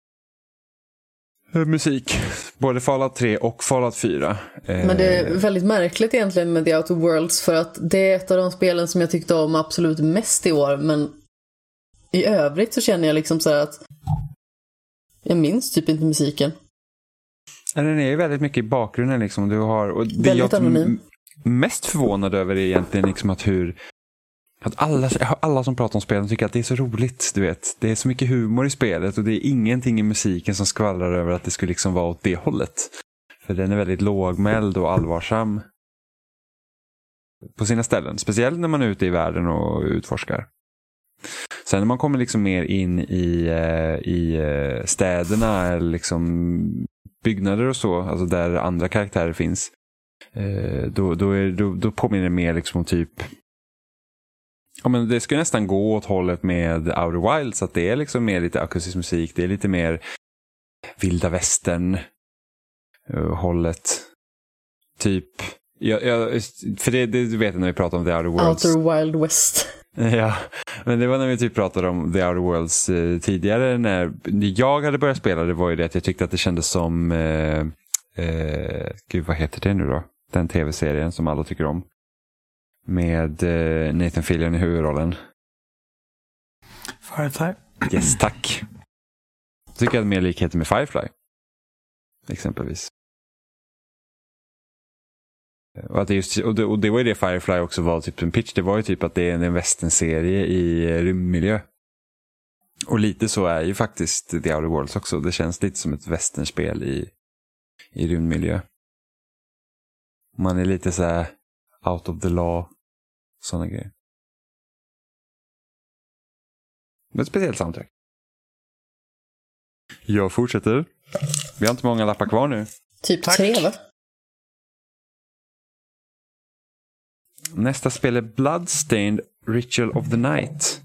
eh, musik. *laughs* Både Fallout 3 och Fallout 4. Eh, Men det är väldigt märkligt egentligen med The Outer Worlds för att det är ett av de spelen som jag tyckte om absolut mest i år men i övrigt så känner jag liksom så här att jag minns typ inte musiken. Den är ju väldigt mycket i bakgrunden liksom. Du har, och det Väldigt jag anonym. mest förvånad över är egentligen liksom att hur att alla, alla som pratar om spelen tycker att det är så roligt. Du vet. Det är så mycket humor i spelet och det är ingenting i musiken som skvallrar över att det skulle liksom vara åt det hållet. För den är väldigt lågmäld och allvarsam. På sina ställen. Speciellt när man är ute i världen och utforskar. Sen när man kommer liksom mer in i, eh, i eh, städerna eller liksom byggnader och så, alltså där andra karaktärer finns. Eh, då, då, är, då, då påminner det mer liksom om typ Ja, men det ska nästan gå åt hållet med Outer Wilds, att det är liksom mer lite akustisk musik, det är lite mer vilda västern hållet. Typ, ja, ja, för det, det du jag när vi pratar om The Outer Worlds. Outer Wild West. *laughs* Ja, men det var när vi typ pratade om The Outer Worlds eh, tidigare. När jag hade börjat spela det var ju det att jag tyckte att det kändes som, eh, eh, gud vad heter det nu då? Den tv-serien som alla tycker om. Med eh, Nathan Fillion i huvudrollen. Firefly. Yes, tack. Jag tycker hade mer likheter med Firefly. Exempelvis. Och, att det just, och, det, och det var ju det Firefly också var, typ en pitch. Det var ju typ att det är en westernserie i eh, rymdmiljö. Och lite så är ju faktiskt The Outer Worlds också. Det känns lite som ett westernspel i, i rymdmiljö. Man är lite så här out of the law. Sådana grejer. Men ett speciellt soundtrack. Jag fortsätter. Vi har inte många lappar kvar nu. Typ Tack. tre va? Nästa spel är Bloodstained Ritual of the Night.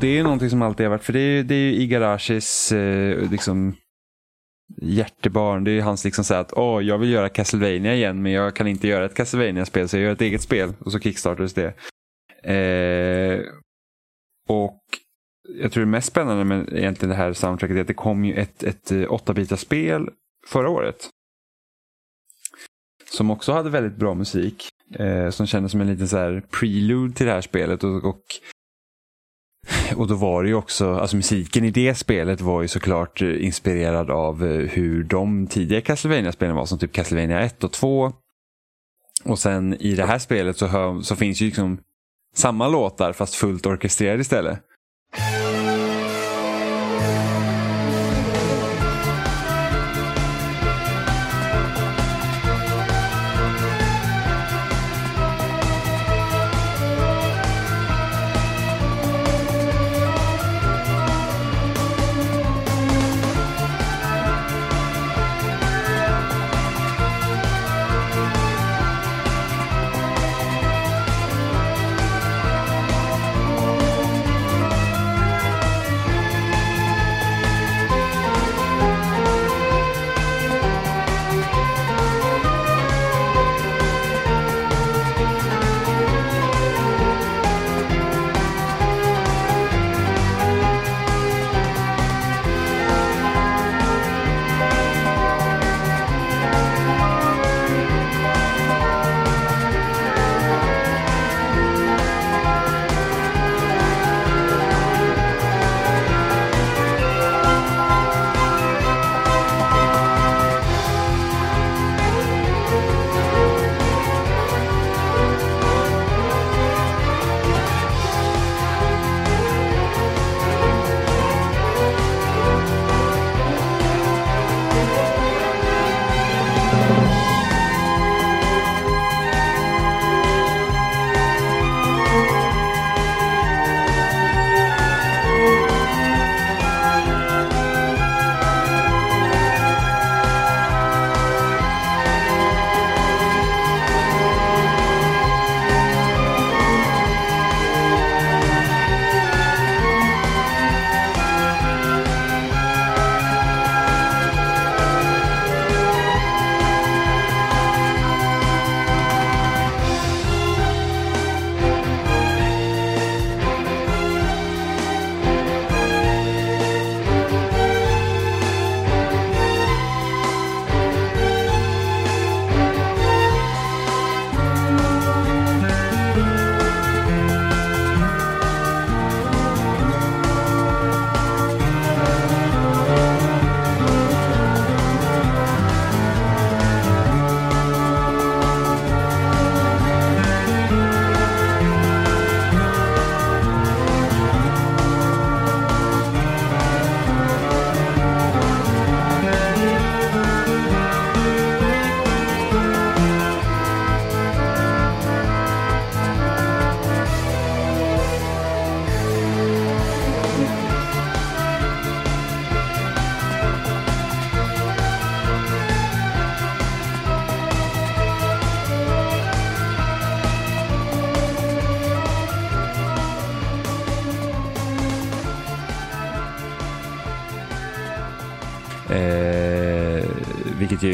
Det är någonting som alltid har varit, för det är, det är Igarashis eh, liksom, hjärtebarn. Det är hans liksom så att åh, jag vill göra Castlevania igen men jag kan inte göra ett Castlevania-spel så jag gör ett eget spel. Och så kickstartades det. Eh, och jag tror det mest spännande med egentligen det här soundtracket är att det kom ju ett, ett eh, 8-bitars-spel förra året. Som också hade väldigt bra musik. Eh, som kändes som en liten så här prelude till det här spelet. Och, och, *laughs* och då var det ju också, alltså musiken i det spelet var ju såklart eh, inspirerad av eh, hur de tidigare Castlevania-spelen var. Som typ Castlevania 1 och 2. Och sen i det här spelet så, hör, så finns ju liksom samma låtar fast fullt orkestrerade istället.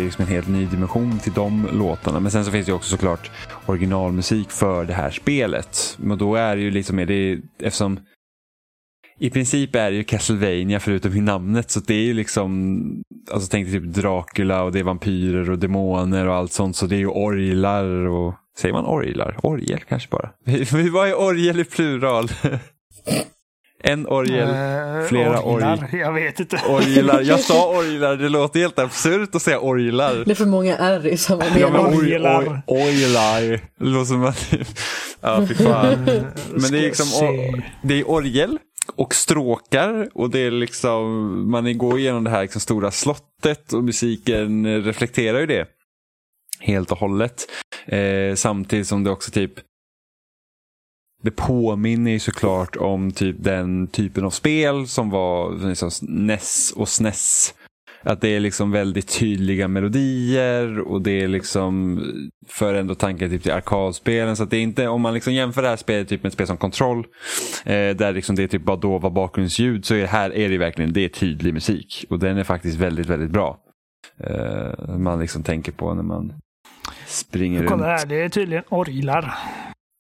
Liksom en helt ny dimension till de låtarna. Men sen så finns det också såklart originalmusik för det här spelet. Men då är det ju liksom mer, det är, eftersom i princip är det ju Castlevania förutom i namnet. Så det är ju liksom, alltså tänk dig typ Dracula och det är vampyrer och demoner och allt sånt. Så det är ju orglar och, säger man orglar? Orgel kanske bara. *laughs* Vad är orgel i plural? *laughs* En orgel, Eh, flera orglar. org- Jag vet inte. orglar. Jag sa *laughs* orglar, det låter helt absurt att säga orglar. Det är för många R i samma Ja, mening. men oj, Orglar. orglar. Det låter som att... Ja, fy fan. Men det är liksom se. det är orgel och stråkar och det är liksom, man går igenom det här liksom stora slottet och musiken reflekterar ju det. Helt och hållet. Eh, samtidigt som det också typ det påminner ju såklart om typ den typen av spel som var liksom NES och SNES. Att det är liksom väldigt tydliga melodier och det är liksom för ändå tanken typ till arkadspelen. Så att det är inte, om man liksom jämför det här spelet typ med ett spel som Control, eh, där liksom det är typ bara dova bakgrundsljud, så är här är det verkligen det är tydlig musik. Och den är faktiskt väldigt, väldigt bra. Eh, man liksom tänker på när man springer runt. Kolla här, det är tydligen orglar.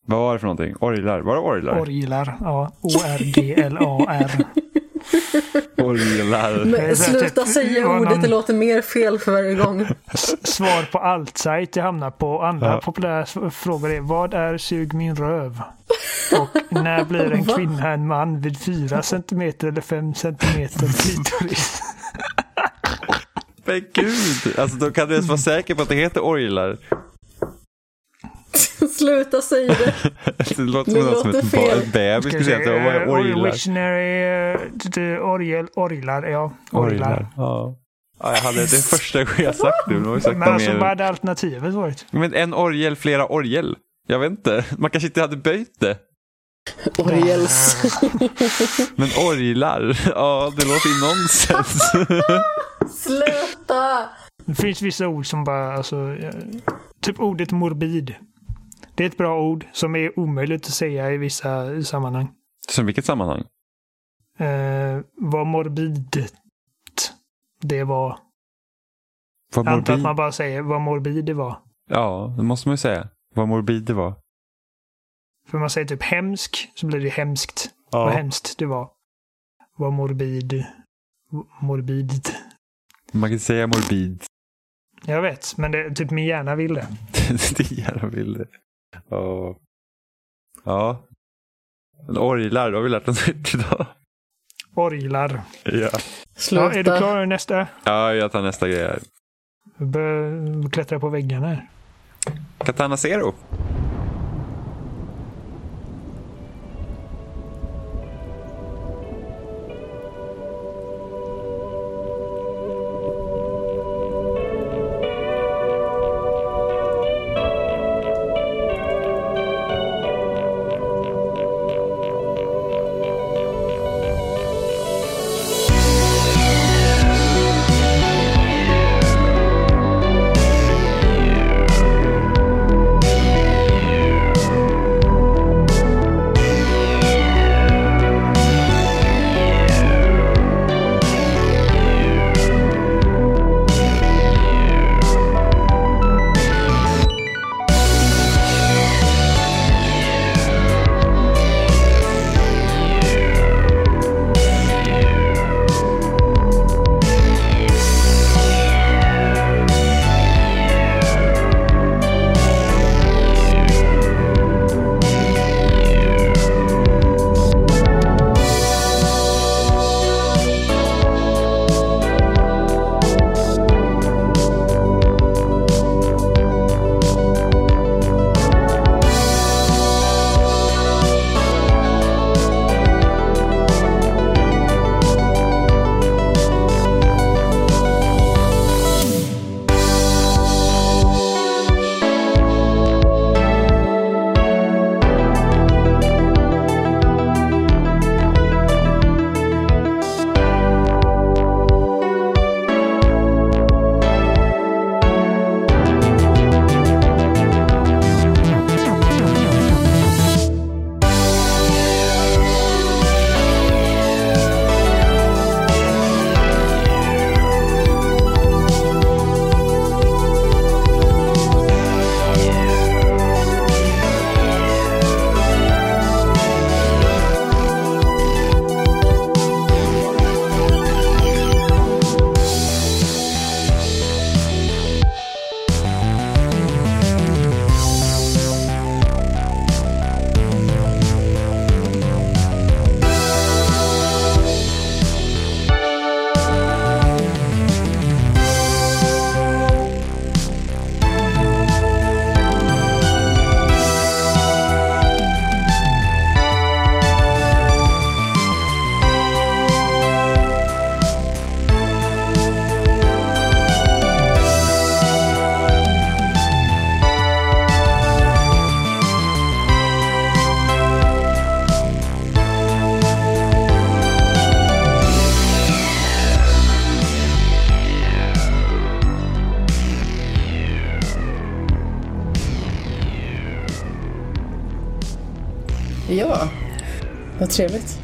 Vad var det för någonting? Orglar? Var det orglar? Orglar, ja. O-R-G-L-A-R. *laughs* Orglar. Men sluta typ, säga ordet, någon- det låter mer fel för varje gång. Svar på allt-sajt jag hamnar på. Andra Ja. populära frågor är Vad är sug min röv? Och när blir en *laughs* kvinna en man vid 4 cm eller 5 cm klitoris? Men gud, alltså då kan du ens vara säker på att det heter orglar. *laughs* Sluta säga det. Det låter Det som något som låter ett fel. bebis Ska skulle säga. att det var eh, Orglar. Visionary, eh, orgel, orglar, ja. Orglar. Ja. ja, jag hade det första jag sagt men Nu sagt Men alltså vad hade alternativet varit? Men en orgel, flera orgel. Jag vet inte. Man kanske inte hade böjt det. Orgels. *laughs* Men orglar, ja det låter ju nonsens. *laughs* Sluta! Det finns vissa ord som bara, alltså, eh, typ ordet morbid. Det är ett bra ord som är omöjligt att säga i vissa sammanhang. Som vilket sammanhang? Eh, vad morbid det var. Vad Jag antar att morbid? man bara säger vad morbid det var. Ja, det måste man ju säga. Vad morbid det var. För man säger typ hemsk så blir det hemskt. Vad hemskt det var. Vad morbid. Morbid. Man kan säga morbid. Jag vet, men det, typ min hjärna vill det. det är gärna vill det. Ja. Ja. Men orglar, då har vi lärt oss nytt *laughs* idag. Orglar. Ja. Ja, är du klar med nästa? ja, jag tar nästa grej här. Börjar klättra på väggarna här. Katana Zero. Vad trevligt.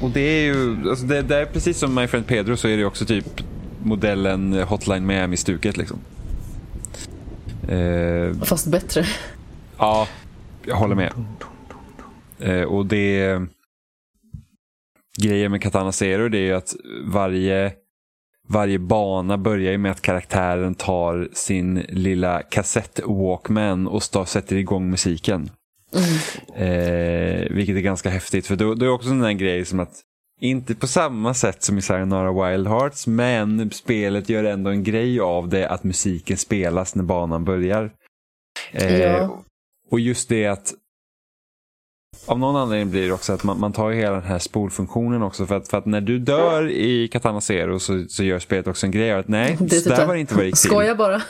Och det är ju, alltså det, det är precis som My Friend Pedro så är det också typ modellen Hotline Miami-stuket liksom. Eh, Fast bättre. ja, jag håller med. Eh, och det... Grejen med Katana Zero det är ju att varje, varje bana börjar ju med att karaktären tar sin lilla kassett-walkman och stå, sätter igång musiken. Eh, vilket är ganska häftigt för då, då är också en där grej som att inte på samma sätt som i Sayonara Wild Hearts men spelet gör ändå en grej av det att musiken spelas när banan börjar. Eh, Ja. Och just det att av någon anledning blir det också att man, man tar ju hela den här spolfunktionen också för att, för att när du dör i Katana Zero så, så gör spelet också en grej av att nej, *laughs* Det så där var det inte vad det gick till. Skoja bara.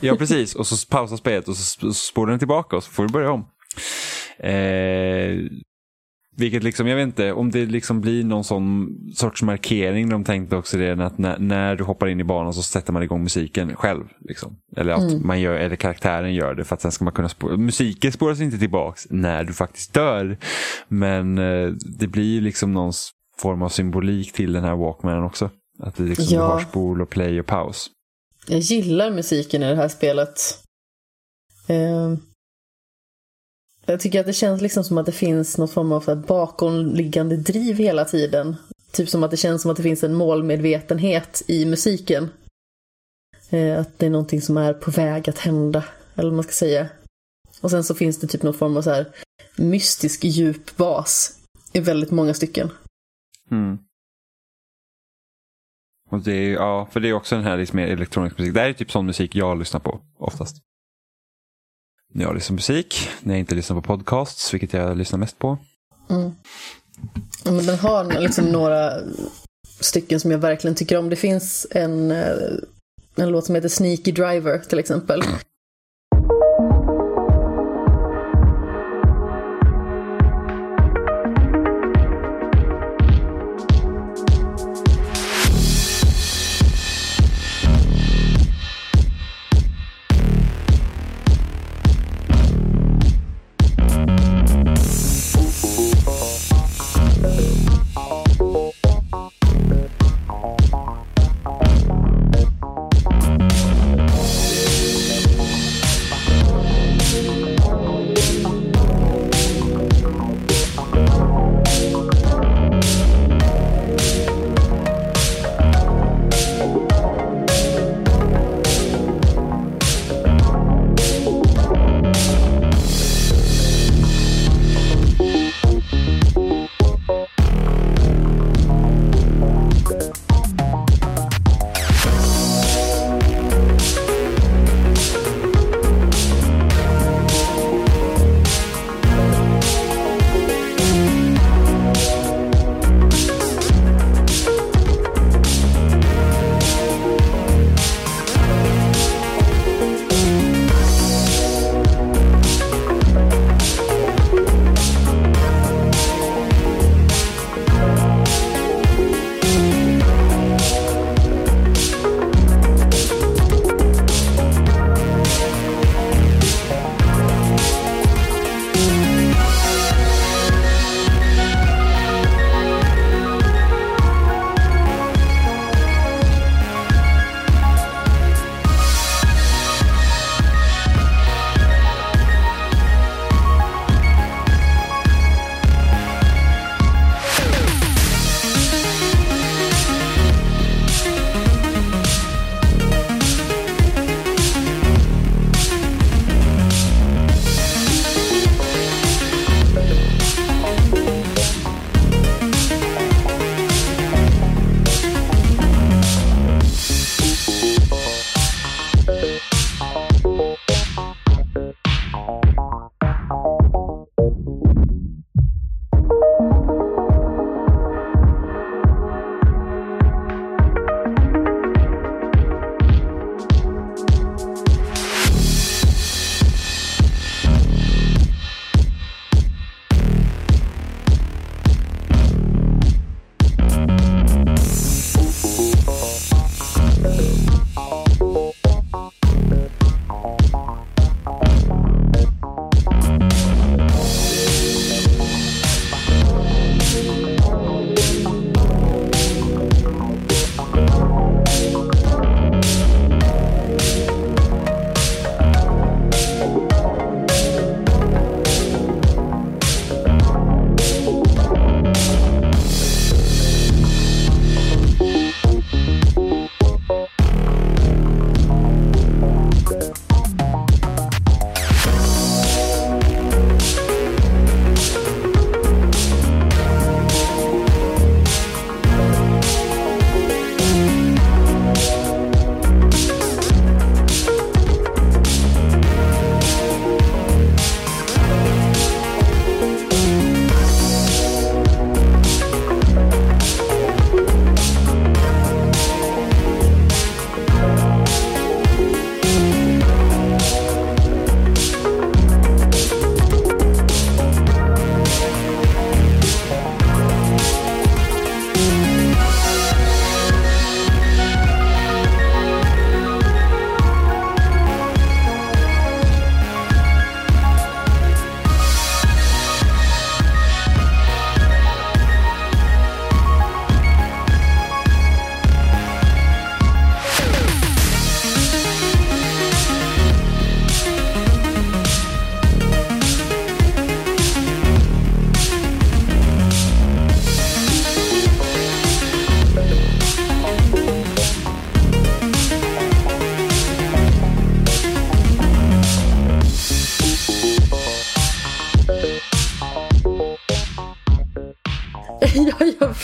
Ja, precis. Och så pausar spelet och så, så spolar den tillbaka och så får du börja om. Eh, vilket liksom, jag vet inte, om det liksom blir någon sån sorts markering. De tänkte också det att när, när du hoppar in i banan så sätter man igång musiken själv. Liksom. Eller att man gör, eller karaktären gör det för att sen ska man kunna spå, Musiken spåras inte tillbaks när du faktiskt dör. Men eh, det blir ju liksom någon form av symbolik till den här Walkmanen också. Att det liksom Ja. du har spol och play och paus. Jag gillar musiken i det här spelet. Eh, jag tycker att det känns liksom som att det finns någon form av så bakomliggande driv hela tiden. Typ som att det känns som att det finns en målmedvetenhet i musiken. Eh, att det är någonting som är på väg att hända, eller vad man ska säga. Och sen så finns det typ någon form av så här mystisk djup bas i väldigt många stycken. Mm. Och det är, ja, för det är också den här liksom mer elektronisk musik. Det här är typ sån musik jag lyssnar på oftast. När jag lyssnar på musik, när jag inte lyssnar på podcasts, vilket jag lyssnar mest på. Mm. Men den har liksom några stycken som jag verkligen tycker om. Det finns en, eh, en låt som heter Sneaky Driver till exempel.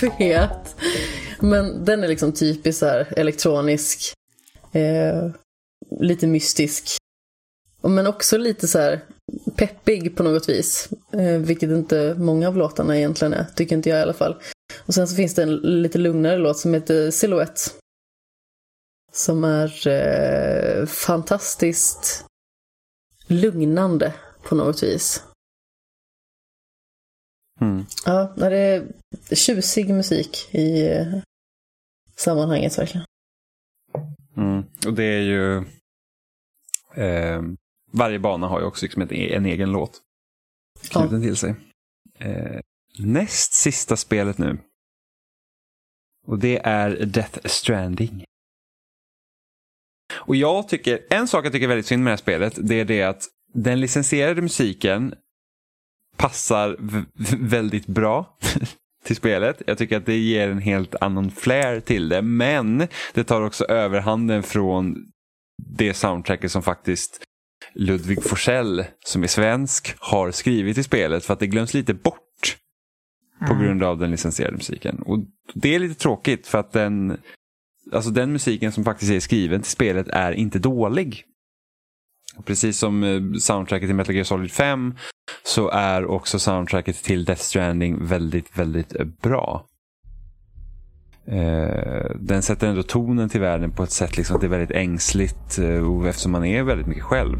Vet. Men den är liksom typiskt så här elektronisk. Eh, lite mystisk. Men också lite så här peppig på något vis. Eh, vilket inte många av låtarna egentligen är, tycker inte jag i alla fall. Och sen så finns det en lite lugnare låt som heter Silhouette. Som är eh, fantastiskt lugnande på något vis. Mm. Ja, det är tjusig musik i eh, sammanhanget verkligen. Mm. Och det är ju... Eh, varje bana har ju också liksom ett, en egen låt knuten till sig. Eh, näst sista spelet nu. Och det är Death Stranding. Och jag tycker, en sak jag tycker väldigt synd med det här spelet, det är det att den licensierade musiken passar väldigt bra *laughs* till spelet. Jag tycker att det ger en helt annan flair till det, men det tar också överhanden från det soundtracket som faktiskt Ludvig Forsell, som är svensk, har skrivit i spelet för att det glöms lite bort på grund av den licensierade musiken. Och Det är lite tråkigt för att den, alltså den musiken som faktiskt är skriven till spelet är inte dålig. Precis som eh, soundtracket till Metal Gear Solid 5 så är också soundtracket till Death Stranding väldigt, väldigt eh, bra. Eh, den sätter ändå tonen till världen på ett sätt liksom att det är väldigt ängsligt eftersom man är väldigt mycket själv.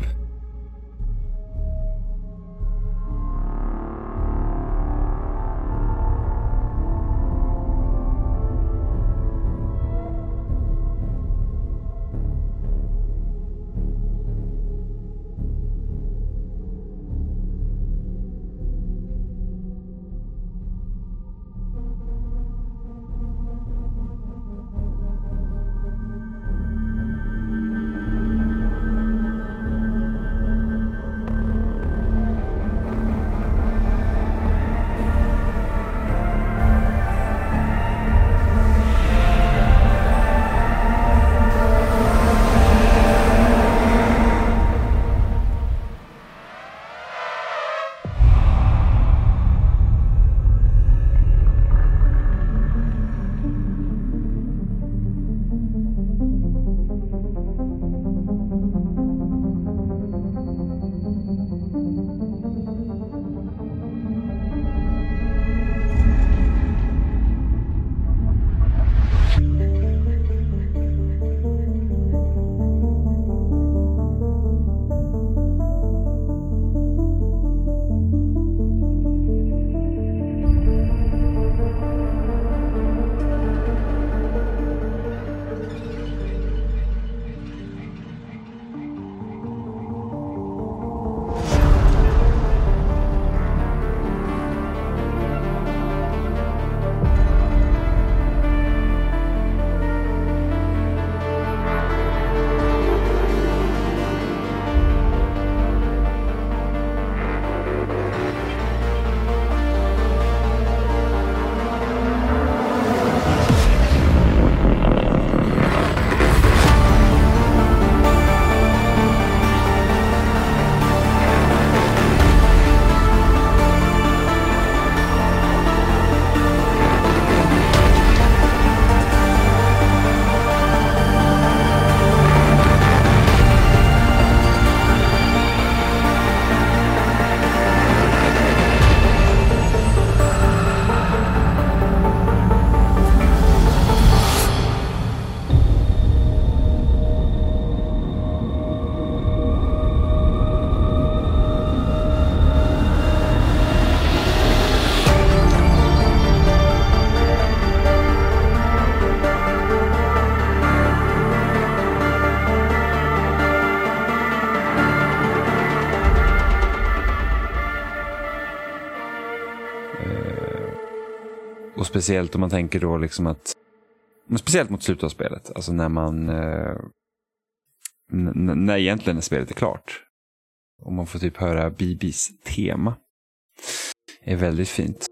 Speciellt om man tänker då liksom att, speciellt mot slutet av spelet, alltså när man, eh, när egentligen spelet är klart. Och man får typ höra Bibis tema. Det är väldigt fint.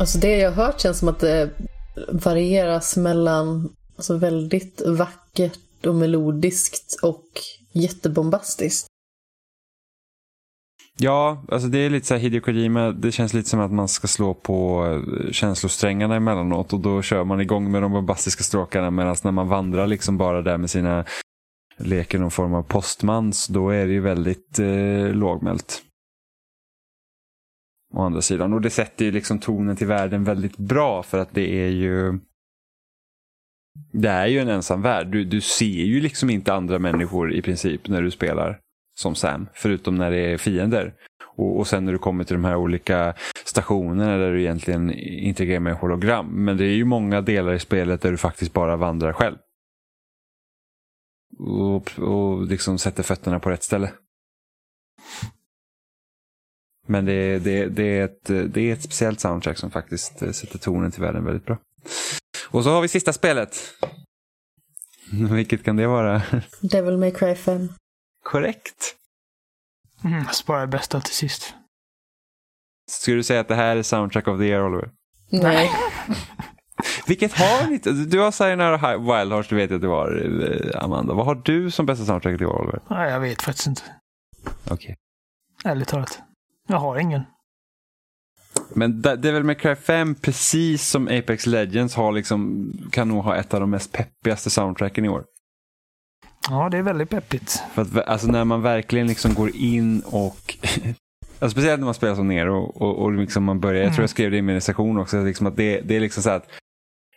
Alltså det jag har hört känns som att det varieras mellan alltså väldigt vackert och melodiskt och jättebombastiskt. Ja, alltså det är lite så här Hideo Kojima. Det känns lite som att man ska slå på eh, känslosträngarna emellanåt och då kör man igång med de bombastiska stråkarna medan när man vandrar liksom bara där med sina leker någon form av postmans då är det ju väldigt eh, lågmält. Å andra sidan. Och det sätter ju liksom tonen till världen väldigt bra för att det är ju det är ju en ensam värld. Du, du ser ju liksom inte andra människor i princip när du spelar som Sam. Förutom när det är fiender. Och, och sen när du kommer till de här olika stationerna där du egentligen integrerar med hologram. Men det är ju många delar i spelet där du faktiskt bara vandrar själv. Och, och liksom sätter fötterna på rätt ställe. Men det, det, det, är ett, det är ett speciellt soundtrack som faktiskt eh, sätter tonen till världen väldigt bra. Och så har vi sista spelet. *laughs* Vilket kan det vara? Devil May Cry 5. Korrekt. Mm, sparar det bästa till sist. Skulle du säga att det här är soundtrack of the year, Oliver? Nej. *laughs* Vilket har inte... Du har Sayonara Wild Hearts, det vet jag att du har, eh, Amanda. Vad har du som bästa soundtrack i år, Oliver? Nej, jag vet faktiskt inte. Okej. Ärligt talat. Jag har ingen. Men Devil May Cry 5, precis som Apex Legends, har liksom, kan nog ha ett av de mest peppigaste soundtracken i år. Ja, det är väldigt peppigt. För att, alltså när man verkligen liksom går in och... *laughs* alltså speciellt när man spelar som Nero och, och liksom man börjar, jag tror jag skrev det i min recension också, liksom att det, det är liksom så att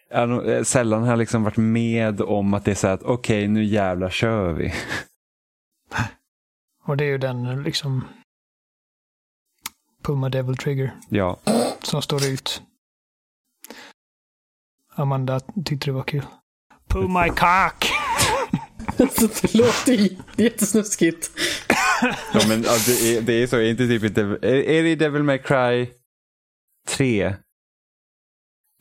jag eh, sällan har jag liksom varit med om att det är så här att okej, nu jävlar kör vi. *laughs* Och det är ju den liksom Puma Devil Trigger Ja, som står ut. Amanda tyckte det var kul. Pull my cock! Alltså, det låter jättesnuskigt. ja men alltså, det, är, det är så, är inte typ är, är det i Devil May Cry 3?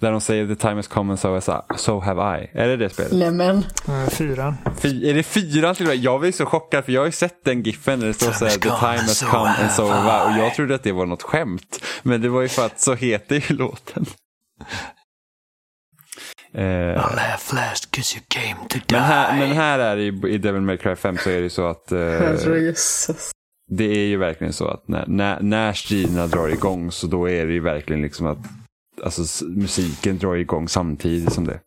Där de säger the time has come and so, has I, so have I. Är det det spelet? Nämen. Eh, Fyran. Fy, är det fyran till och med? Jag var ju så chockad för jag har ju sett den giffen där det står så här, the time has come and so have I. Och jag trodde att det var något skämt. Men det var ju för att så heter ju låten. *laughs* Eh, I'll laugh last cause you came to die. men, här, men här är det ju, i Devil May Cry 5 så är det ju så att eh, det är ju verkligen så att när, när, när striderna drar igång så då är det ju verkligen liksom att alltså, musiken drar igång samtidigt som det.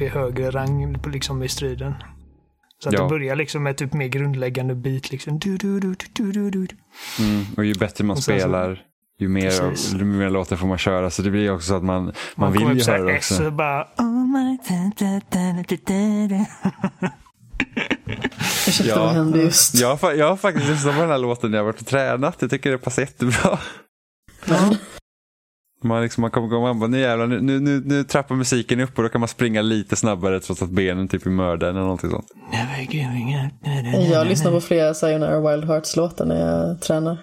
Upp i högre rang på- liksom i striden. Så att Ja. det börjar liksom med typ mer grundläggande beat. Liksom. Du, du, du, du, du, du. Mm, och ju bättre man Och sen så- spelar, ju mer, Precis. ju mer låtar får man köra. Så det blir också så att man, man, Man vill ju så höra också. och bara... Oh my... Da, da, da, da, da, da. Ursäkta, Ja. vad hände just? Jag jag har faktiskt lyssnat på den här låten när jag har varit och tränat. Jag tycker det passar jättebra. Men, Man, liksom, man kommer och man bara, nu jävlar, nu, nu, nu, nu trappar musiken upp och då kan man springa lite snabbare trots att benen typ är mördade eller någonting sånt. Jag lyssnar på flera Sayonara Wild Hearts-låtar när jag tränar.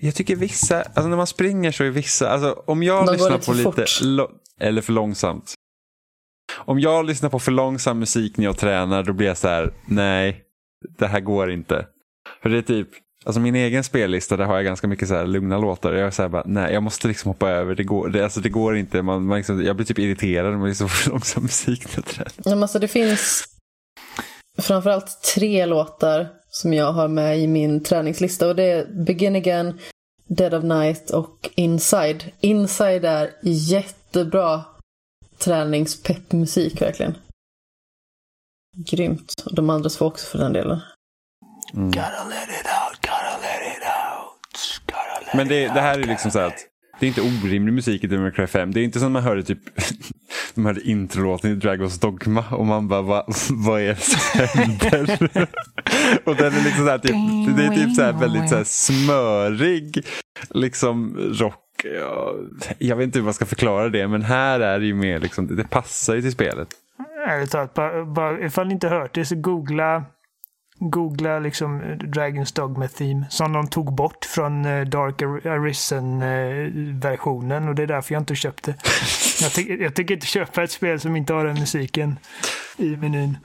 Jag tycker vissa, alltså när man springer så är vissa, alltså om jag går lyssnar lite på lite, lo- eller för långsamt. Om jag lyssnar på för långsam musik när jag tränar då blir jag så här, nej, det här går inte. För det är typ, alltså min egen spellista där har jag ganska mycket så här lugna låtar. Jag är så här bara, nej jag måste liksom hoppa över, det går, det, alltså det går inte. Man, man liksom, jag blir typ irriterad när man lyssnar på för långsam musik *laughs* men alltså, det finns framförallt tre låtar som jag har med i min träningslista. Och det är Begin Again, Dead of Night och Inside. Inside är jättebra träningspeppmusik verkligen. Grymt. Och de andra två också för den delen. Mm. Gotta let it out, gotta let it out. Gotta let men det, det här är liksom så att det är inte orimlig musik i Devil May Cry 5. Det är inte som man hörde typ *laughs* de hörde introlåten i Dragons Dogma och man bara Va, vad är det som händer? *laughs* och den är liksom så här, typ, det är typ så här väldigt så här smörig liksom rock. Jag vet inte hur man ska förklara det men här är det ju mer liksom, det passar ju till spelet. Ärligt talat, bara, bara, ifall ni inte hört det så googla Googla liksom eh, Dragon's Dogma Theme som de tog bort från eh, Dark Ar- Arisen-versionen och det är därför jag inte köpt det. *laughs* Jag, ty- jag tycker inte köpa ett spel som inte har den musiken i menyn.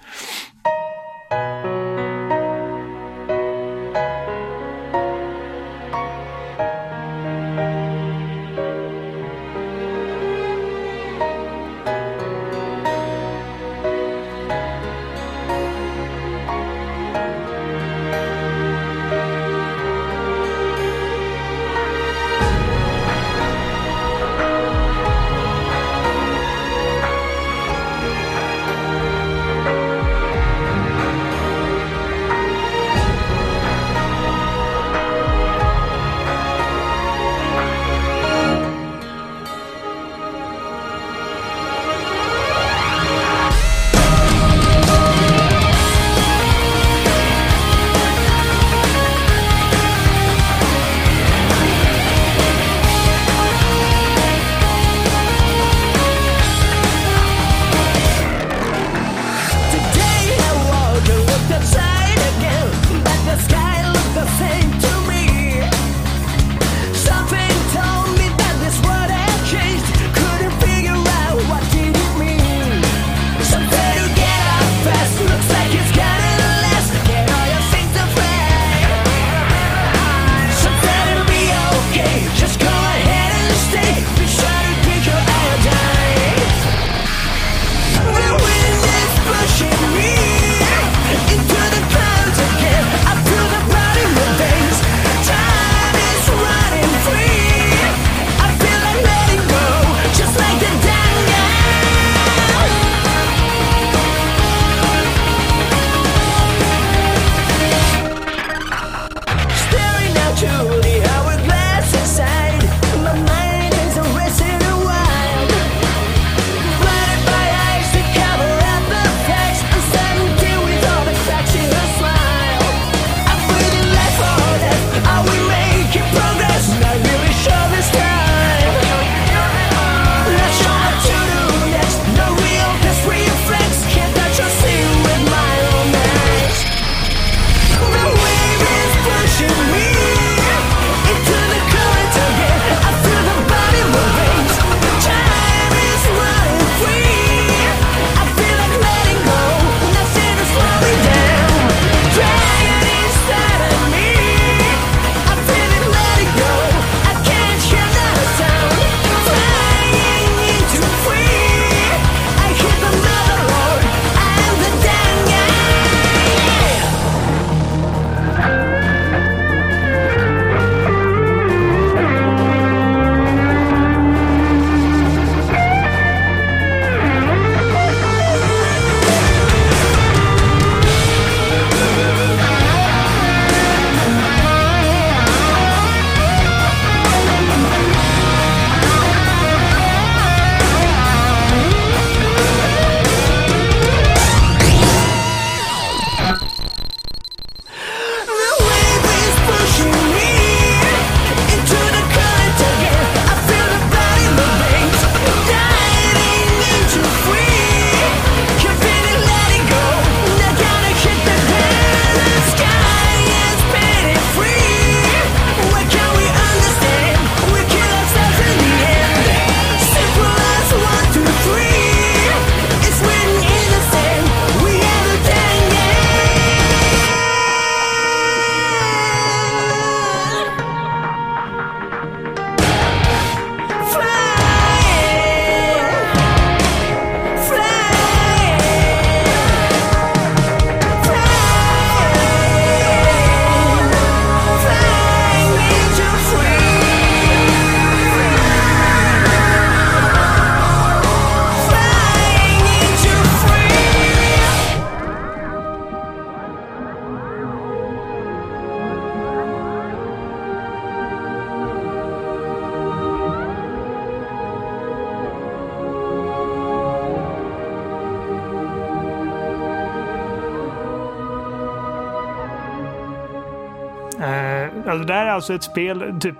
Alltså ett spel, typ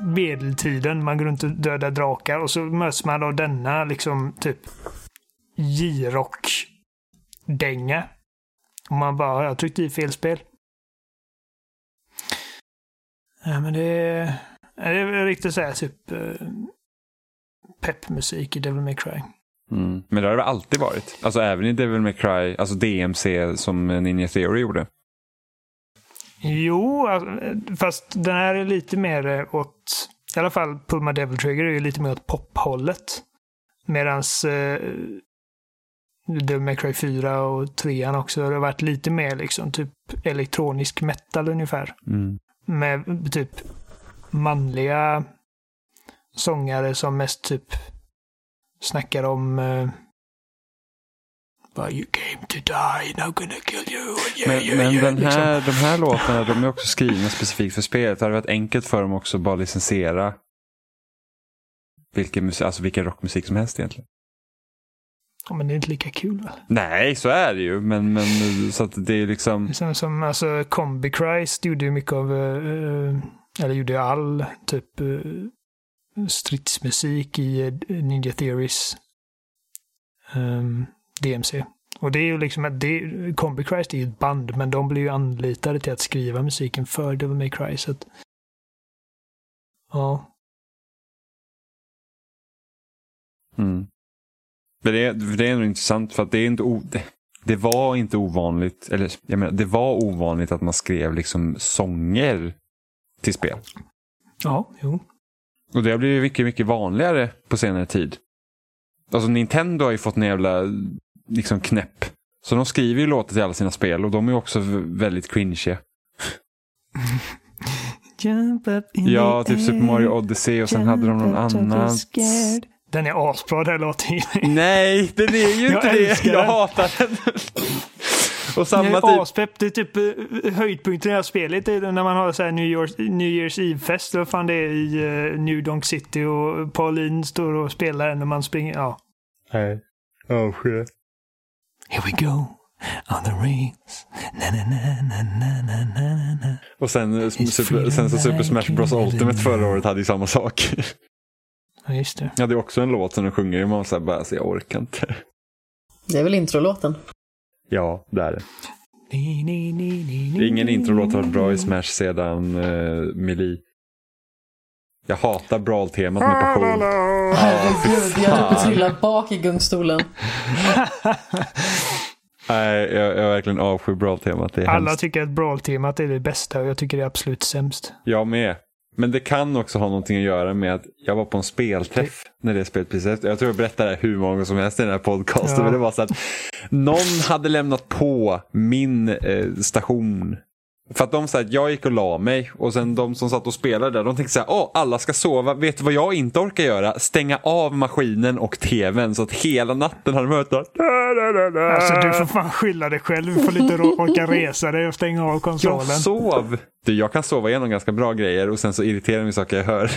medeltiden. Man går runt och dödar drakar och så möts man av denna liksom typ J-rock-dänga. Och man bara, har jag tryckt i fel spel? Ja, men det är, det är riktigt såhär typ eh, peppmusik i Devil May Cry. Mm. Men det har det väl alltid varit. Alltså även i Devil May Cry, alltså DMC som Ninja Theory gjorde. Jo, alltså, fast den här är lite mer åt, i alla fall Pulma Devil Trigger är ju lite mer åt pophållet. Medans eh, Devil May Cry 4 och 3 också har varit lite mer liksom typ elektronisk metal ungefär. Mm. Med typ manliga sångare som mest typ snackar om eh, bara, You came to die, now gonna kill you. Yeah, Men, yeah, men yeah, den liksom. här, de här låtarna de är också skrivna specifikt för spelet. Det hade varit enkelt för dem också att bara licensiera vilken, musik, alltså vilken rockmusik som helst egentligen. Ja, men det är inte lika kul väl? Nej, så är det ju. Men, men så att det är liksom... Det är som alltså, Combi Christ gjorde ju mycket av, eh, eller gjorde all typ eh, stridsmusik i Ninja Theories ehm, DMC. Och det är ju liksom att det, Combi Christ är ju ett band, men de blir ju anlitade till att skriva musiken för Devil May Cry. Så att, ja, Mm. Men det, är- det är ändå intressant för att det är inte o, det, det var inte ovanligt, eller jag menar, det var ovanligt att man skrev liksom sånger till spel. ja, jo. Och det har blivit mycket, mycket vanligare på senare tid. Alltså Nintendo har ju fått en jävla liksom knäpp. Så de skriver ju låtar till alla sina spel och de är också väldigt cringe. *laughs* Jump up in Ja, the typ Super Mario Odyssey och sen hade de någon jump annan. Den är asbra den här låten. Nej, den är ju Jag inte det. älskar Jag den. hatar den. Och Det samma är typ. aspepp. Det är typ eh, höjdpunkten i det här spelet. Det är när man har så här New, Year's, New Year's Eve-fest. Vad fan det är i uh, New Donk City och Pauline står och spelar när man springer. Ja. Nej. Oh, shit. Here we go. On the rings. Na, na, na, na, na, na, na, na. Och sen, eh, super, sen så Super Smash Bros Ultimate förra året hade ju samma sak. Ja, just det. Jag hade också en låt som de sjunger man så här bara, så jag orkar inte. Det är väl introlåten? Ja, det är det. Ni, ni, ni, ni, ni, Ingen ni, introlåt har varit bra i. Smash sedan uh, Melee. Jag hatar Brawl-temat med passion. Herregud, jag höll på att trilla bak i gungstolen. *laughs* Nej, jag, jag verkligen avskyr Brawl-temat. Alla hemskt. tycker att Brawl-temat är det bästa och jag tycker det är absolut sämst. Jag med. Men det kan också ha någonting att göra med att jag var på en spelträff när det spelet precis efter. Jag tror jag berättade det här hur många gånger som helst i den här podcasten. Ja. Men det var så att någon hade lämnat på min eh, station. För att de sa att jag gick och la mig och sen de som satt och spelade där, de tänkte så här, åh, alla ska sova. Vet du vad jag inte orkar göra? Stänga av maskinen och tvn så att hela natten har de hört. Alltså du får fan skylla dig själv. Du får inte orka resa dig och stänga av konsolen. Jag sov. Du, jag kan sova igenom ganska bra grejer och sen så irriterar mig saker jag hör.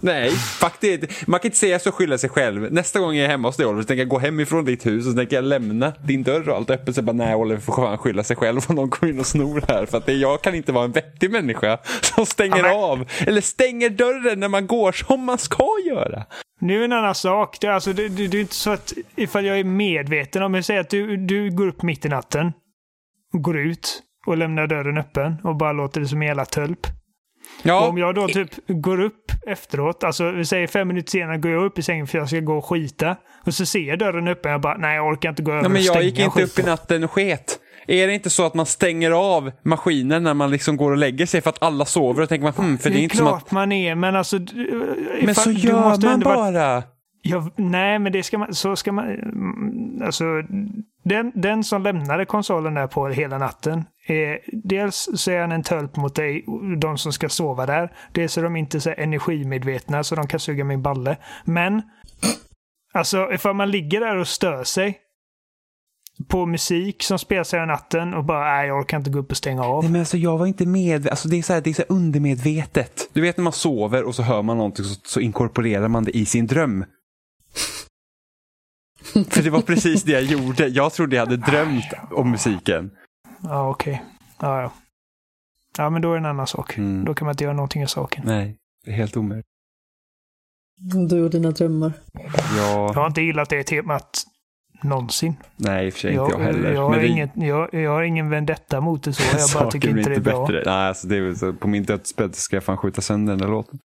Nej, faktiskt. Man kan inte säga så och skylla sig själv. Nästa gång jag är hemma hos dig Oliver så tänker jag gå hemifrån ditt hus och så tänker jag lämna din dörr och allt öppet. Så bara, nej Oliver får fan skylla sig själv om någon kommer in och snor här. För att det, jag kan inte vara en vettig människa som stänger Ja, men- av. Eller stänger dörren när man går som man ska göra. Nu är en annan sak. Det är, alltså, det, det, det är inte så att ifall jag är medveten om, jag säger att du, du går upp mitt i natten, och går ut och lämnar dörren öppen och bara låter det som en jävla tölp. Ja, Och om jag då typ går upp efteråt, alltså vi säger fem minuter senare går jag upp i sängen för jag ska gå och skita. Och så ser jag dörren öppen jag bara, nej jag orkar inte gå över ja men och jag gick inte upp i natten och sket. Är det inte så att man stänger av maskinen när man liksom går och lägger sig för att alla sover och tänker man, hmm, för det är inte som klart att... man är, men alltså... d- Men så gör måste man ändå vara- bara. Ja, nej, men det ska man, så ska man... mm, Alltså, den, den som lämnade konsolen där på hela natten. Är, dels så är han en tölp mot dig, de som ska sova där. Dels är de inte så energimedvetna så de kan suga min balle. Men, alltså ifall man ligger där och stör sig på musik som spelas hela natten och bara nej, jag orkar inte gå upp och stänga av. Nej, men alltså, jag var inte med. Alltså, det är så här, det är så här undermedvetet. Du vet när man sover och så hör man någonting så, så inkorporerar man det i sin dröm. För det var precis det jag gjorde. Jag trodde jag hade drömt om musiken. Ja, okej. Ja, ja. Ja, men då är det en annan sak. Mm. Då kan man inte göra någonting av saken. Nej, det är helt omöjligt. Du och dina drömmar. Ja, Jag har inte gillat det temat någonsin. nej i och för sig Jag, inte jag heller. jag, har Men det- inget, jag, jag har ingen vendetta mot det så. Jag bara *laughs* saker tycker inte det är bra. bättre. Nej, alltså det är så, på min dödsbädd ska jag fan skjuta sönder den där låten. *clears throat*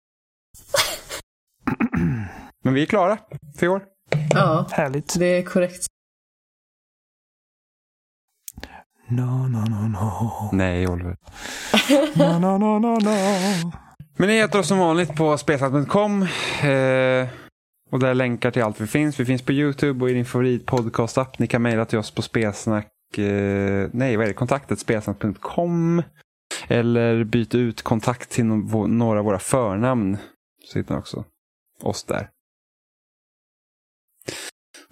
Men vi är klara för i år. Ja, Härligt. det är korrekt. No, no, no, no. Nej, Oliver. No, no, no, no, no. Men ni hittar oss som vanligt på spelsnack.com. Eh, och där länkar till allt vi finns. Vi finns på YouTube och i din favoritpodcastapp. Ni kan mejla till oss på spelsnack... Eh, nej, vad är det? Kontaktet spelsnack.com. Eller byta ut kontakt till no- några av våra förnamn. Så hittar ni också oss där.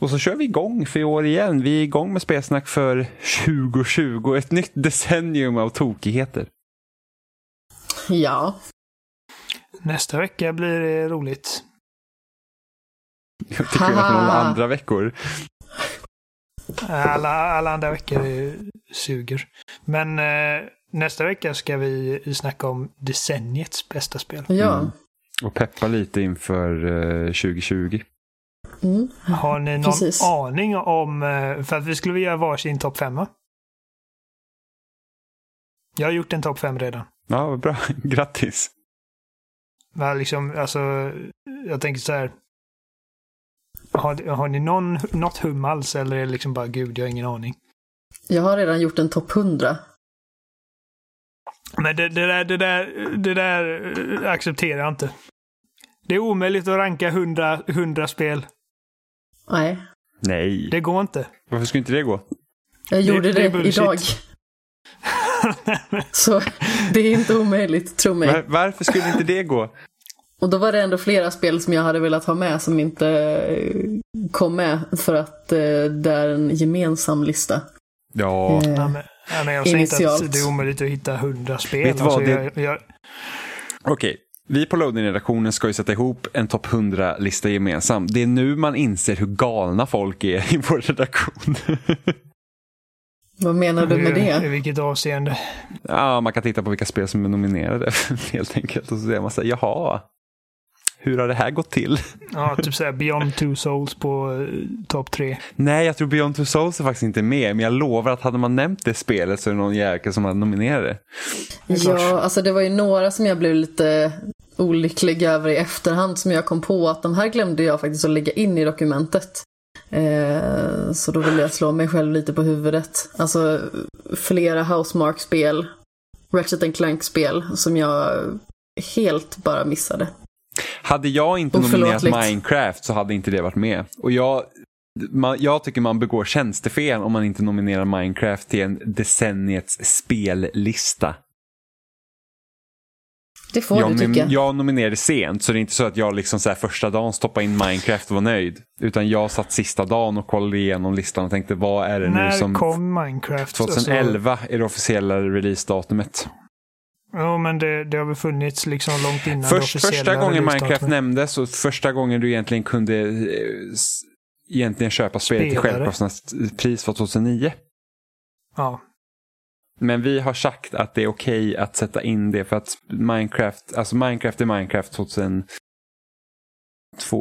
Och så kör vi igång för i år igen. Vi är igång med spelsnack för 2020. Ett nytt decennium av tokigheter. Ja. Nästa vecka blir det roligt. Till skillnad från alla andra veckor. Alla, alla andra veckor är- suger. Men eh, nästa vecka ska vi snacka om decenniets bästa spel. Ja. Mm. Och peppa lite inför eh, 2020. Mm. Har ni någon Precis. aning om... eh, För att vi skulle vilja göra varsin topp femma. Jag har gjort en topp fem redan. Ja, vad bra. *laughs* Grattis. Men liksom, alltså, jag tänker så här. Har, har ni någon, något hum alls eller är det liksom bara gud, jag har ingen aning? Jag har redan gjort en topp 100. Men det, det, där, det, där, det där eh, accepterar jag inte. Det är omöjligt att ranka 100, 100 spel. Nej. Nej. Det går inte. Varför skulle inte det gå? Jag gjorde det det, idag. *laughs* Så det är inte omöjligt, tro mig. Var, varför skulle inte det gå? Och då var det ändå flera spel som jag hade velat ha med som inte eh, kom med för att eh, det är en gemensam lista. Ja, Eh, Ja, men, ja, men jag säger inte Initialt. att det är omöjligt att hitta 100 spel. Vet du vad, Alltså, det- jag, jag, okej. Vi på Loading-redaktionen ska ju sätta ihop en topp 100-lista gemensam. Det är nu man inser hur galna folk är i vår redaktion. *laughs* Vad menar du med I det? vilket avseende? ja, man kan titta på vilka spel som är nominerade *laughs* helt enkelt. Och så säger man så här, jaha, hur har det här gått till? Ja, typ såhär Beyond Two Souls på eh, topp tre. Nej, jag tror Beyond Two Souls är faktiskt inte med. Men jag lovar att hade man nämnt det spelet så är det någon jäkel som hade nominerat det. Ja, alltså det var ju några som jag blev lite olycklig över i efterhand som jag kom på att de här glömde jag faktiskt att lägga in i dokumentet. Eh, så då ville jag slå mig själv lite på huvudet. Alltså flera Housemark-spel, Ratchet Clank-spel som jag helt bara missade. Hade jag inte nominerat Minecraft så hade inte det varit med. Och jag, man, jag tycker man begår tjänstefel om man inte nominerar Minecraft till en decenniets spellista. Det får Jag, du tycka. jag nominerade sent, så det är inte så att jag liksom så här första dagen stoppade in Minecraft och var nöjd. Utan jag satt sista dagen och kollade igenom listan och tänkte vad är det nu När som... kom Minecraft? 2011 är det officiella releasedatumet. Jo, men det, det har väl funnits liksom långt innan Först, första gången. Minecraft nämndes och första gången du egentligen kunde eh, egentligen köpa spelet till självkostnadspris var 2009. Ja. Men vi har sagt att det är okej att sätta in det för att Minecraft, alltså Minecraft är Minecraft 2002,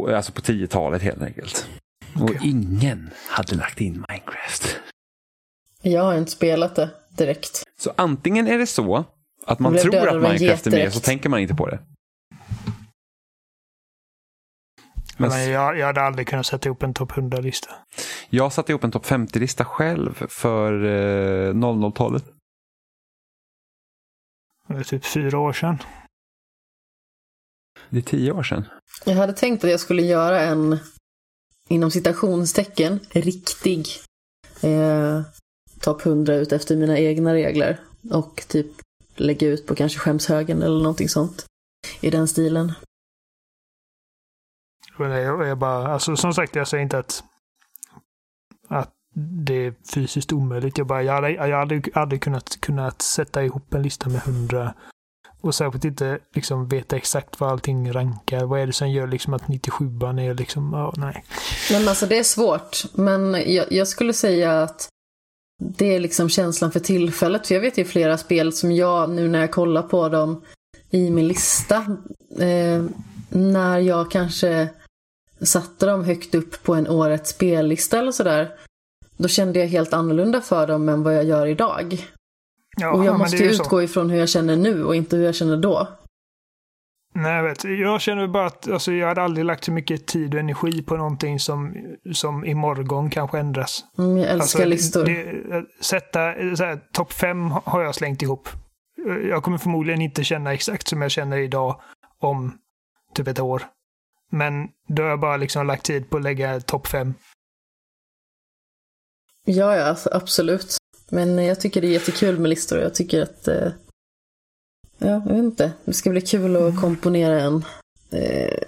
alltså på 10-talet helt enkelt. Och Okej. ingen hade lagt in Minecraft. Jag har inte spelat det direkt. Så antingen är det så att man tror att Minecraft är med så tänker man inte på det. Men Men jag, jag hade aldrig kunnat sätta ihop en topp 100-lista. jag satte ihop en topp 50-lista själv för eh, 00-talet. Det är typ fyra år sedan. Det är tio år sedan. Jag hade tänkt att jag skulle göra en, inom citationstecken, riktig eh, topp 100 ut efter mina egna regler. Och typ lägga ut på kanske skämshögen eller någonting sånt. I den stilen. Jag, jag bara, alltså som sagt, jag säger inte att, att det är fysiskt omöjligt. Jag, bara, jag hade, jag hade aldrig kunnat, kunnat sätta ihop en lista med hundra och särskilt inte liksom veta exakt vad allting rankar. Vad är det som gör liksom att 97an är liksom, ja, nej. Men alltså det är svårt. Men jag, jag skulle säga att det är liksom känslan för tillfället. För jag vet ju flera spel som jag, nu när jag kollar på dem i min lista, eh, när jag kanske satte dem högt upp på en årets spellista eller sådär, då kände jag helt annorlunda för dem än vad jag gör idag. Ja, och jag måste ju ju så. utgå ifrån hur jag känner nu och inte hur jag känner då. Nej, jag vet. Jag känner bara att alltså, jag hade aldrig lagt så mycket tid och energi på någonting som, som imorgon kanske ändras. Mm, jag älskar Alltså, listor. det- sätta, topp fem har jag slängt ihop. Jag kommer förmodligen inte känna exakt som jag känner idag om typ ett år. Men då har jag bara liksom lagt tid på att lägga topp fem. Ja, ja, alltså, absolut. Men eh, jag tycker det är jättekul med listor. Jag tycker att... Eh, ja, jag vet inte. Det ska bli kul att komponera en eh,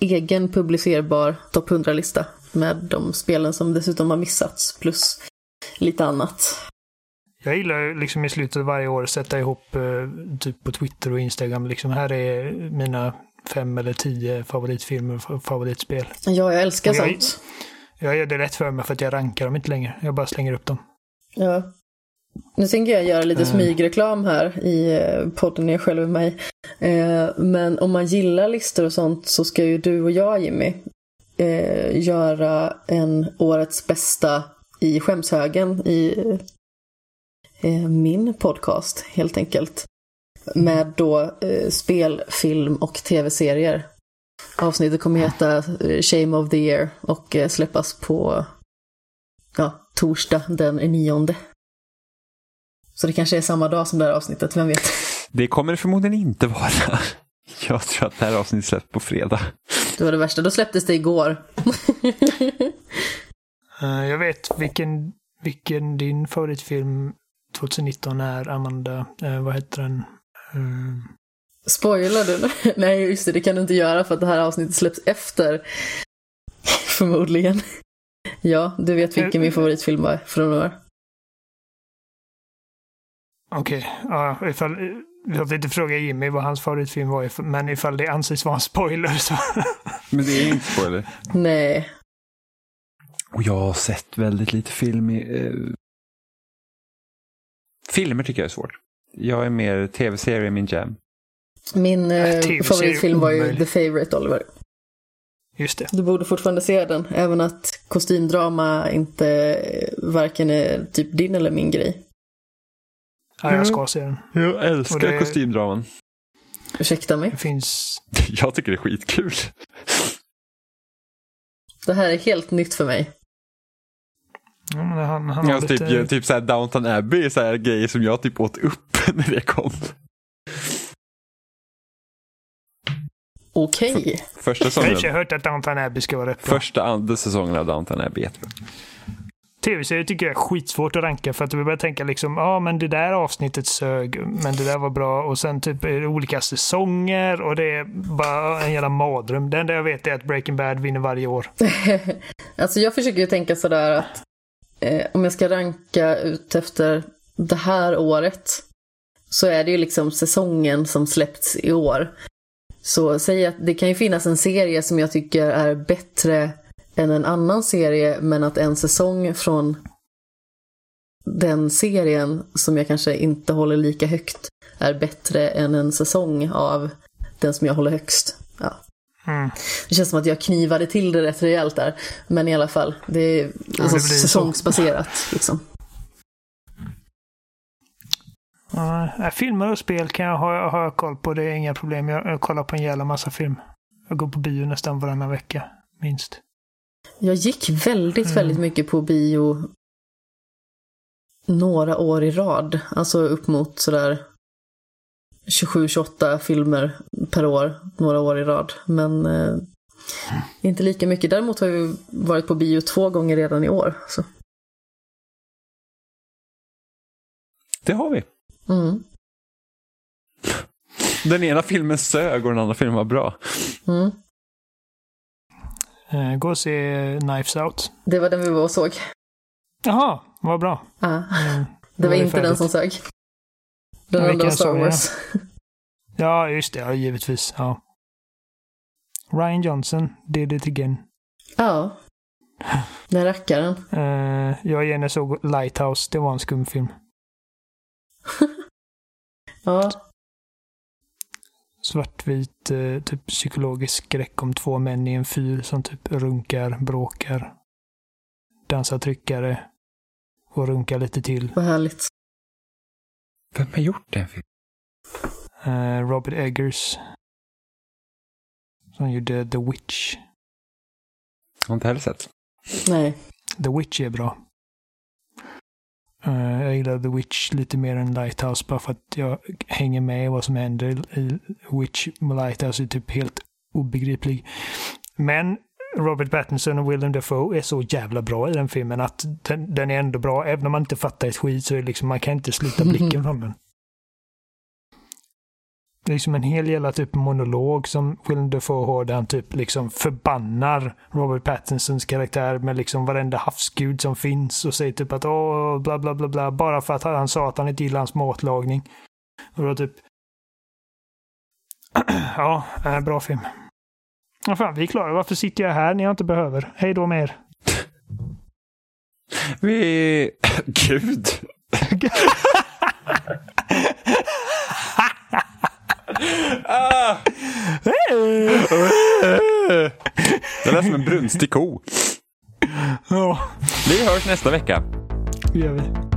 egen publicerbar topp 100-lista med de spelen som dessutom har missats plus lite annat. Jag gillar ju liksom i slutet av varje år sätta ihop eh, typ på Twitter och Instagram. Liksom, här är mina fem eller tio favoritfilmer och favoritspel. Ja, jag älskar jag- sånt. Jag gör det rätt för mig för att jag rankar dem inte längre. Jag bara slänger upp dem. Ja. Nu tänker jag göra lite Eh. smygreklam här i eh, podden Jag själv är mig. Eh, Men om man gillar listor och sånt så ska ju du och jag Jimmy eh, göra en årets bästa i skämshögen i min podcast helt enkelt. Med då spel, film och tv-serier. Avsnittet kommer heta Shame of the year och släppas på ja, torsdag den nionde. Så det kanske är samma dag som det här avsnittet, vem vet? Det kommer det förmodligen inte vara. *laughs* Jag tror att det här avsnittet släpps på fredag. Det var det värsta, då släpptes det igår. *laughs* Eh, Jag vet vilken, vilken din favoritfilm 2019 är, Amanda. Eh, vad heter den? Eh, Spoilar du? *laughs* Nej, just det, det kan du inte göra för att det här avsnittet släpps efter. Förmodligen. Ja, du vet vilken min favoritfilm var från år. Okej, ja, ifall, jag inte fråga Jimmy vad hans favoritfilm var, men ifall det anses vara en spoiler så... *laughs* Men det är inte spoiler. Nej, Och jag har sett väldigt lite film i... Eh... Filmer tycker jag är svårt. Jag är mer tv-serie min jam. min eh, TV-serie favoritfilm var ju omöjligt. The Favourite, Oliver. Just det. Du borde fortfarande se den, även att kostymdrama inte eh, varken är typ din eller min grej. Ja, jag ska se den. Jag älskar det- kostymdraman. Ursäkta mig. Det finns... *laughs* Jag tycker det är skitkul. Det här är helt nytt för mig. Ja, men han, han Jag har har lite... typ, typ så här Downton Abbey är så här grejer som jag typ åt upp *laughs* när det kom. Okej. Första Jag har säsongen, hört att Downton Abbey ska vara rätt bra. första andra säsongen av Downton Abbey är jättebra. Tv-serier tycker jag är skitsvårt att ranka för att vi börjar tänka liksom, ja ah, men det där avsnittet sög, men det där var bra och sen typ är det olika säsonger och det är bara en jävla mardröm. Det enda jag vet är att Breaking Bad vinner varje år. *laughs* Alltså jag försöker ju tänka sådär att eh, om jag ska ranka ut efter det här året så är det ju liksom säsongen som släppts i år. Så säg att det kan ju finnas en serie som jag tycker är bättre än en annan serie men att en säsong från den serien som jag kanske inte håller lika högt är bättre än en säsong av den som jag håller högst. Ja, Mm. det känns som att jag knivade till det rätt rejält där. Men i alla fall, det är alltså det blir så. säsongsbaserat. Liksom. Ja, nej, filmer och spel kan jag ha, ha koll på, det är inga problem. Jag, jag kollar på en jävla massa film. Jag går på bio nästan varannan vecka, minst. Jag gick väldigt, Mm. väldigt mycket på bio några år i rad. Alltså upp mot sådär 27-28 filmer per år, några år i rad. Men eh, inte lika mycket. Däremot har vi varit på bio två gånger redan i år. Så. Det har vi. Mm. Den ena filmen sög och den andra filmen var bra. Mm. Eh, gå och se Knives Out. Det var den vi var och såg. Jaha, vad bra. Ah. Mm, *laughs* Det var inte den som sög. Den Ja, andra Star? Wars. *laughs* Ja, just det. Ja, givetvis. Ja. Ryan Johnson did it again. Ja. Den rackaren. *laughs* Uh, jag igen såg Lighthouse, det var en skumfilm. Ja, Svartvit, eh, typ psykologisk skräck om två män i en fyr som typ runkar, bråkar, dansar tryckare och runkar lite till. vad härligt. Vem har gjort den filmen? Eh, Robert Eggers. Som gjorde The Witch. Jag har inte heller sett. Nej. The Witch är bra. Eh, jag gillar The Witch lite mer än Lighthouse bara för att jag hänger med i vad som händer i Witch. Lighthouse är typ helt obegriplig. Men Robert Pattinson och Willem Dafoe är så jävla bra i den filmen att den, den är ändå bra. Även om man inte fattar ett skit så är liksom, man kan inte sluta *laughs* blicken från den. Det är liksom en hel jävla typ monolog som Willem Dafoe har där han typ liksom förbannar Robert Pattinsons karaktär med liksom varenda havsgud som finns och säger typ att åh bla bla bla bla bara för att han sa att han inte gillar hans matlagning. Och då typ *clears throat* Ja, äh, bra film. Ja, fan, vi är klara. Varför sitter jag här när jag inte behöver? Hej då med er. Vi... *clears throat* Gud! *laughs* ah! Det lät som en brunstig ko. Ja, Vi hörs nästa vecka. det gör vi.